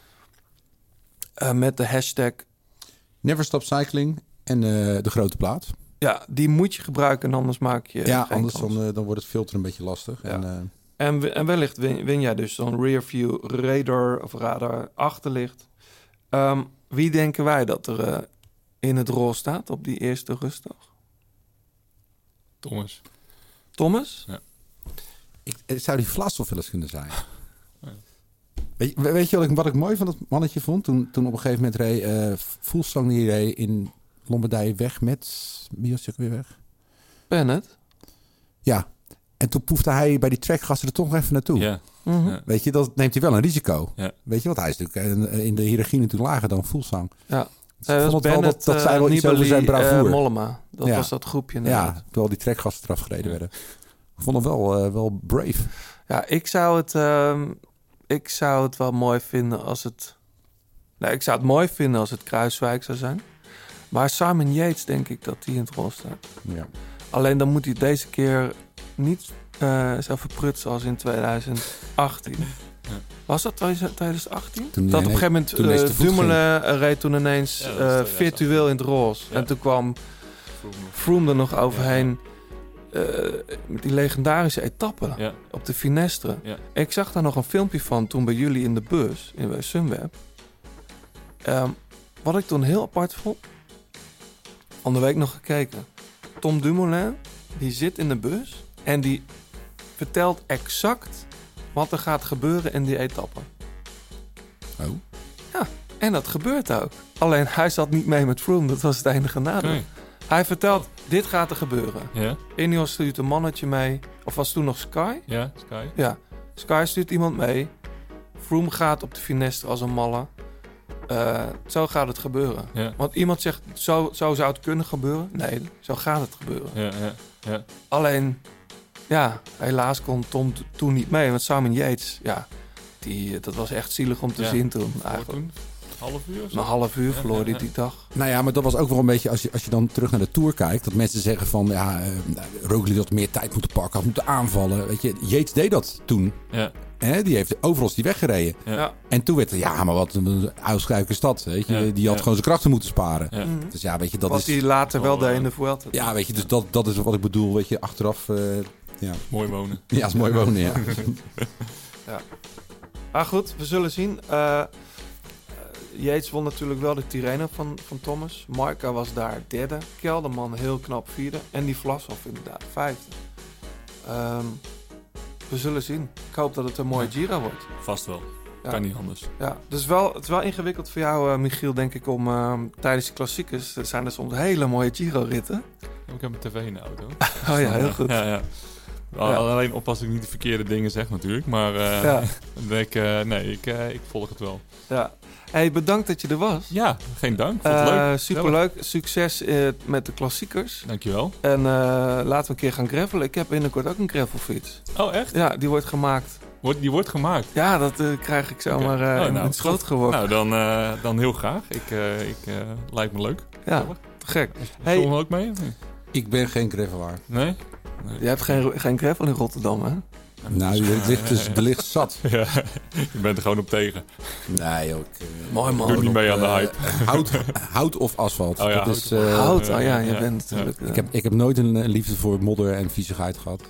Eh, met de hashtag. Never Stop Cycling en eh, de grote plaat. Ja, die moet je gebruiken, en anders maak je. ja, geen anders kans. dan, dan wordt het filter een beetje lastig. Ja. En, eh, En, en wellicht win, win jij dus zo'n rearview radar of radar achterlicht. Ehm, wie denken wij dat er eh, in het roze staat op die eerste rustdag? Thomas. Thomas? Ik, het zou die Vlasov wel eens kunnen zijn. <laughs> Weet, je, weet je wat ik, wat ik mooi van dat mannetje vond? Toen, toen op een gegeven moment reed eh Fuglsang die reed in Lombardije weg met... Wie was weer weg? Bennett? Ja. En toen poefde hij bij die trackgasten er toch nog even naartoe. Ja. Mhm. Ja. Weet je, dat neemt hij wel een risico. Ja. Weet je, want hij is natuurlijk eh, in de hiërarchie natuurlijk lager dan Fuglsang. Ja. Dus Eh, was wel dat, dat zei wel eh, iets over Nibali, zijn eh, bravoure. Mollema. Dat Ja. was dat groepje inderdaad. ja, terwijl die trackgasten eraf gereden werden. Ik vond hem wel, eh, wel brave. Ja, ik zou het, ehm, ik zou het wel mooi vinden als het. Nee, ik zou het mooi vinden als het Kruiswijk zou zijn. Maar Simon Yates denk ik dat die in het rol staat. Ja. Alleen dan moet hij deze keer niet eh zo verprutsen als in 2018. Was dat 2018? Toen dat op een gegeven moment toen ineens eh, te voet Dumoulin reed toen ineens Ja, dat eh, was 2018. virtueel in het roze. Ja. En toen kwam Froome er nog overheen eh, met die legendarische etappe Ja. op de Finestre. Ja. Ik zag daar nog een filmpje van toen bij jullie in de bus, in bij Sunweb. Ehm, wat ik toen heel apart vond, van de week nog gekeken. Tom Dumoulin, die zit in de bus en die vertelt exact wat er gaat gebeuren in die etappe. Oh. Ja, en dat gebeurt ook. Alleen hij zat niet mee met Froome, dat was het enige nadeel. Hij vertelt, dit gaat er gebeuren. Ja. Ineos stuurt een mannetje mee, of was toen nog Sky? Ja, Sky. Ja, Sky stuurt iemand mee. Froome gaat op de finestre als een malle. Eh, zo gaat het gebeuren. Ja. Want iemand zegt, zo, zo zou het kunnen gebeuren. Nee, zo gaat het gebeuren. Ja, ja, ja. Alleen, Ja, helaas kon Tom toen niet mee. Want Simon Yates, ja, die, dat was echt zielig om te Ja. zien toen. Eigenlijk. toen? Half uur? of zo? Een half uur Ja, verloor ja, hij ja. die dag. Nou ja, maar dat was ook wel een beetje, als je, als je dan terug naar de Tour kijkt, dat mensen zeggen van, ja, uh, Roglic had meer tijd moeten pakken, had moeten aanvallen. Weet je, Yates deed dat toen. Ja. Hè, die heeft overal is die weggereden. Ja. Ja. En toen werd er, ja, maar wat een uitschuike stad, weet je. Ja, Die had ja. gewoon zijn krachten moeten sparen. Ja. Mhm. Dus ja, weet je, dat Wat is... hij later wel ja. in de Vuelta. Ja, weet je, dus dat, dat is wat ik bedoel, weet je, achteraf... eh, ja. Mooi wonen. ja, is mooi wonen, ja. <laughs> Maar goed, we zullen zien. Eh eh, Yates won natuurlijk wel de Tirreno van, van Thomas. Marca was daar derde. Kelderman heel knap vierde. En die Vlasov inderdaad vijfde. Ehm, we zullen zien. Ik hoop dat het een mooie Giro wordt. Vast wel. Ja. Kan niet anders. Ja, dus wel, het is wel ingewikkeld voor jou, eh, Michiel, denk ik, om ehm, tijdens de klassiekers... Er zijn er soms hele mooie Giro-ritten. Ik heb een tv in de auto. <laughs> Oh ja, heel goed. Ja, ja. Al- Ja. Alleen oppassen dat ik niet de verkeerde dingen zeg natuurlijk. Maar eh, Ja. <laughs> denk eh, nee, ik, ik volg het wel. Ja. Hey, bedankt dat je er was. Ja, geen dank. Vond het Eh, leuk. superleuk. Succes eh, met de klassiekers. Dankjewel. En eh, laten we een keer gaan gravelen. Ik heb binnenkort ook een gravelfiets. Oh, echt? Ja, die wordt gemaakt. Wordt, die wordt gemaakt. Ja, dat krijg ik zomaar eh Oh, in nou, het schoot tof. geworpen. Nou, dan, eh, dan heel graag. Ik, eh, ik, eh, lijkt me leuk. ja, te gek. Hey. Hey, ook mee? Ik ben geen gravelaar. Nee? je hebt geen, geen gravel in Rotterdam, hè? Nou, er ligt, dus, ligt zat. <laughs> Ja, je bent er gewoon op tegen. Nee. Ik, eh, Mooi man. Doe niet mee aan de eh, hype. hout, hout of asfalt. Oh ja, dat hout is, eh, Hout, eh, oh ja, je ja, bent natuurlijk... eh, ik, heb, ik heb nooit een eh, liefde voor modder en viezigheid gehad.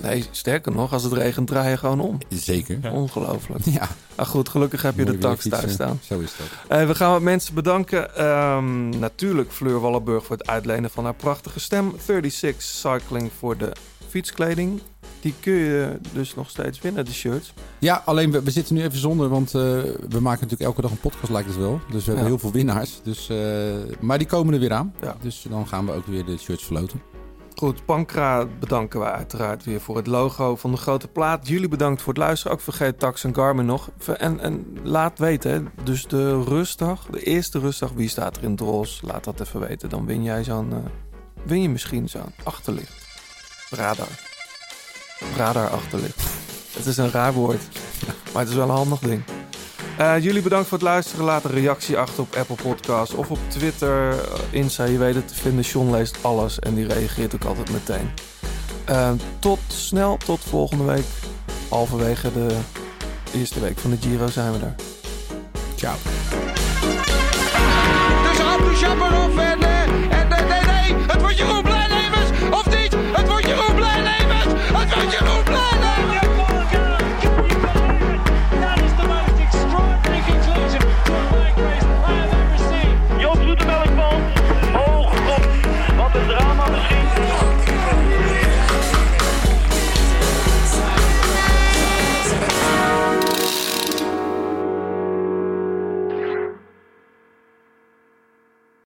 Nee, sterker nog, als het regent draai je gewoon om. Zeker. Ja. Ongelooflijk. Ja, Maar goed, gelukkig heb je mooi de tax thuis staan. Zo is dat. Eh, we gaan wat mensen bedanken. Ehm, natuurlijk Fleur Wallenburg voor het uitlenen van haar prachtige stem. 36 Cycling voor de fietskleding. Die kun je dus nog steeds winnen, de shirts. Ja, alleen we, we zitten nu even zonder, want eh, we maken natuurlijk elke dag een podcast, lijkt het wel. Dus we hebben Ja. heel veel winnaars. Dus, eh, maar die komen er weer aan. Ja. Dus dan gaan we ook weer de shirts verloten. Goed, Pankra bedanken we uiteraard weer voor het logo van de grote plaat. Jullie bedankt voor het luisteren. Ook vergeet Tax en Garmin nog. En, en laat weten, hè. dus de rustdag, de eerste rustdag, wie staat er in het roze? Laat dat even weten. Dan win jij zo'n, eh, win je misschien zo'n achterlicht. Radar. Radar achterlicht. Het is een raar woord, maar het is wel een handig ding. Eh, jullie bedankt voor het luisteren. Laat een reactie achter op Apple Podcasts of op Twitter. eh, Insta, je weet het te vinden. John leest alles en die reageert ook altijd meteen. Eh, tot snel, tot volgende week. Halverwege de eerste week van de Giro zijn we er. Ciao. Dus nee, het wordt